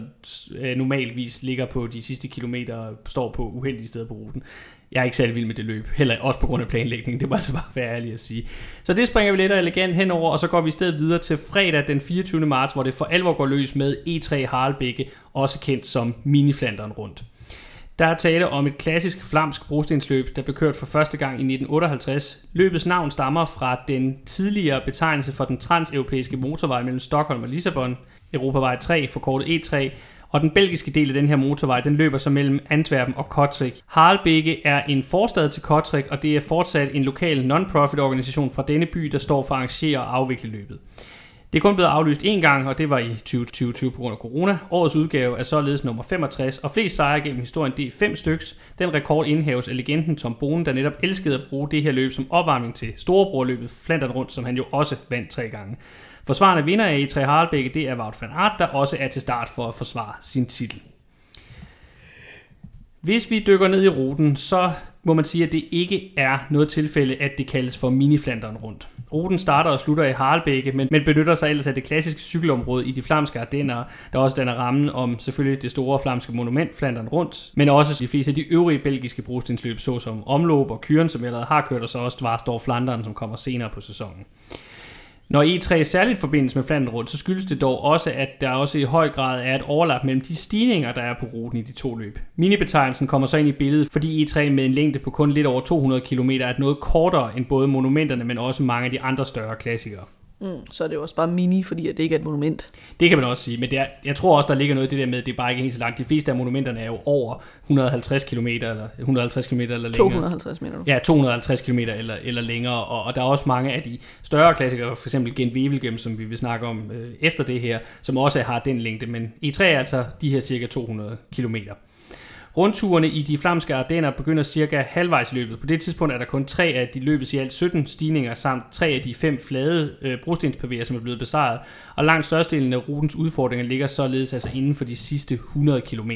Speaker 1: øh, normalvis ligger på de sidste kilometer og står på uheldige steder på ruten. Jeg er ikke særlig vild med det løb, heller også på grund af planlægningen, det må altså bare være ærlig at sige. Så det springer vi lidt og elegant henover, og så går vi i stedet videre til fredag den 24. marts, hvor det for alvor går løs med E3 Harlbække, også kendt som Miniflanderen rundt. Der er tale om et klassisk flamsk brostensløb, der blev kørt for første gang i 1958. Løbets navn stammer fra den tidligere betegnelse for den transeuropæiske motorvej mellem Stockholm og Lissabon, Europavej 3, forkortet E3, og den belgiske del af den her motorvej, den løber så mellem Antwerpen og Kortrijk. Harlbeke er en forstad til Kortrijk, og det er fortsat en lokal non-profit organisation fra denne by, der står for at arrangere og afvikle løbet. Det er kun blevet aflyst én gang, og det var i 2020 på grund af corona. Årets udgave er således nummer 65, og flest sejre gennem historien, det er fem styks. Den rekord indhæves af legenden Tom Bonen, der netop elskede at bruge det her løb som opvarmning til storebrorløbet Flandern Rundt, som han jo også vandt tre gange. Forsvarende vinder af E3 Harlbække, det er Wout van Aert, der også er til start for at forsvare sin titel. Hvis vi dykker ned i ruten, så må man sige, at det ikke er noget tilfælde, at det kaldes for mini-Flandern rundt. Ruten starter og slutter i Harlbække, men, men benytter sig ellers af det klassiske cykelområde i de flamske Ardenner, der også danner rammen om selvfølgelig det store flamske monument Flandern rundt, men også de fleste af de øvrige belgiske brostensløb, såsom Omlop og Kyren, som jeg allerede har kørt, og så også Dvarstor Flanderen, som kommer senere på sæsonen. Når E3 særligt forbindes med Flandern rundt, så skyldes det dog også, at der også i høj grad er et overlap mellem de stigninger, der er på ruten i de to løb. Minibetegnelsen kommer så ind i billedet, fordi E3 med en længde på kun lidt over 200 km er noget kortere end både monumenterne, men også mange af de andre større klassikere.
Speaker 2: Mm, så er det jo også bare mini, fordi at det ikke er et monument.
Speaker 1: Det kan man også sige, men det er, jeg tror også, der ligger noget i det der med, at det er bare ikke helt så langt. De fleste af monumenterne er jo over 150 km eller 150 km eller længere.
Speaker 2: 250 mener du?
Speaker 1: Ja, 250 km eller, eller længere, og, og der er også mange af de større klassikere, for eksempel Gent Wevelgem, som vi vil snakke om øh, efter det her, som også har den længde, men E3 er altså de her cirka 200 km. Rundturene i de flamske Ardenner begynder cirka halvvejs i løbet. På det tidspunkt er der kun tre af de løbes i alt 17 stigninger, samt tre af de fem flade øh, brostenspavéer, som er blevet besejret. Og langt størstedelen af rutens udfordringer ligger således altså inden for de sidste 100 km.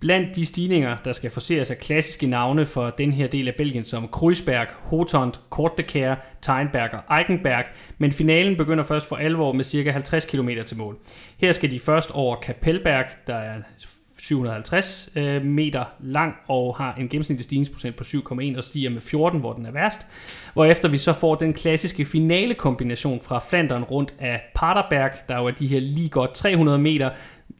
Speaker 1: Blandt de stigninger, der skal forseres af klassiske navne for den her del af Belgien, som Kruisberg, Hotond, Kortekær, Teinberg og Eichenberg, men finalen begynder først for alvor med cirka 50 km til mål. Her skal de først over Kapelberg, der er 750 øh, meter lang og har en gennemsnitlig stigningsprocent på 7,1 og stiger med 14, hvor den er værst. Hvorefter vi så får den klassiske finale kombination fra Flandern rundt af Paterberg, der jo er de her lige godt 300 meter,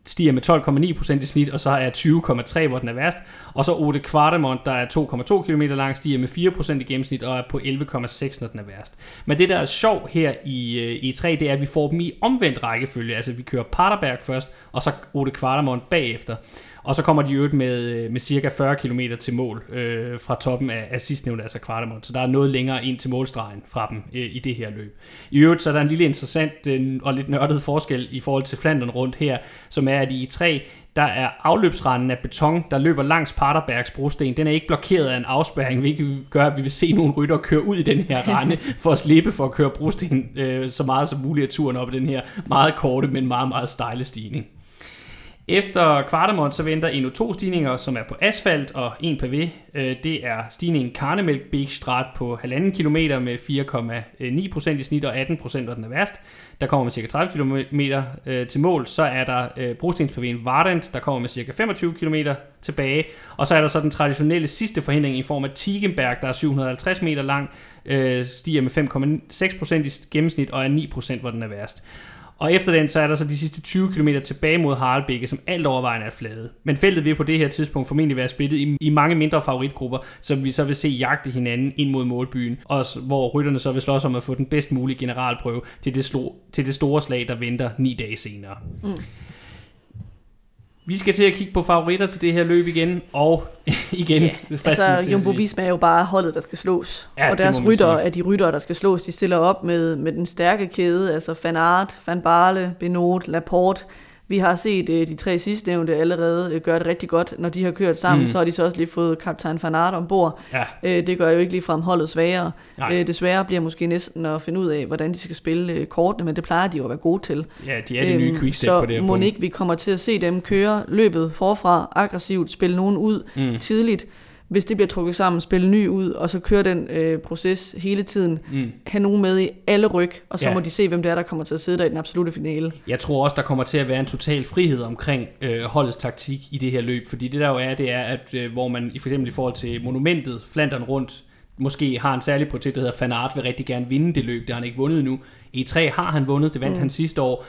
Speaker 1: stiger med 12,9% i snit, og så er 20,3, hvor den er værst. Og så Ode Kvartemont, der er 2,2 km lang, stiger med 4% i gennemsnit, og er på 11,6, når den er værst. Men det, der er sjov her i, øh, i e 3, det er, at vi får dem i omvendt rækkefølge. Altså, vi kører Paterberg først, og så Ode Kvartemont bagefter. Og så kommer de øvrigt med, med cirka 40 km til mål øh, fra toppen af, af sidstnævnte, altså Kvartemont. Så der er noget længere ind til målstregen fra dem øh, i det her løb. I øvrigt så er der en lille interessant øh, og lidt nørdet forskel i forhold til Flandern rundt her, som er, at i 3 der er afløbsranden af beton, der løber langs Paterbergs brosten. Den er ikke blokeret af en afspærring, hvilket gør, at vi vil se nogle rytter køre ud i den her rande, for at slippe for at køre brosten øh, så meget som muligt af turen op i den her meget korte, men meget, meget stejle stigning. Efter Kvartemont så venter endnu to stigninger, som er på asfalt og en pavé. Øh, det er stigningen Karnemælk Beekstrat på 1,5 km med 4,9% i snit og 18% når den er værst. Der kommer med ca. 30 km til mål. Så er der øh, brostenspavéen Vardent, der kommer med ca. 25 km tilbage. Og så er der så den traditionelle sidste forhindring i form af Tigenberg, der er 750 meter lang, øh, stiger med 5,6% i gennemsnit og er 9%, hvor den er værst. Og efter den, så er der så de sidste 20 km tilbage mod Harlbække, som alt overvejende er flade. Men feltet vil på det her tidspunkt formentlig være splittet i, i mange mindre favoritgrupper, som vi så vil se jagte hinanden ind mod målbyen, og hvor rytterne så vil slås om at få den bedst mulige generalprøve til det, slo, til det store slag, der venter ni dage senere. Mm. Vi skal til at kigge på favoritter til det her løb igen, og igen...
Speaker 2: Ja, altså Jumbo Visma er jo bare holdet, der skal slås. Ja, og deres rytter er de rytter, der skal slås. De stiller op med, med den stærke kæde, altså Van Aert, Van Barle, Benot, Laporte, vi har set øh, de tre sidstnævnte allerede øh, gøre det rigtig godt. Når de har kørt sammen, mm. så har de så også lige fået kaptajn Van Aert ombord. Ja. Øh, det gør jo ikke lige frem holdet sværere. Øh, det svære bliver måske næsten at finde ud af, hvordan de skal spille øh, kortene, men det plejer de jo at være gode til.
Speaker 1: Ja, de er de nye øhm, quickstep på det
Speaker 2: her Så må ikke vi kommer til at se dem køre løbet forfra aggressivt, spille nogen ud mm. tidligt hvis det bliver trukket sammen, spille ny ud, og så køre den øh, proces hele tiden, mm. have nogen med i alle ryg, og så ja. må de se, hvem det er, der kommer til at sidde der i den absolute finale.
Speaker 1: Jeg tror også, der kommer til at være en total frihed omkring øh, holdets taktik i det her løb, fordi det der jo er, det er, at øh, hvor man for eksempel i forhold til monumentet, Flandern rundt, måske har en særlig projekt, der hedder Fanart, vil rigtig gerne vinde det løb, det har han ikke vundet nu. E3 har han vundet, det vandt mm. han sidste år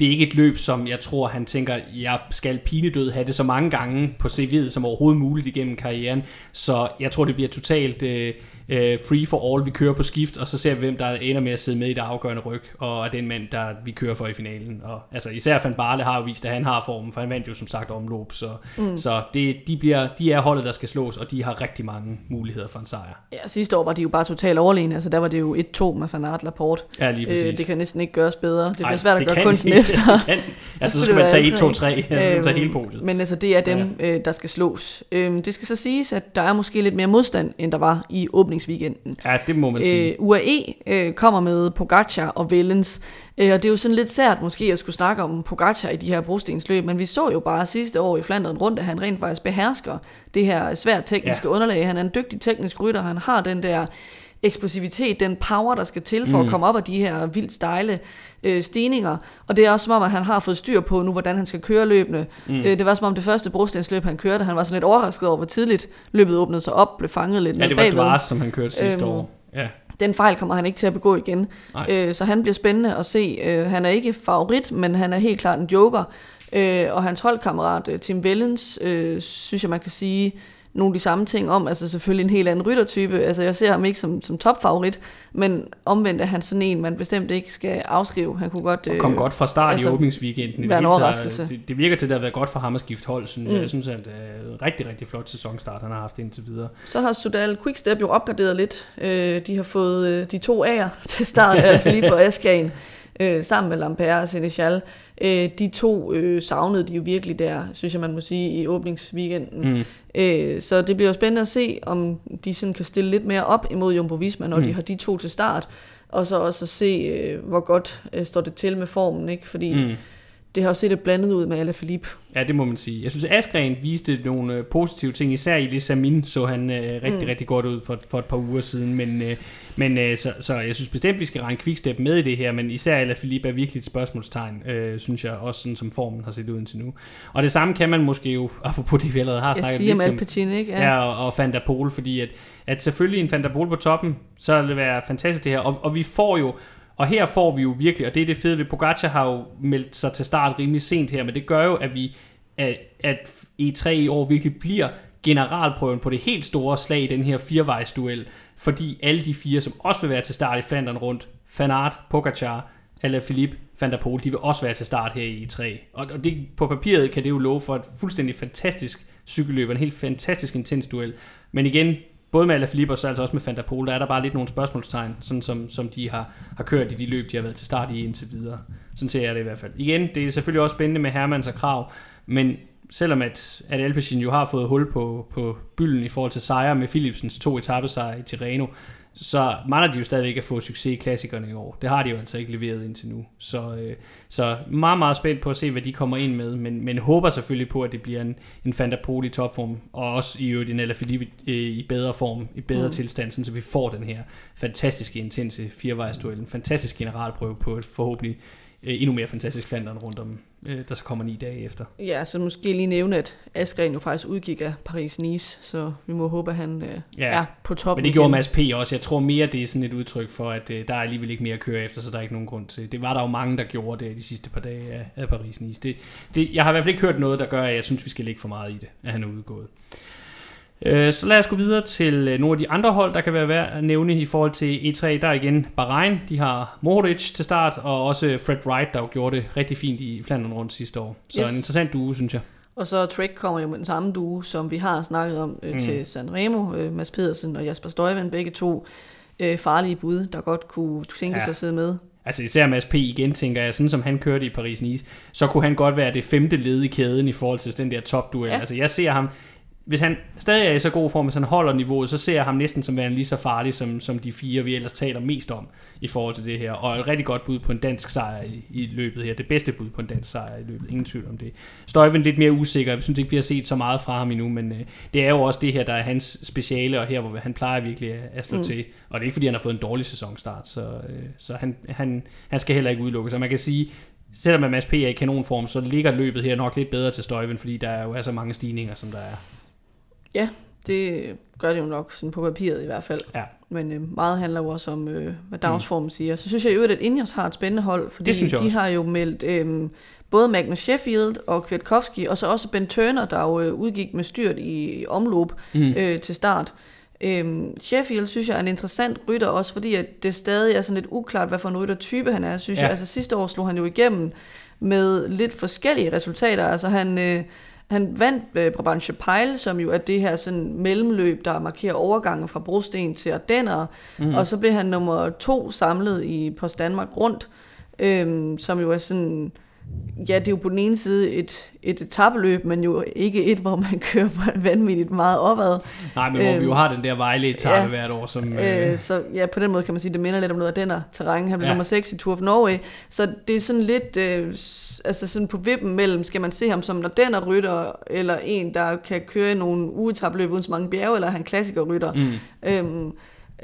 Speaker 1: det er ikke et løb, som jeg tror, han tænker, jeg skal pinedød have det så mange gange på CV'et som overhovedet muligt igennem karrieren. Så jeg tror, det bliver totalt øh, øh, free for all. Vi kører på skift, og så ser vi, hvem der ender med at sidde med i det afgørende ryg, og er den mand, der vi kører for i finalen. Og, altså, især Van Barle har jo vist, at han har formen, for han vandt jo som sagt omløb. Så, mm. så det, de, bliver, de er holdet, der skal slås, og de har rigtig mange muligheder for en sejr.
Speaker 2: Ja, sidste år var de jo bare totalt overlegne. Altså, der var det jo 1-2 med Van Aert Laporte.
Speaker 1: Ja, lige præcis. Øh,
Speaker 2: det kan næsten ikke gøres bedre. Det bliver Ej, svært at gøre kunsten efter.
Speaker 1: det kan. Altså, så, så skal man tage 1-2-3, altså, øhm, tage hele podiet.
Speaker 2: Men altså, det er dem, ja. øh, der skal slås. Øhm, det skal så siges, at der er måske lidt mere modstand, end der var i åbningsweekenden.
Speaker 1: Ja, det må man sige.
Speaker 2: Øh, UAE øh, kommer med Pogacar og Vellens, øh, og det er jo sådan lidt sært måske at skulle snakke om Pogacar i de her brostensløb, men vi så jo bare sidste år i Flandern rundt, at han rent faktisk behersker det her svært tekniske ja. underlag. Han er en dygtig teknisk rytter, han har den der eksplosivitet, den power, der skal til for mm. at komme op af de her vildt stejle øh, stigninger. Og det er også som om, at han har fået styr på nu, hvordan han skal køre løbende. Mm. Øh, det var som om det første brostensløb, han kørte, han var sådan lidt overrasket over, hvor tidligt løbet åbnede sig op, blev fanget lidt
Speaker 1: Ja, det var bagved. Dvars, som han kørte sidste øhm, år. Ja.
Speaker 2: Den fejl kommer han ikke til at begå igen. Øh, så han bliver spændende at se. Øh, han er ikke favorit, men han er helt klart en joker. Øh, og hans holdkammerat øh, Tim Vellens, øh, synes jeg man kan sige, nogle af de samme ting om, altså selvfølgelig en helt anden ryttertype, altså jeg ser ham ikke som, som topfavorit, men omvendt er han sådan en, man bestemt ikke skal afskrive. Han kunne godt...
Speaker 1: Og kom øh, godt fra start altså, i åbningsweekenden.
Speaker 2: Være en overraskelse.
Speaker 1: Det, det, virker til at været godt for ham at skifte hold, synes mm. jeg. Jeg synes, at det er en rigtig, rigtig flot sæsonstart, han har haft indtil videre.
Speaker 2: Så har Sudal Quickstep jo opgraderet lidt. Øh, de har fået øh, de to A'er til start af Filippo og Askagen, øh, sammen med Lampere og Senechal. Øh, de to øh, savnede de jo virkelig der, synes jeg man må sige, i åbningsweekenden. Mm. Øh, så det bliver jo spændende at se, om de sådan kan stille lidt mere op imod Jumbo Visma, når mm. de har de to til start. Og så også at se, øh, hvor godt øh, står det til med formen, ikke? Fordi mm. Det har jo set det blandet ud med Alaphilippe.
Speaker 1: Ja, det må man sige. Jeg synes, Askren viste nogle øh, positive ting, især i det Samin så han øh, rigtig, mm. rigtig godt ud for, for et par uger siden, men, øh, men øh, så, så jeg synes bestemt, vi skal regne Quickstep med i det her, men især Ala Philippe er virkelig et spørgsmålstegn, øh, synes jeg, også sådan som formen har set ud indtil nu. Og det samme kan man måske jo, apropos det vi allerede har snakket
Speaker 2: lidt om, Alpecin, ikke?
Speaker 1: Ja, ja og, og der Pol, fordi at, at selvfølgelig en der Pol på toppen, så vil det være fantastisk det her, og, og vi får jo og her får vi jo virkelig, og det er det fede ved, Pogacar har jo meldt sig til start rimelig sent her, men det gør jo, at vi at, at E3 i år virkelig bliver generalprøven på det helt store slag i den her firevejsduel, fordi alle de fire, som også vil være til start i Flandern rundt, Fanart, Pogacar, eller Philippe, Van der Poel, de vil også være til start her i E3. Og, og det, på papiret kan det jo love for et fuldstændig fantastisk cykelløb, en helt fantastisk intens duel. Men igen, både med Alaphilippe og så altså også med Fantapol, der der er der bare lidt nogle spørgsmålstegn, sådan som, som de har, har kørt i de løb, de har været til start i indtil videre. Sådan ser jeg det i hvert fald. Igen, det er selvfølgelig også spændende med Hermans og Krav, men selvom at, at Alpecin jo har fået hul på, på bylden i forhold til sejre med Philipsens to etappesejre i Tirreno, så mangler de jo stadigvæk at få succes i klassikerne i år. Det har de jo altså ikke leveret indtil nu. Så, øh, så meget, meget spændt på at se, hvad de kommer ind med, men, men håber selvfølgelig på, at det bliver en, en Van der Pol i topform, og også i øvrigt en Alaphilippe øh, i bedre form, i bedre mm. tilstand, så vi får den her fantastiske, intense firevejsduel, en fantastisk generalprøve på et forhåbentlig øh, endnu mere fantastisk Flandern rundt om, øh, der så kommer ni dage efter.
Speaker 2: Ja, så måske lige nævne, at Askren jo faktisk udgik af Paris-Nice, så vi må håbe, at han øh, ja. er på toppen
Speaker 1: Men det gjorde Mads P. også. Jeg tror mere, det er sådan et udtryk for, at øh, der er alligevel ikke mere at køre efter, så der er ikke nogen grund til. Det var der jo mange, der gjorde det de sidste par dage af, af Paris-Nice. Det, det, jeg har i hvert fald ikke hørt noget, der gør, at jeg synes, vi skal lægge for meget i det, at han er udgået. Øh, så lad os gå videre til øh, nogle af de andre hold, der kan være værd at nævne i forhold til E3. Der er igen Bahrain, de har Mohoric til start, og også Fred Wright, der jo gjorde det rigtig fint i Flandern rundt sidste år. Så yes. en interessant duo, synes jeg.
Speaker 2: Og så Trek kommer jo med den samme duo, som vi har snakket om øh, mm. til Sanremo, øh, Mads Pedersen og Jasper Støjven, begge to øh, farlige bud, der godt kunne tænke ja. sig at sidde med.
Speaker 1: Altså især Mads P. igen, tænker jeg, sådan som han kørte i Paris-Nice, så kunne han godt være det femte led i kæden i forhold til den der topduel. Ja. Altså jeg ser ham, hvis han stadig er i så god form, hvis han holder niveauet, så ser jeg ham næsten som værende lige så farlig, som, som de fire, vi ellers taler mest om i forhold til det her. Og et rigtig godt bud på en dansk sejr i, i løbet her. Det bedste bud på en dansk sejr i løbet. Ingen tvivl om det. Støjven lidt mere usikker. Vi synes ikke, vi har set så meget fra ham endnu, men øh, det er jo også det her, der er hans speciale, og her, hvor han plejer virkelig at, at slå mm. til. Og det er ikke, fordi han har fået en dårlig sæsonstart, så, øh, så han, han, han skal heller ikke udelukkes. Så man kan sige, selvom Mads P. er i kanonform, så ligger løbet her nok lidt bedre til Støjven, fordi der jo er så mange stigninger, som der er.
Speaker 2: Ja, Det gør det jo nok sådan på papiret i hvert fald.
Speaker 1: Ja.
Speaker 2: Men øh, meget handler jo også om, øh, hvad dagsformen mm. siger. Så synes jeg jo, at Ingers har et spændende hold, fordi de
Speaker 1: også.
Speaker 2: har jo meldt øh, både Magnus Sheffield og Kwiatkowski, og så også Ben Turner, der jo øh, udgik med styrt i omløb
Speaker 1: Mm.
Speaker 2: øh, til start. Øhm, Sheffield synes jeg er en interessant rytter, også fordi at det stadig er sådan lidt uklart, hvad for en ryttertype han er, synes
Speaker 1: ja.
Speaker 2: jeg. Altså sidste år slog han jo igennem med lidt forskellige resultater. Altså han, øh, han vandt øh, Brabantse Pejl, som jo er det her sådan mellemløb, der markerer overgangen fra brosten til Ardenner. Mm. Og så blev han nummer to samlet i Post Danmark rundt, øhm, som jo er sådan... Ja, det er jo på den ene side et, et etabeløb, men jo ikke et, hvor man kører vanvittigt meget opad.
Speaker 1: Nej, men hvor vi
Speaker 2: Øhm,
Speaker 1: jo har den der vejle etape
Speaker 2: ja.
Speaker 1: hvert år, som... Øh,
Speaker 2: Øh, så ja, på den måde kan man sige, at det minder lidt om noget af den her terræn. Han blev
Speaker 1: Ja.
Speaker 2: nummer 6 i Tour of Norway. Så det er sådan lidt, øh, altså sådan på vippen mellem, skal man se ham som den rytter, eller en, der kan køre nogle ugetabløb uden så mange bjerge, eller er han klassikerrytter.
Speaker 1: mm,
Speaker 2: Øhm,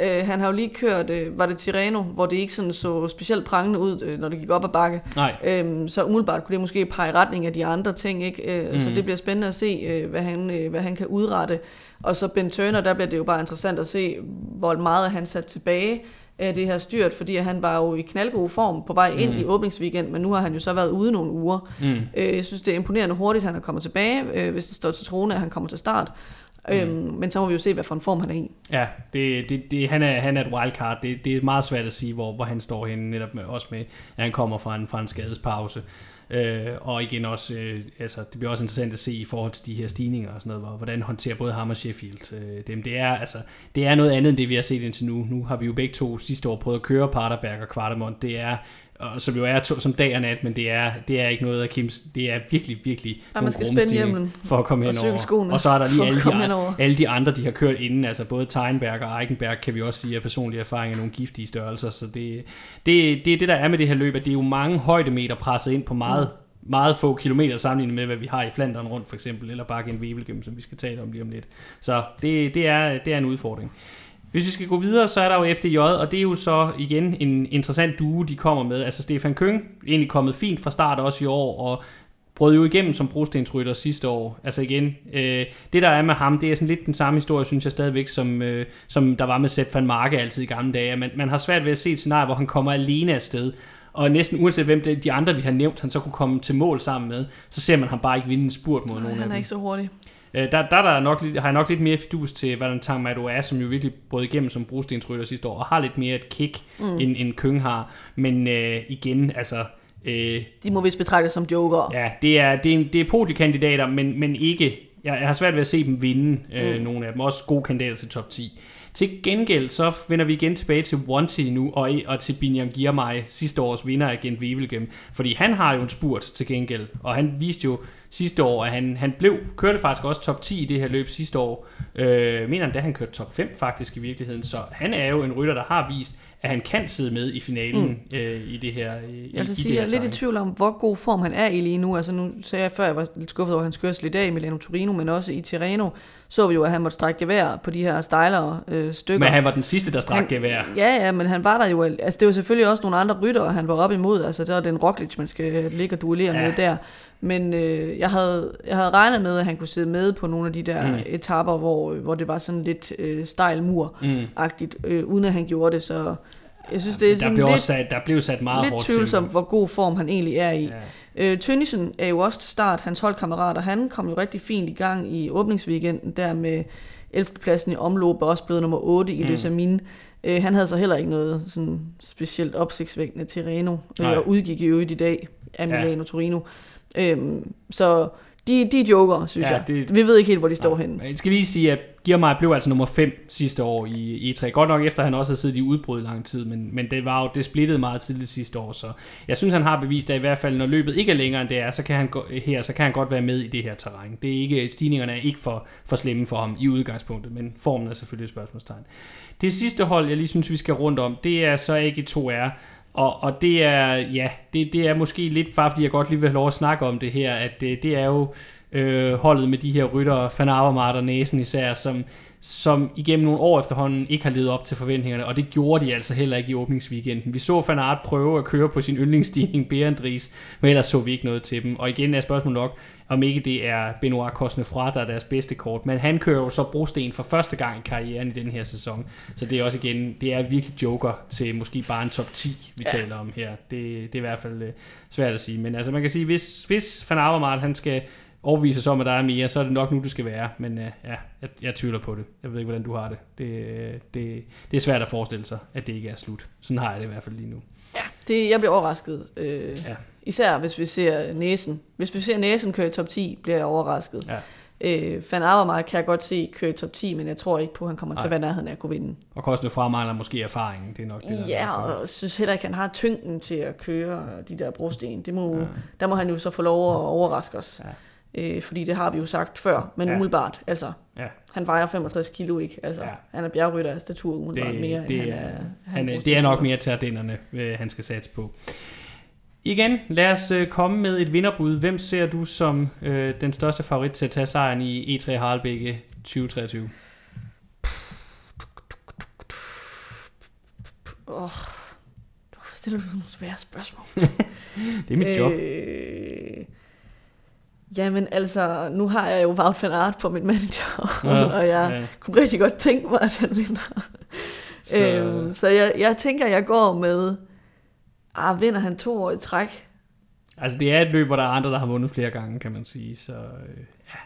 Speaker 2: øh, han har jo lige kørt, øh, var det Tirreno, hvor det ikke sådan så specielt prangende ud, øh, når det gik op ad bakke.
Speaker 1: nej,
Speaker 2: Øhm, så umiddelbart kunne det måske pege i retning af de andre ting, ikke? Øh, mm. Så
Speaker 1: Mhm.
Speaker 2: det bliver spændende at se, øh, hvad, han, øh, hvad han kan udrette. Og så Ben Turner, der bliver det jo bare interessant at se, hvor meget han sat tilbage af det her styrt, fordi han var jo i knaldgod form på vej ind
Speaker 1: mm.
Speaker 2: i åbningsweekend, men nu har han jo så været ude nogle uger.
Speaker 1: mm,
Speaker 2: Øh, jeg synes, det er imponerende hurtigt, han er kommet tilbage, øh, hvis det står til troende, at han kommer til start.
Speaker 1: Mm.
Speaker 2: Øhm, men så må vi jo se, hvad for en form han er i.
Speaker 1: ja, det, det, det, han, er, han er et wildcard. Det, det er meget svært at sige, hvor, hvor han står henne, netop med, også med, at han kommer fra en, fra en skadespause. Øh, og igen også, øh, altså, det bliver også interessant at se i forhold til de her stigninger og sådan noget, hvor- hvordan håndterer både ham og Sheffield øh, dem. Det er, altså, det er noget andet end det, vi har set indtil nu. Nu har vi jo begge to sidste år prøvet at køre Paterberg og Kvartemont. Det er, og som jo er to, som dag og nat, men det er, det er ikke noget af Kims, det er virkelig, virkelig nogle
Speaker 2: man skal spænde hjelmen
Speaker 1: for at komme
Speaker 2: og
Speaker 1: henover. Og så er der lige alle de,
Speaker 2: henover.
Speaker 1: alle de andre, de har kørt inden, altså både Teinberg og Eichenberg, kan vi også sige af personlig erfaring er nogle giftige størrelser, så det, det, det er det, der er med det her løb, at det er jo mange højdemeter presset ind på meget, mm. meget få kilometer sammenlignet med, hvad vi har i Flandern rundt for eksempel, eller bare en Wevelgem, som vi skal tale om lige om lidt. Så det, det, er, det er en udfordring. Hvis vi skal gå videre, så er der jo FDJ, og det er jo så igen en interessant duo, de kommer med. Altså Stefan Køng, egentlig kommet fint fra start også i år, og brød jo igennem som brostensrytter sidste år. Altså igen, øh, det der er med ham, det er sådan lidt den samme historie, synes jeg stadigvæk, som, øh, som der var med Sepp van Marke altid i gamle dage. Man, man har svært ved at se et scenarie, hvor han kommer alene afsted, og næsten uanset hvem det, de andre, vi har nævnt, han så kunne komme til mål sammen med, så ser man ham bare ikke vinde en spurt mod
Speaker 2: Nej,
Speaker 1: nogen af
Speaker 2: han er ikke så hurtig.
Speaker 1: Øh, der, der, er der nok, har jeg nok lidt mere fidus til Valentin Madouas, som jo virkelig brød igennem som brostensrytter sidste år, og har lidt mere et kick, mm. end, end Køng har. Men øh, igen, altså... Øh,
Speaker 2: De må vist betragtes som joker.
Speaker 1: ja, det er, det er, det er podiekandidater, men, men ikke... Jeg, jeg har svært ved at se dem vinde, øh, mm. nogle af dem. Også gode kandidater til top 10. Til gengæld, så vender vi igen tilbage til Wanty nu, og, og til Binyam Girmay, sidste års vinder af Gent Wevelgem. Fordi han har jo en spurt til gengæld, og han viste jo sidste år, at han, han blev, kørte faktisk også top 10 i det her løb sidste år. Øh, mener han da, han kørte top 5 faktisk i virkeligheden. Så han er jo en rytter, der har vist, at han kan sidde med i finalen mm. øh, i det her øh, i,
Speaker 2: Jeg vil sige,
Speaker 1: det
Speaker 2: jeg er lidt i tvivl om, hvor god form han er i lige nu. Altså nu sagde jeg før, jeg var lidt skuffet over hans kørsel i dag i Milano Torino, men også i Tirreno så vi jo, at han måtte strække gevær på de her stejlere øh, stykker.
Speaker 1: Men han var den sidste, der strak gevær.
Speaker 2: Ja, ja, men han var der jo. Altså, det var selvfølgelig også nogle andre ryttere, han var op imod. Altså, der er den Roglic, man skal ligge og duellere
Speaker 1: ja.
Speaker 2: med der. Men øh, jeg, havde, jeg havde regnet med, at han kunne sidde med på nogle af de der
Speaker 1: Mm.
Speaker 2: etapper, hvor, hvor det var sådan lidt øh, stejl mur-agtigt,
Speaker 1: Mm.
Speaker 2: øh, uden at han gjorde det. Så jeg synes, det er
Speaker 1: der,
Speaker 2: sådan
Speaker 1: blev
Speaker 2: lidt,
Speaker 1: også sat, der blev sat meget
Speaker 2: lidt
Speaker 1: hårdt
Speaker 2: tvivlsomt, hvor god form han egentlig er i.
Speaker 1: Ja.
Speaker 2: Øh, Tønnesen er jo også til start, hans holdkammerater, han kom jo rigtig fint i gang i åbningsweekenden, der med 11. pladsen i omløb, og også blevet nummer 8 i
Speaker 1: Mm.
Speaker 2: Løsamin. Øh, han havde så heller ikke noget sådan specielt opsigtsvækkende til Reno, øh, og udgik i øvrigt i dag af
Speaker 1: Ja.
Speaker 2: Milano Torino. Øhm, så de, de er joker, synes
Speaker 1: Ja,
Speaker 2: jeg.
Speaker 1: det-
Speaker 2: Vi ved ikke helt, hvor de står henne.
Speaker 1: Men Jeg skal lige sige, at Girmay blev altså nummer 5 sidste år i E3. Godt nok efter, at han også havde siddet i udbrud i lang tid, men, men det var jo det splittede meget tidligt sidste år, så jeg synes, han har bevist, at i hvert fald, når løbet ikke er længere end det er, så kan han, gå, her, så kan han godt være med i det her terræn. Det er ikke, stigningerne er ikke for, for slemme for ham i udgangspunktet, men formen er selvfølgelig et spørgsmålstegn. Det sidste hold, jeg lige synes, vi skal rundt om, det er så ikke 2R, og, og det er, ja, det, det er måske lidt, bare fordi jeg godt lige vil have lov at snakke om det her, at det, det er jo øh, holdet med de her rytter, Van Avermaet og Næsen især, som, som igennem nogle år efterhånden ikke har levet op til forventningerne, og det gjorde de altså heller ikke i åbningsweekenden. Vi så Van Aert prøve at køre på sin yndlingsstigning Berendries, men ellers så vi ikke noget til dem. Og igen er spørgsmålet nok, om ikke det er Benoit Cosnefroid, der er deres bedste kort, men han kører jo så brosten for første gang i karrieren i den her sæson. Så det er også igen, det er virkelig joker til måske bare en top 10, vi ja. taler om her. Det, det er i hvert fald uh, svært at sige. Men altså man kan sige, hvis, hvis Van Avermaet, han skal overbevise sig om, at der er mere, så er det nok nu, du skal være. Men uh, ja, jeg, jeg tvivler på det. Jeg ved ikke, hvordan du har det. Det, det. det er svært at forestille sig, at det ikke er slut. Sådan har jeg det i hvert fald lige nu.
Speaker 2: Ja, det, jeg bliver overrasket. Øh, ja. Især hvis vi ser næsen. Hvis vi ser næsen køre i top 10, bliver jeg overrasket. Ja. Øh, Van Avermaet kan jeg godt se køre i top 10, men jeg tror ikke på, at han kommer Ej. til at være nærheden af at kunne vinde.
Speaker 1: Og Kostner fra mangler måske erfaring. Det er nok det,
Speaker 2: der Ja, og jeg synes heller ikke, at han har tyngden til at køre de der brosten. Det må, ja. Der må han jo så få lov at overraske os. Ja. Øh, fordi det har vi jo sagt før, men ja. umiddelbart, altså, ja. han vejer 65 kilo ikke, altså, ja. han er bjergrytter af statur umiddelbart det, mere,
Speaker 1: det, end han er, han, han det er nok mere tærdinderne, øh, han skal satse på. Igen, lad os øh, komme med et vinderbud. Hvem ser du som øh, den største favorit til at tage sejren i E3 Harlebække 2023?
Speaker 2: Åh, oh, hvorfor stiller du nogle svære spørgsmål?
Speaker 1: det er mit job. Øh,
Speaker 2: Jamen altså, nu har jeg jo Wout van Aert på min manager, ja, og jeg ja. kunne rigtig godt tænke mig, at han vinder. Så, øhm, så jeg, jeg tænker, jeg går med, ah, vinder han to år i træk?
Speaker 1: Altså det er et løb, hvor der er andre, der har vundet flere gange, kan man sige, så øh, ja.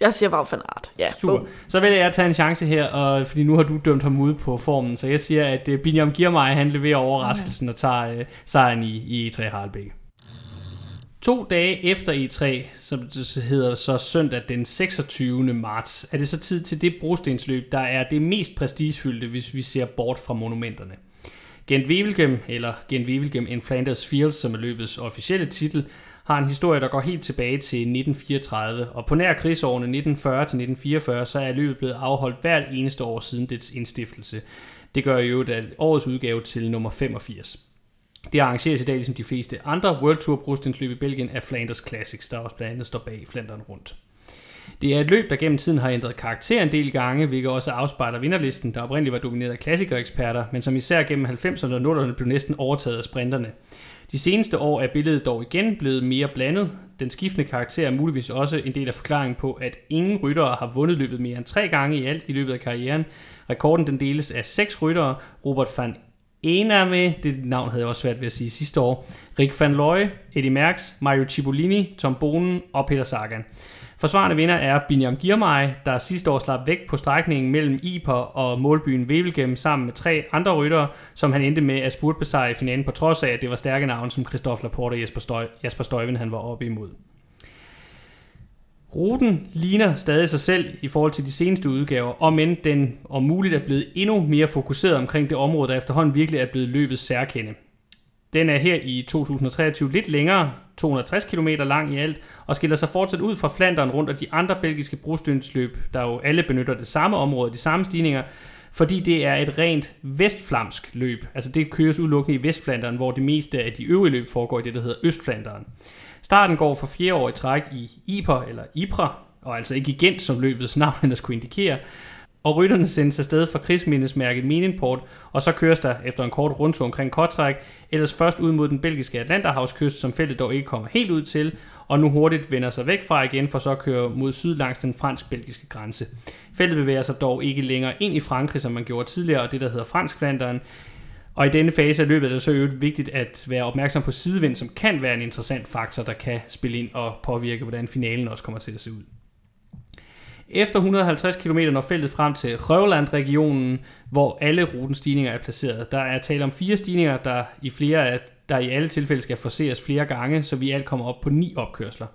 Speaker 2: Jeg siger van Aert. Ja,
Speaker 1: Super. Boom. Så vil jeg tage en chance her, og, fordi nu har du dømt ham ude på formen, så jeg siger, at øh, Binyam Girmay, han leverer overraskelsen og tager uh, sejren i, i E3 Harlebæk. To dage efter E3, som det hedder så søndag den 26. marts, er det så tid til det brostensløb, der er det mest prestigefyldte, hvis vi ser bort fra monumenterne. Gent Wevelgem, eller Gent Wevelgem in Flanders Fields, som er løbets officielle titel, har en historie, der går helt tilbage til 1934, og på nær krigsårene 1940-1944, så er løbet blevet afholdt hvert eneste år siden dets indstiftelse. Det gør jo at årets udgave til nummer 85. Det arrangeres i dag, ligesom de fleste andre World Tour brostensløb i Belgien, af Flanders Classics, der også blandt andet står bag Flandern rundt. Det er et løb, der gennem tiden har ændret karakter en del gange, hvilket også afspejler vinderlisten, der oprindeligt var domineret af klassikereksperter, men som især gennem 90'erne og 00'erne blev næsten overtaget af sprinterne. De seneste år er billedet dog igen blevet mere blandet. Den skiftende karakter er muligvis også en del af forklaringen på, at ingen ryttere har vundet løbet mere end tre gange i alt i løbet af karrieren. Rekorden den deles af seks ryttere. Robert van med, det navn havde jeg også svært ved at sige sidste år, Rick van Looy, Eddie Merckx, Mario Cipollini, Tom Bonen og Peter Sagan. Forsvarende vinder er Binyam Girmay, der sidste år slap væk på strækningen mellem Iper og målbyen Wevelgem sammen med tre andre ryttere, som han endte med at spurtbesejre i finalen på trods af, at det var stærke navne som Christoph Laporte og Jesper, Støj, Jesper Støjven, han var oppe imod. Ruten ligner stadig sig selv i forhold til de seneste udgaver, og men den om muligt er blevet endnu mere fokuseret omkring det område, der efterhånden virkelig er blevet løbet særkende. Den er her i 2023 lidt længere, 260 km lang i alt, og skiller sig fortsat ud fra Flandern rundt og de andre belgiske brostensløb, der jo alle benytter det samme område, de samme stigninger, fordi det er et rent vestflamsk løb. Altså det køres udelukkende i Vestflanderen, hvor det meste af de øvrige løb foregår i det, der hedder Østflanderen. Starten går for fjerde år i træk i Iper, eller Ipra, og altså ikke igen, som løbets navn ellers kunne indikere, og rytterne sendes afsted fra krigsmindesmærket Minenport, og så køres der efter en kort rundtur omkring Kortræk, ellers først ud mod den belgiske Atlanterhavskyst, som feltet dog ikke kommer helt ud til, og nu hurtigt vender sig væk fra igen, for så at køre mod syd langs den fransk-belgiske grænse. Feltet bevæger sig dog ikke længere ind i Frankrig, som man gjorde tidligere, og det der hedder fransk Flandern, og i denne fase af løbet er det så øvrigt vigtigt at være opmærksom på sidevind, som kan være en interessant faktor, der kan spille ind og påvirke, hvordan finalen også kommer til at se ud. Efter 150 km når feltet frem til Røvland-regionen, hvor alle rutens stigninger er placeret. Der er tale om fire stigninger, der i, flere af, der i alle tilfælde skal forseres flere gange, så vi alt kommer op på ni opkørsler.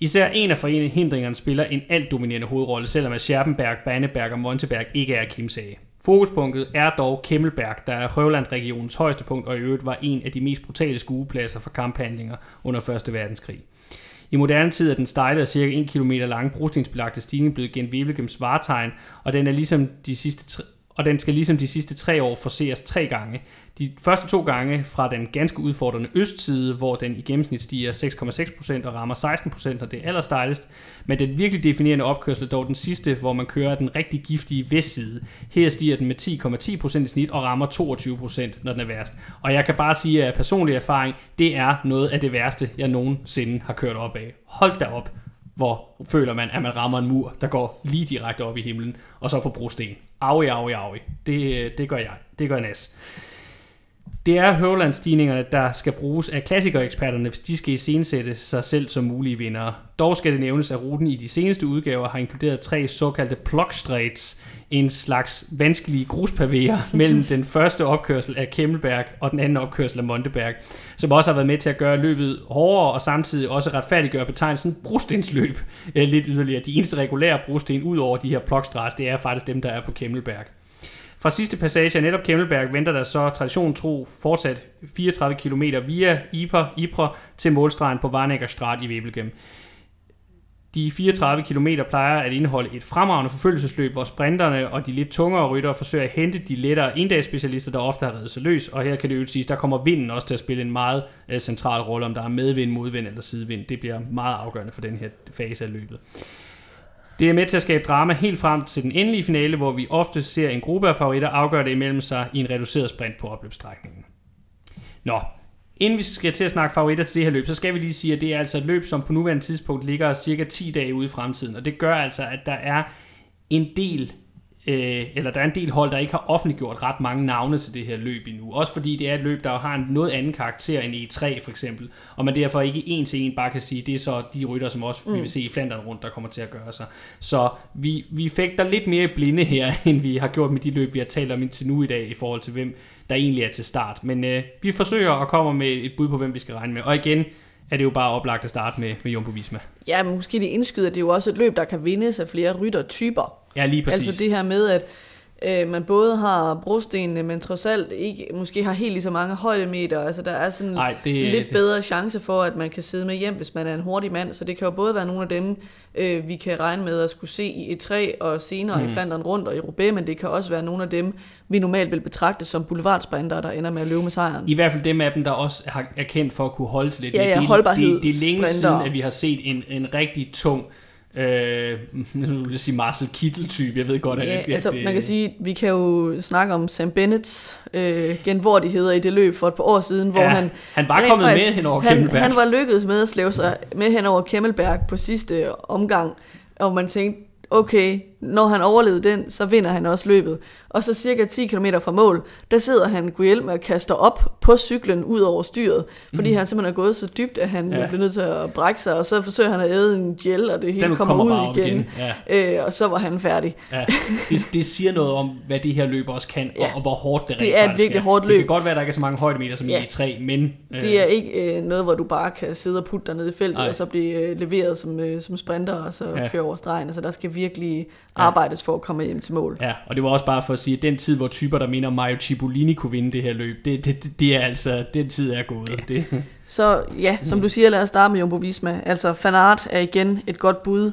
Speaker 1: Især en af forhindringerne spiller en alt dominerende hovedrolle, selvom at Scherpenberg, Banneberg og Monteberg ikke er kimsage. Fokuspunktet er dog Kemmelberg, der er Røvland-regionens højeste punkt og i øvrigt var en af de mest brutale skuepladser for kamphandlinger under 1. verdenskrig. I moderne tid er den stejle og cirka 1 km lange brostensbelagte stigning blevet gennem Wevelgems varetegn, og den er ligesom de sidste og den skal ligesom de sidste tre år forseres tre gange. De første to gange fra den ganske udfordrende østside, hvor den i gennemsnit stiger 6,6% og rammer 16%, og det er allerstejligst. Men den virkelig definerende opkørsel dog den sidste, hvor man kører den rigtig giftige vestside. Her stiger den med 10,10% i snit og rammer 22%, når den er værst. Og jeg kan bare sige af personlig erfaring, det er noget af det værste, jeg nogensinde har kørt op af. Hold da op, hvor føler man, at man rammer en mur, der går lige direkte op i himlen, og så på brosten. Aui, aui, aui. Det, øh, det gør jeg. Det gør Nas. Det er høvlandstigningerne, der skal bruges af klassikereksperterne, hvis de skal iscenesætte sig selv som mulige vindere. Dog skal det nævnes, at ruten i de seneste udgaver har inkluderet tre såkaldte plugstraits, en slags vanskelige gruspavéer mellem den første opkørsel af Kemmelberg og den anden opkørsel af Monteberg, som også har været med til at gøre løbet hårdere og samtidig også retfærdiggøre betegnelsen brostensløb øh, lidt yderligere. De eneste regulære brosten ud over de her plugstraits, det er faktisk dem, der er på Kemmelberg. Fra sidste passage af netop Kemmelberg venter der så tradition tro fortsat 34 km via Iper, Ypres til målstregen på Varnækker Strat i Webelgem. De 34 km plejer at indeholde et fremragende forfølgelsesløb, hvor sprinterne og de lidt tungere ryttere forsøger at hente de lettere inddagsspecialister, der ofte har reddet sig løs. Og her kan det jo sige, der kommer vinden også til at spille en meget øh, central rolle, om der er medvind, modvind eller sidevind. Det bliver meget afgørende for den her fase af løbet. Det er med til at skabe drama helt frem til den endelige finale, hvor vi ofte ser en gruppe af favoritter afgøre det imellem sig i en reduceret sprint på opløbsstrækningen. Nå, inden vi skal til at snakke favoritter til det her løb, så skal vi lige sige, at det er altså et løb, som på nuværende tidspunkt ligger cirka 10 dage ude i fremtiden, og det gør altså, at der er en del øh, eller der er en del hold, der ikke har offentliggjort ret mange navne til det her løb endnu. Også fordi det er et løb, der har en noget anden karakter end E3 for eksempel, og man derfor ikke en til en bare kan sige, det er så de rytter, som også mm. vi vil se i Flandern rundt, der kommer til at gøre sig. Så vi, vi fægter lidt mere blinde her, end vi har gjort med de løb, vi har talt om indtil nu i dag, i forhold til hvem der egentlig er til start. Men øh, vi forsøger at komme med et bud på, hvem vi skal regne med. Og igen, er det jo bare oplagt at starte med, med Jumbo Visma.
Speaker 2: Ja, men måske det indskyder, det er jo også et løb, der kan vindes af flere ryttertyper.
Speaker 1: Ja, lige præcis.
Speaker 2: Altså det her med, at øh, man både har brostenene, men trods alt ikke måske har helt lige så mange højdemeter. Altså der er sådan
Speaker 1: Ej, det,
Speaker 2: lidt
Speaker 1: det,
Speaker 2: bedre chance for, at man kan sidde med hjem, hvis man er en hurtig mand. Så det kan jo både være nogle af dem, øh, vi kan regne med at skulle se i E3 og senere mm. i Flandern rundt og i Roubaix, men det kan også være nogle af dem, vi normalt vil betragte som boulevardsprinter, der ender med at løbe med sejren.
Speaker 1: I hvert fald dem af dem, der også er kendt for at kunne holde til lidt.
Speaker 2: Ja, ja,
Speaker 1: det,
Speaker 2: holdbarhed,
Speaker 1: det, det er længe
Speaker 2: sprinter.
Speaker 1: siden, at vi har set en, en rigtig tung Øh, nu vil jeg sige Marcel Kittel-type, jeg ved godt, at,
Speaker 2: Ja,
Speaker 1: at
Speaker 2: altså
Speaker 1: det,
Speaker 2: man kan sige, vi kan jo snakke om Sam Bennetts øh, genvordigheder i det løb for et par år siden, hvor
Speaker 1: ja,
Speaker 2: han...
Speaker 1: han var kommet
Speaker 2: faktisk-
Speaker 1: med hen over
Speaker 2: han,
Speaker 1: Kemmelberg.
Speaker 2: han var lykkedes med at slæve sig med hen over Kemmelberg på sidste omgang, og man tænkte, okay, når han overlevede den, så vinder han også løbet. Og så cirka 10 km fra mål, der sidder han Guillermo og kaster op på cyklen ud over styret, fordi han simpelthen er gået så dybt, at han.
Speaker 1: Ja.
Speaker 2: bliver nødt til at brække sig, og så forsøger han at æde en gel, og det hele
Speaker 1: Den
Speaker 2: kommer,
Speaker 1: kommer
Speaker 2: ud igen.
Speaker 1: igen, ja.
Speaker 2: Øh, og så var han færdig.
Speaker 1: Ja, det, det siger noget om, hvad det her løb også kan, ja. Og, og hvor hårdt det rent
Speaker 2: Det er et virkelig hårdt
Speaker 1: Det kan
Speaker 2: løb.
Speaker 1: godt være, at der ikke er så mange højdemeter som
Speaker 2: Ja.
Speaker 1: i E3, men... øh,
Speaker 2: Det er ikke øh, noget, hvor du bare kan sidde og putte dig ned i feltet,
Speaker 1: Nej.
Speaker 2: og så blive øh, leveret som, øh, som sprinter, og så
Speaker 1: ja.
Speaker 2: køre over stregen. Altså, der skal virkelig arbejdes for at komme hjem til mål.
Speaker 1: Ja, og det var også bare for at sige, at den tid, hvor typer, der mener Mario Cipollini kunne vinde det her løb, det, det, det, det er altså, den tid er gået. Ja. Det,
Speaker 2: Så ja, som du siger, lad os starte med Jumbo Visma. Altså, Fanart er igen et godt bud.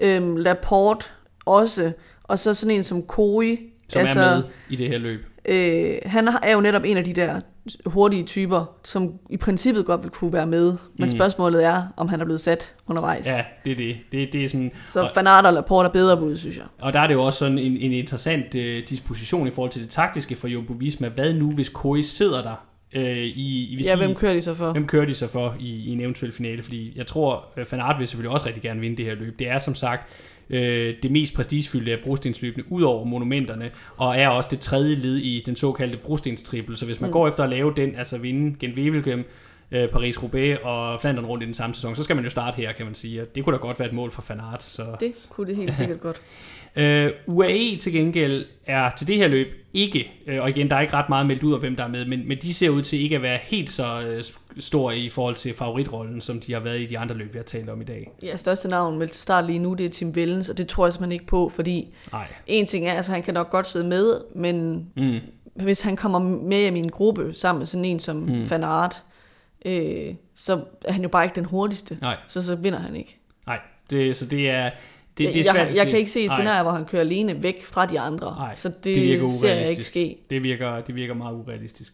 Speaker 2: Øhm, Laporte også. Og så sådan en som Koi.
Speaker 1: som altså, er med i det her løb.
Speaker 2: Øh, han er jo netop en af de der hurtige typer, som i princippet godt vil kunne være med. Men
Speaker 1: Mm.
Speaker 2: spørgsmålet er, om han er blevet sat undervejs.
Speaker 1: Ja, det er det. Det, det er sådan,
Speaker 2: Så
Speaker 1: og,
Speaker 2: Fanart og Laporte er bedre bud, synes jeg.
Speaker 1: og der er det jo også sådan en, en interessant øh, disposition i forhold til det taktiske for Jumbo Visma. Hvad nu, hvis Koi sidder der? Øh, i, i, hvis
Speaker 2: Ja,
Speaker 1: de,
Speaker 2: hvem kører de så for?
Speaker 1: Hvem kører de så for i, i en eventuel finale? Fordi jeg tror, Van Aert vil selvfølgelig også rigtig gerne vinde det her løb. Det er som sagt øh, det mest prestigefyldte af brostensløbene ud over monumenterne, og er også det tredje led i den såkaldte brostenstrippel. Så hvis man mm. Går efter at lave den, altså vinde Gent øh, Paris-Roubaix og Flandern rundt i den samme sæson, så skal man jo starte her, kan man sige. Og det kunne da godt være et mål for Van Aert. Så.
Speaker 2: Det kunne det helt sikkert godt.
Speaker 1: Øh, UAE til gengæld er til det her løb ikke, øh, og igen, der er ikke ret meget meldt ud om, hvem der er med, men, men de ser ud til ikke at være helt så øh, store i forhold til favoritrollen, som de har været i de andre løb, vi har talt om i dag.
Speaker 2: Ja, største navn meldt til start lige nu, det er Tim Vellens, og det tror jeg simpelthen ikke på, fordi
Speaker 1: Nej.
Speaker 2: en ting er, altså han kan nok godt sidde med, men
Speaker 1: Mm.
Speaker 2: hvis han kommer med i min gruppe sammen med sådan en som
Speaker 1: Mm.
Speaker 2: Van Aert, øh, så er han jo bare ikke den hurtigste,
Speaker 1: Nej,
Speaker 2: så så vinder han ikke.
Speaker 1: nej. Det, så det er, det, er
Speaker 2: jeg,
Speaker 1: svært
Speaker 2: jeg, jeg
Speaker 1: se.
Speaker 2: kan ikke se et
Speaker 1: Nej.
Speaker 2: scenarie, hvor han kører alene væk fra de andre.
Speaker 1: Nej,
Speaker 2: så det,
Speaker 1: det virker
Speaker 2: ser jeg ikke ske.
Speaker 1: Det virker, det virker meget urealistisk.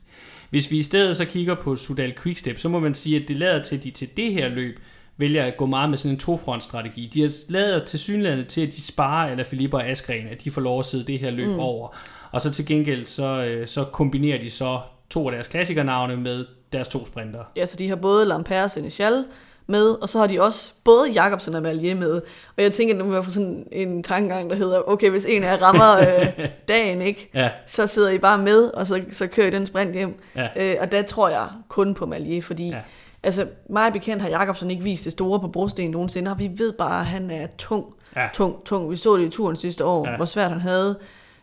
Speaker 1: Hvis vi i stedet så kigger på Sudal Quickstep, så må man sige, at det lader til, at de til det her løb vælger at gå meget med sådan en tofrontstrategi. De har lavet til synlandet til, at de sparer eller Filippa og Askren, at de får lov at sidde det her løb mm. over. Og så til gengæld, så, øh, så kombinerer de så to af deres klassikernavne med deres to sprinter.
Speaker 2: Ja, så de har både Lampere og Seneschal med, og så har de også både Jacobsen og Valier med. Og jeg tænker, at nu må jeg få sådan en tankegang, der hedder, okay, hvis en af jer rammer øh, dagen, ikke,
Speaker 1: Ja,
Speaker 2: så sidder I bare med, og så, så kører I den sprint hjem.
Speaker 1: Ja.
Speaker 2: Øh, og der tror jeg kun på Malier, fordi
Speaker 1: Ja.
Speaker 2: altså, mig bekendt har Jacobsen ikke vist det store på brosten nogensinde, og vi ved bare, at han er tung,
Speaker 1: Ja.
Speaker 2: tung, tung. Vi så det i turen sidste år,
Speaker 1: ja.
Speaker 2: hvor svært han havde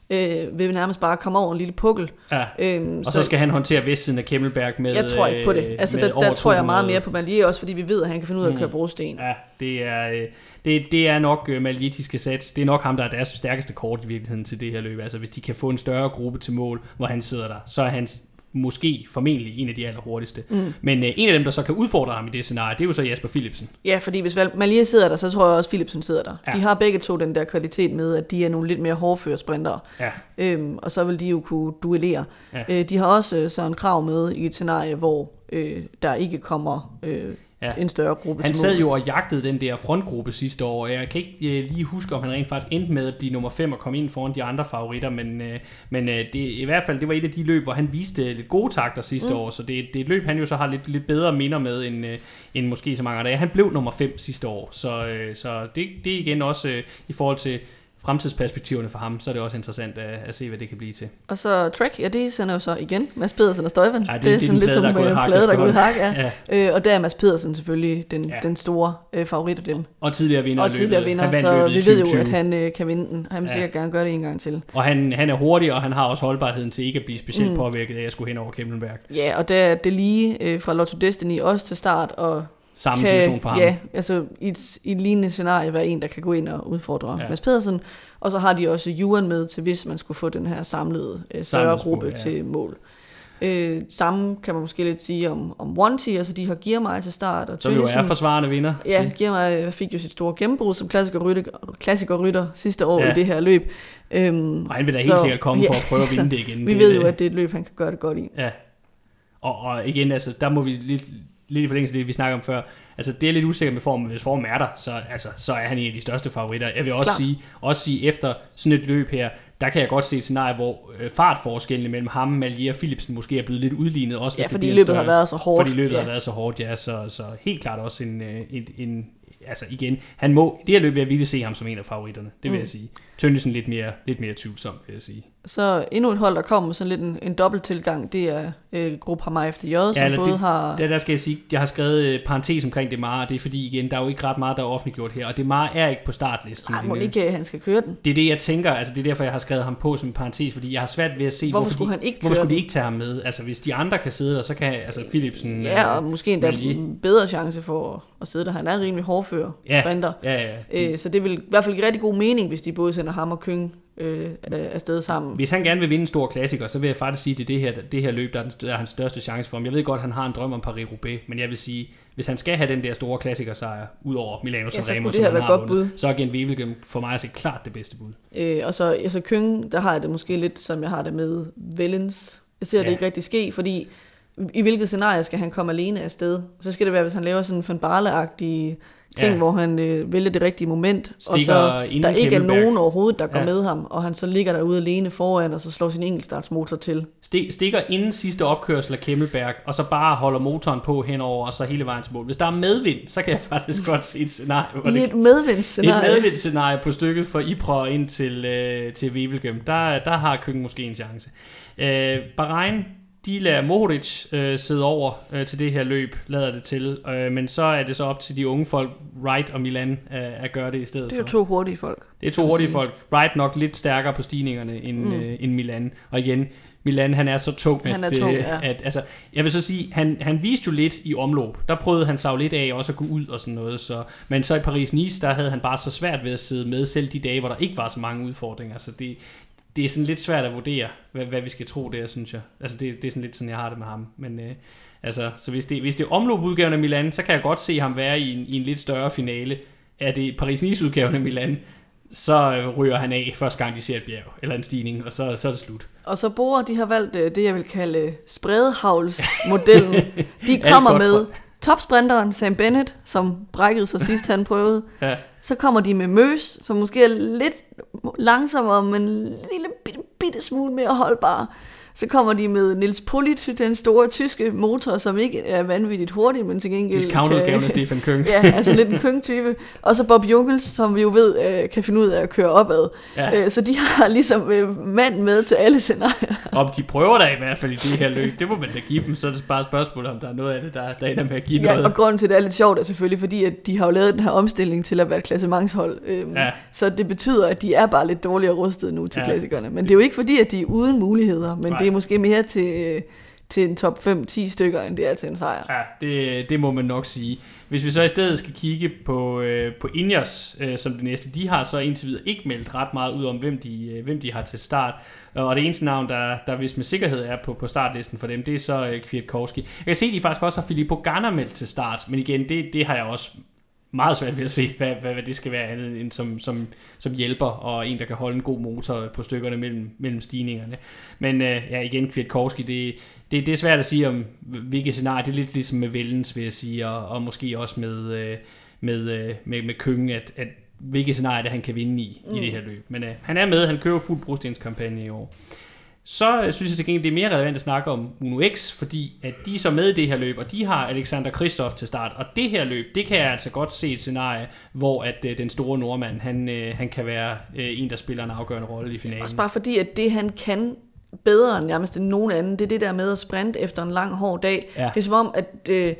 Speaker 2: øh, ved nærmest bare komme over en lille pukkel.
Speaker 1: ja.
Speaker 2: Øhm,
Speaker 1: Og så skal han håndtere vestsiden af Kemmelberg med
Speaker 2: jeg tror ikke på det.
Speaker 1: øh,
Speaker 2: Altså, der, der tror jeg
Speaker 1: 200.
Speaker 2: meget mere på Malier også, fordi vi ved, at han kan finde ud af at køre brosten.
Speaker 1: Ja, det er, øh, det, det er nok øh, malitiske sats. Det er nok ham, der er deres stærkeste kort i virkeligheden til det her løb. Altså hvis de kan få en større gruppe til mål, hvor han sidder der, så er han s- måske formentlig en af de allerhurtigste. Mm. Men øh, en af dem, der så kan udfordre ham i det scenarie, det er jo så Jasper Philipsen.
Speaker 2: Ja, fordi hvis Malier sidder der, så tror jeg også, Philipsen sidder der.
Speaker 1: Ja.
Speaker 2: De har begge to den der kvalitet med, at de er nogle lidt mere hårdføre sprintere.
Speaker 1: Ja,
Speaker 2: Øhm, og så vil de jo kunne duellere.
Speaker 1: Ja.
Speaker 2: Ja. Øh, de har også øh, Søren Krav med i et scenarie, hvor øh, der ikke kommer øh,
Speaker 1: Ja.
Speaker 2: en større gruppe
Speaker 1: han sad jo og jagtede den der frontgruppe sidste år, og jeg kan ikke øh, lige huske, om han rent faktisk endte med at blive nummer 5 og komme ind foran de andre favoritter, men, øh, men øh, det, i hvert fald, det var et af de løb, hvor han viste lidt gode takter sidste mm. år, så det, det er et løb, han jo så har lidt, lidt bedre minder med, end, øh, end måske så mange andre. Han blev nummer 5 sidste år, så, øh, så det, det er igen også øh, i forhold til fremtidsperspektiverne for ham, så er det også interessant at, at se, hvad det kan blive til.
Speaker 2: Og så Trek, ja, det sender jo så igen Mads Pedersen og Støjven.
Speaker 1: Ja, det-
Speaker 2: det,
Speaker 1: det
Speaker 2: er
Speaker 1: er
Speaker 2: sådan lidt
Speaker 1: plade,
Speaker 2: som
Speaker 1: der er gået
Speaker 2: øh, plade, der er gået
Speaker 1: efterhånden.
Speaker 2: hak, ja. Øh, og der er Mads Pedersen selvfølgelig den,
Speaker 1: Ja.
Speaker 2: ja. den store øh, favorit af dem.
Speaker 1: Og tidligere vinder
Speaker 2: Og
Speaker 1: af løbet.
Speaker 2: tidligere vinder, så vi ved jo,
Speaker 1: 2020.
Speaker 2: at han øh, kan vinde den. Han vil
Speaker 1: Ja.
Speaker 2: sikkert gerne gøre det en gang til.
Speaker 1: Og han, han er hurtig, og han har også holdbarheden til ikke at blive specielt mm. påvirket af at skulle hen over Kemmelberg.
Speaker 2: Ja, og der er det lige øh, fra Lotto Destiny også til start, og
Speaker 1: Samme situation for ham.
Speaker 2: Ja, altså i et, i et lignende scenarie være en, der kan gå ind og udfordre
Speaker 1: Ja.
Speaker 2: ja. Mads Pedersen. Og så har de også Juren med til, hvis man skulle få den her samlede øh, større gruppe ja.
Speaker 1: ja.
Speaker 2: til mål. Øh, samme kan man måske lidt sige om, om Wanty, altså de har Giermeier til start. Og
Speaker 1: Som jo er forsvarende vinder.
Speaker 2: Ja, Giermeier fik jo sit store gennembrud som klassikerrytter, klassikerrytter sidste år
Speaker 1: Ja.
Speaker 2: ja. i det her løb. Øhm,
Speaker 1: Og han vil da helt sikkert komme for at prøve at vinde det igen.
Speaker 2: Vi
Speaker 1: Det-
Speaker 2: ved jo, at det er et løb, han kan gøre det godt i.
Speaker 1: Ja. Og, og igen, altså, der må vi lidt, lidt i forlængelse af det, vi snakker om før. Altså, det er lidt usikkert med formen, men hvis formen er der, så, altså, så er han en af de største favoritter. Jeg vil også
Speaker 2: Klart.
Speaker 1: sige, også sige, efter sådan et løb her, der kan jeg godt se et scenarie, hvor øh, fartforskellen mellem ham, Malier og Philipsen måske er blevet lidt udlignet. Også,
Speaker 2: Ja,
Speaker 1: hvis det
Speaker 2: fordi
Speaker 1: en
Speaker 2: løbet har
Speaker 1: større-
Speaker 2: været så hårdt.
Speaker 1: Fordi løbet ja.
Speaker 2: Ja.
Speaker 1: har været så hårdt, ja. Så, så helt klart også en, øh, en, en altså igen, han må, det her løb vil jeg virkelig se ham som en af favoritterne, det vil
Speaker 2: Mm.
Speaker 1: jeg sige. Tønnesen lidt mere, lidt mere tvivlsom, vil jeg sige.
Speaker 2: Så endnu et hold, der kommer sådan lidt en, en dobbelt tilgang, det er øh, Gruppe Hamar efter J, som både
Speaker 1: det,
Speaker 2: har...
Speaker 1: Der, der skal jeg sige, jeg har skrevet øh, parentes omkring det meget, og det er fordi igen, der er jo ikke ret meget, der er offentliggjort her, og det meget er ikke på startlisten.
Speaker 2: Nej, må ikke, øh, han skal køre den.
Speaker 1: Det er det, jeg tænker, altså det er derfor, jeg har skrevet ham på som en parentes, fordi jeg har svært ved at se,
Speaker 2: Hvorfor
Speaker 1: hvorfor,
Speaker 2: skulle
Speaker 1: de,
Speaker 2: han ikke
Speaker 1: hvorfor skulle de ikke tage ham med? Altså hvis de andre kan sidde der, så kan altså Philipsen...
Speaker 2: Ja,
Speaker 1: øh,
Speaker 2: og måske endda en bedre chance for at sidde der. Han er en rimelig hårdfører
Speaker 1: Ja.
Speaker 2: sprinter.
Speaker 1: Ja, ja. De,
Speaker 2: Øh, så det vil i hvert fald give rigtig god mening, hvis de både sender ham og Køng øh, afsted sammen.
Speaker 1: Hvis han gerne vil vinde en stor klassiker, så vil jeg faktisk sige, at det er det her, det her løb, der er, den, der er hans største chance for ham. Jeg ved godt, at han har en drøm om Paris-Roubaix, men jeg vil sige, hvis han skal have den der store klassikersejr, ud over Milano
Speaker 2: Ja, så
Speaker 1: Sanremo, som han har
Speaker 2: godt
Speaker 1: vundet,
Speaker 2: bud.
Speaker 1: så er Gent Wevelgem for mig altså klart det bedste bud.
Speaker 2: Øh, og så altså Køng, der har jeg det måske lidt, som jeg har det med Vellens. Jeg ser ja. Det ikke rigtig ske, fordi i hvilket scenarie skal han komme alene afsted? Så skal det være, hvis han laver sådan en Van Barle-agtig ting,
Speaker 1: Ja.
Speaker 2: hvor han øh, vælger det rigtige moment, og
Speaker 1: Stikker
Speaker 2: så
Speaker 1: inden
Speaker 2: der ikke er nogen overhovedet, der går
Speaker 1: Ja.
Speaker 2: med ham, og han så ligger derude alene foran, og så slår sin enkeltstartsmotor til.
Speaker 1: Sti- stikker inden sidste opkørsel af Kemmelberg, og så bare holder motoren på henover, og så hele vejen til mål. Hvis der er medvind, så kan jeg faktisk godt se et scenarie, hvor
Speaker 2: I
Speaker 1: det
Speaker 2: et medvindsscenarie.
Speaker 1: Et medvindsscenarie på stykket fra Ypres ind til, øh, til Wevelgem. Der, der har Køkken måske en chance. Øh, Bahrain, de lader Mohoric øh, sidde over øh, til det her løb, lader det til. Øh, men så er det så op til de unge folk, Wright og Milan, øh, at gøre det i stedet
Speaker 2: Det er
Speaker 1: for.
Speaker 2: to hurtige folk.
Speaker 1: Det er to hurtige
Speaker 2: sige.
Speaker 1: folk. Wright nok lidt stærkere på stigningerne end, mm. Øh, end Milan. Og igen, Milan han er så tung,
Speaker 2: Han
Speaker 1: at,
Speaker 2: er tung,
Speaker 1: øh,
Speaker 2: ja.
Speaker 1: at altså, jeg vil så sige, han, han viste jo lidt i omløb. Der prøvede han sig jo lidt af også at gå ud og sådan noget. Så, men så i Paris-Nice, der havde han bare så svært ved at sidde med, selv de dage, hvor der ikke var så mange udfordringer. Så det, det er sådan lidt svært at vurdere, hvad, hvad vi skal tro der, synes jeg. Altså det, det er sådan lidt sådan, jeg har det med ham. Men øh, altså, så hvis det, hvis det er omløbudgaven af Milan, så kan jeg godt se ham være i en, i en lidt større finale. er det Paris-Nice-udgaven af Milan, så øh, ryger han af første gang, de ser et bjerg, eller en stigning, og så, så er det slut.
Speaker 2: Og så Bora, de har valgt øh, det, jeg vil kalde spredhavlsmodellen. De kommer med topsprinteren Sam Bennett, som brækkede sig sidst, han prøvede.
Speaker 1: Ja.
Speaker 2: Så kommer de med Møs, som måske er lidt langsommere, men en lille bitte, bitte smule mere holdbar. Så kommer de med Nils Polit, den store tyske motor, som ikke er vanvittigt hurtig, men til gengæld
Speaker 1: Discount-udgaven af Stefan Køng.
Speaker 2: ja, altså lidt en køng-type. Og så Bob Jungels, som vi jo ved øh, kan finde ud af at køre opad.
Speaker 1: Ja.
Speaker 2: Øh, Så de har ligesom øh, mand med til alle scenarier.
Speaker 1: Om de prøver da i hvert fald i det her løb, det må man da give dem, så er det bare et spørgsmål, om der er noget af det, der, der ender med at give
Speaker 2: Ja,
Speaker 1: noget.
Speaker 2: og grunden til, at det er lidt sjovt, er selvfølgelig, fordi at de har jo lavet den her omstilling til at være et klassementshold. Øhm,
Speaker 1: Ja.
Speaker 2: Så det betyder, at de er bare lidt dårligere rustet nu til
Speaker 1: Ja.
Speaker 2: klassikerne. Men det er jo ikke fordi, at de er uden muligheder, men
Speaker 1: Nej.
Speaker 2: det er måske mere til, til en top 5-10 stykker, end det er til en sejr.
Speaker 1: Ja, det, det må man nok sige. Hvis vi så i stedet skal kigge på, øh, på Ingers øh, som det næste, de har så indtil videre ikke meldt ret meget ud om, hvem de, øh, hvem de har til start. Og det eneste navn, der, der vist med sikkerhed er på, på startlisten for dem, det er så øh, Kwiatkowski. Jeg kan se, at de faktisk også har Filippo Ganna meldt til start, men igen, det, det har jeg også meget svært ved at se, hvad, hvad, hvad det skal være andet end som, som, som hjælper, og en, der kan holde en god motor på stykkerne mellem, mellem stigningerne. Men øh, ja, igen, Kwiatkowski, det, det, det er svært at sige om, hvilke scenarier. Det er lidt ligesom med Vellens, vil jeg sige, og, og måske også med, øh, med, øh, med, med Køngen, at, at hvilke scenarier det han kan vinde i, mm. i det her løb. Men øh, han er med, han kører fuld brostenskampagne i år. Så øh, synes jeg til gengæld, det er mere relevant at snakke om Uno X, fordi at de er så med i det her løb, og de har Alexander Kristoff til start. Og det her løb, det kan jeg altså godt se et scenarie, hvor at øh, den store nordmand, han, øh, han kan være øh, en, der spiller en afgørende rolle i finalen.
Speaker 2: Også bare fordi, at det han kan bedre end nærmest end nogen anden, det er det der med at sprinte efter en lang, hård dag.
Speaker 1: Ja.
Speaker 2: Det er som om, at øh,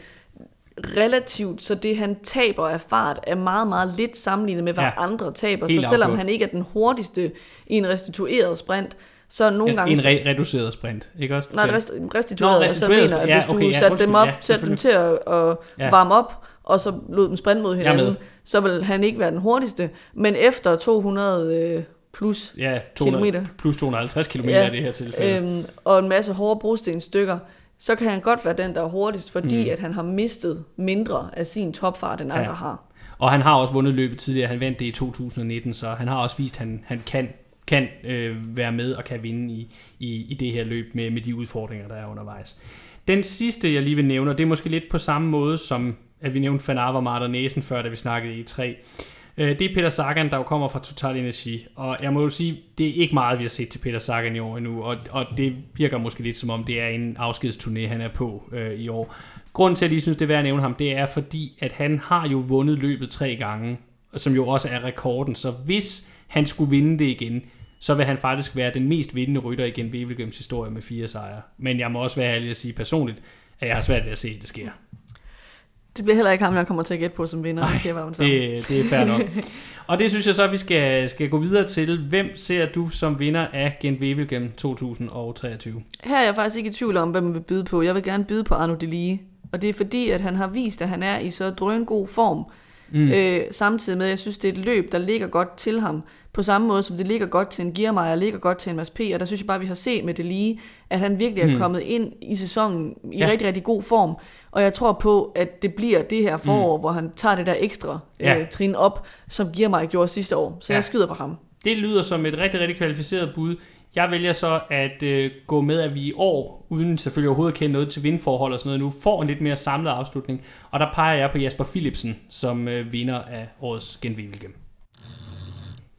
Speaker 2: relativt, så det han taber af fart er meget, meget lidt sammenlignet med, hvad
Speaker 1: Ja.
Speaker 2: ja. andre taber.
Speaker 1: Helt
Speaker 2: så selvom
Speaker 1: afgjort.
Speaker 2: han ikke er den hurtigste i en restitueret sprint, så nogle
Speaker 1: en,
Speaker 2: gange...
Speaker 1: en re- reduceret sprint, ikke også?
Speaker 2: Nej, rest, restitueret,
Speaker 1: Nå,
Speaker 2: altså
Speaker 1: restitueret
Speaker 2: mener,
Speaker 1: sprint.
Speaker 2: at
Speaker 1: Ja,
Speaker 2: hvis du
Speaker 1: okay, ja,
Speaker 2: satte
Speaker 1: undskyld,
Speaker 2: dem op,
Speaker 1: ja,
Speaker 2: satte dem til at, at
Speaker 1: Ja.
Speaker 2: varme op, og så lod dem sprinte mod hinanden, så vil han ikke være den hurtigste. Men efter 200 øh, plus
Speaker 1: Ja, 200,
Speaker 2: Kilometer.
Speaker 1: plus 250 km
Speaker 2: Ja,
Speaker 1: i det her tilfælde.
Speaker 2: øhm, og en masse hårde brostenstykker, så kan han godt være den, der er hurtigst, fordi mm. at han har mistet mindre af sin topfart, end andre
Speaker 1: Ja.
Speaker 2: har.
Speaker 1: Og han har også vundet løbet tidligere. Han vandt det i 2019, så han har også vist, at han, han kan, kan øh, være med og kan vinde i, i, i det her løb med, med de udfordringer, der er undervejs. Den sidste, jeg lige vil nævne, og det er måske lidt på samme måde, som at vi nævnte Fanava Avermaet og Næsen før, da vi snakkede i e 3. Øh, Det er Peter Sagan, der jo kommer fra Total Energi, og jeg må jo sige, det er ikke meget, vi har set til Peter Sagan i år endnu, og, og det virker måske lidt som om, det er en afskedsturné, han er på øh, i år. Grunden til, at jeg lige synes, det er værd at nævne ham, det er fordi, at han har jo vundet løbet tre gange, som jo også er rekorden, så hvis han skulle vinde det igen, så vil han faktisk være den mest vindende rytter igen i Wevelgems historie med fire sejre. Men jeg må også være ærlig at sige personligt, at jeg har svært ved at se, at det sker.
Speaker 2: Det bliver heller ikke ham, jeg kommer til at gætte på som vinder, det siger med det.
Speaker 1: Det, er fair nok. Og det synes jeg så, at vi skal, skal gå videre til. Hvem ser du som vinder af Gent Wevelgem 2023?
Speaker 2: Her er jeg faktisk ikke i tvivl om, hvem man vil byde på. Jeg vil gerne byde på Arno Delige. Og det er fordi, at han har vist, at han er i så drøn god form. Mm. Øh, samtidig med, at jeg synes, det er et løb, der ligger godt til ham. På samme måde, som det ligger godt til en Giermeier, ligger godt til en Mads P. Og der synes jeg bare, vi har set med Delige, at han virkelig er
Speaker 1: Mm.
Speaker 2: kommet ind i sæsonen i
Speaker 1: ja.
Speaker 2: rigtig, rigtig god form. Og jeg tror på, at det bliver det her forår, mm. hvor han tager det der ekstra
Speaker 1: Ja.
Speaker 2: øh, trin op, som Giermeier gjorde sidste år. Så
Speaker 1: Ja.
Speaker 2: jeg skyder på ham.
Speaker 1: Det lyder som et rigtig, rigtig kvalificeret bud. Jeg vælger så at øh, gå med, at vi i år, uden selvfølgelig overhovedet at kende noget til vindforhold og sådan noget nu, får en lidt mere samlet afslutning. Og der peger jeg på Jasper Philipsen som øh, vinder af årets Gent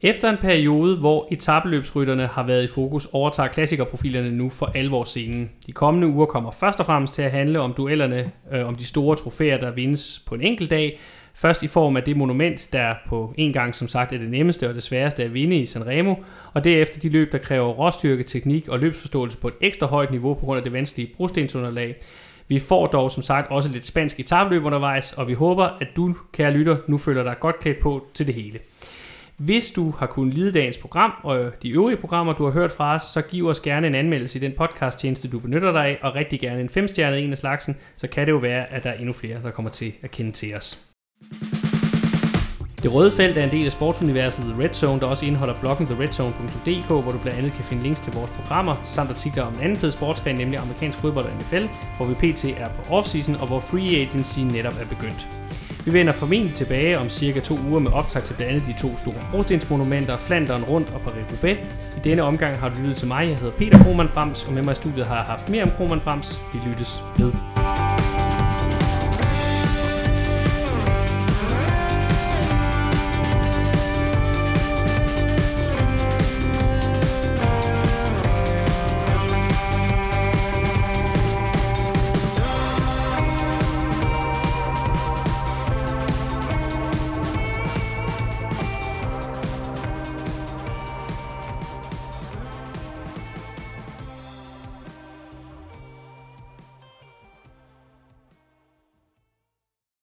Speaker 1: Efter en periode, hvor etabeløbsrytterne har været i fokus, overtager klassikerprofilerne nu for alvor scenen. De kommende uger kommer først og fremmest til at handle om duellerne øh, om de store trofæer, der vindes på en enkelt dag. Først i form af det monument, der på en gang som sagt er det nemmeste og det sværeste at vinde i Sanremo, og derefter de løb, der kræver råstyrke, teknik og løbsforståelse på et ekstra højt niveau på grund af det vanskelige brostensunderlag. Vi får dog som sagt også lidt spansk etabløb undervejs, og vi håber, at du, kære lytter, nu føler dig godt klædt på til det hele. Hvis du har kunnet lide dagens program og de øvrige programmer, du har hørt fra os, så giv os gerne en anmeldelse i den podcasttjeneste, du benytter dig af, og rigtig gerne en femstjernet en af slagsen, så kan det jo være, at der er endnu flere, der kommer til at kende til os. Det røde felt er en del af sportsuniverset Red Zone, der også indeholder bloggen theredzone.dk, hvor du blandt andet kan finde links til vores programmer, samt artikler om en anden fed sportsgren, nemlig amerikansk fodbold og NFL, hvor vi pt. er på offseason, og hvor free agency netop er begyndt. Vi vender formentlig tilbage om cirka to uger med optag til blandt andet de to store brostensmonumenter, Flanderen rundt og Paris-Roubaix. I denne omgang har du lyttet til mig, jeg hedder Peter Krohmann Brams, og med mig i studiet har jeg haft mere om Krohmann Brams. Vi lyttes ved.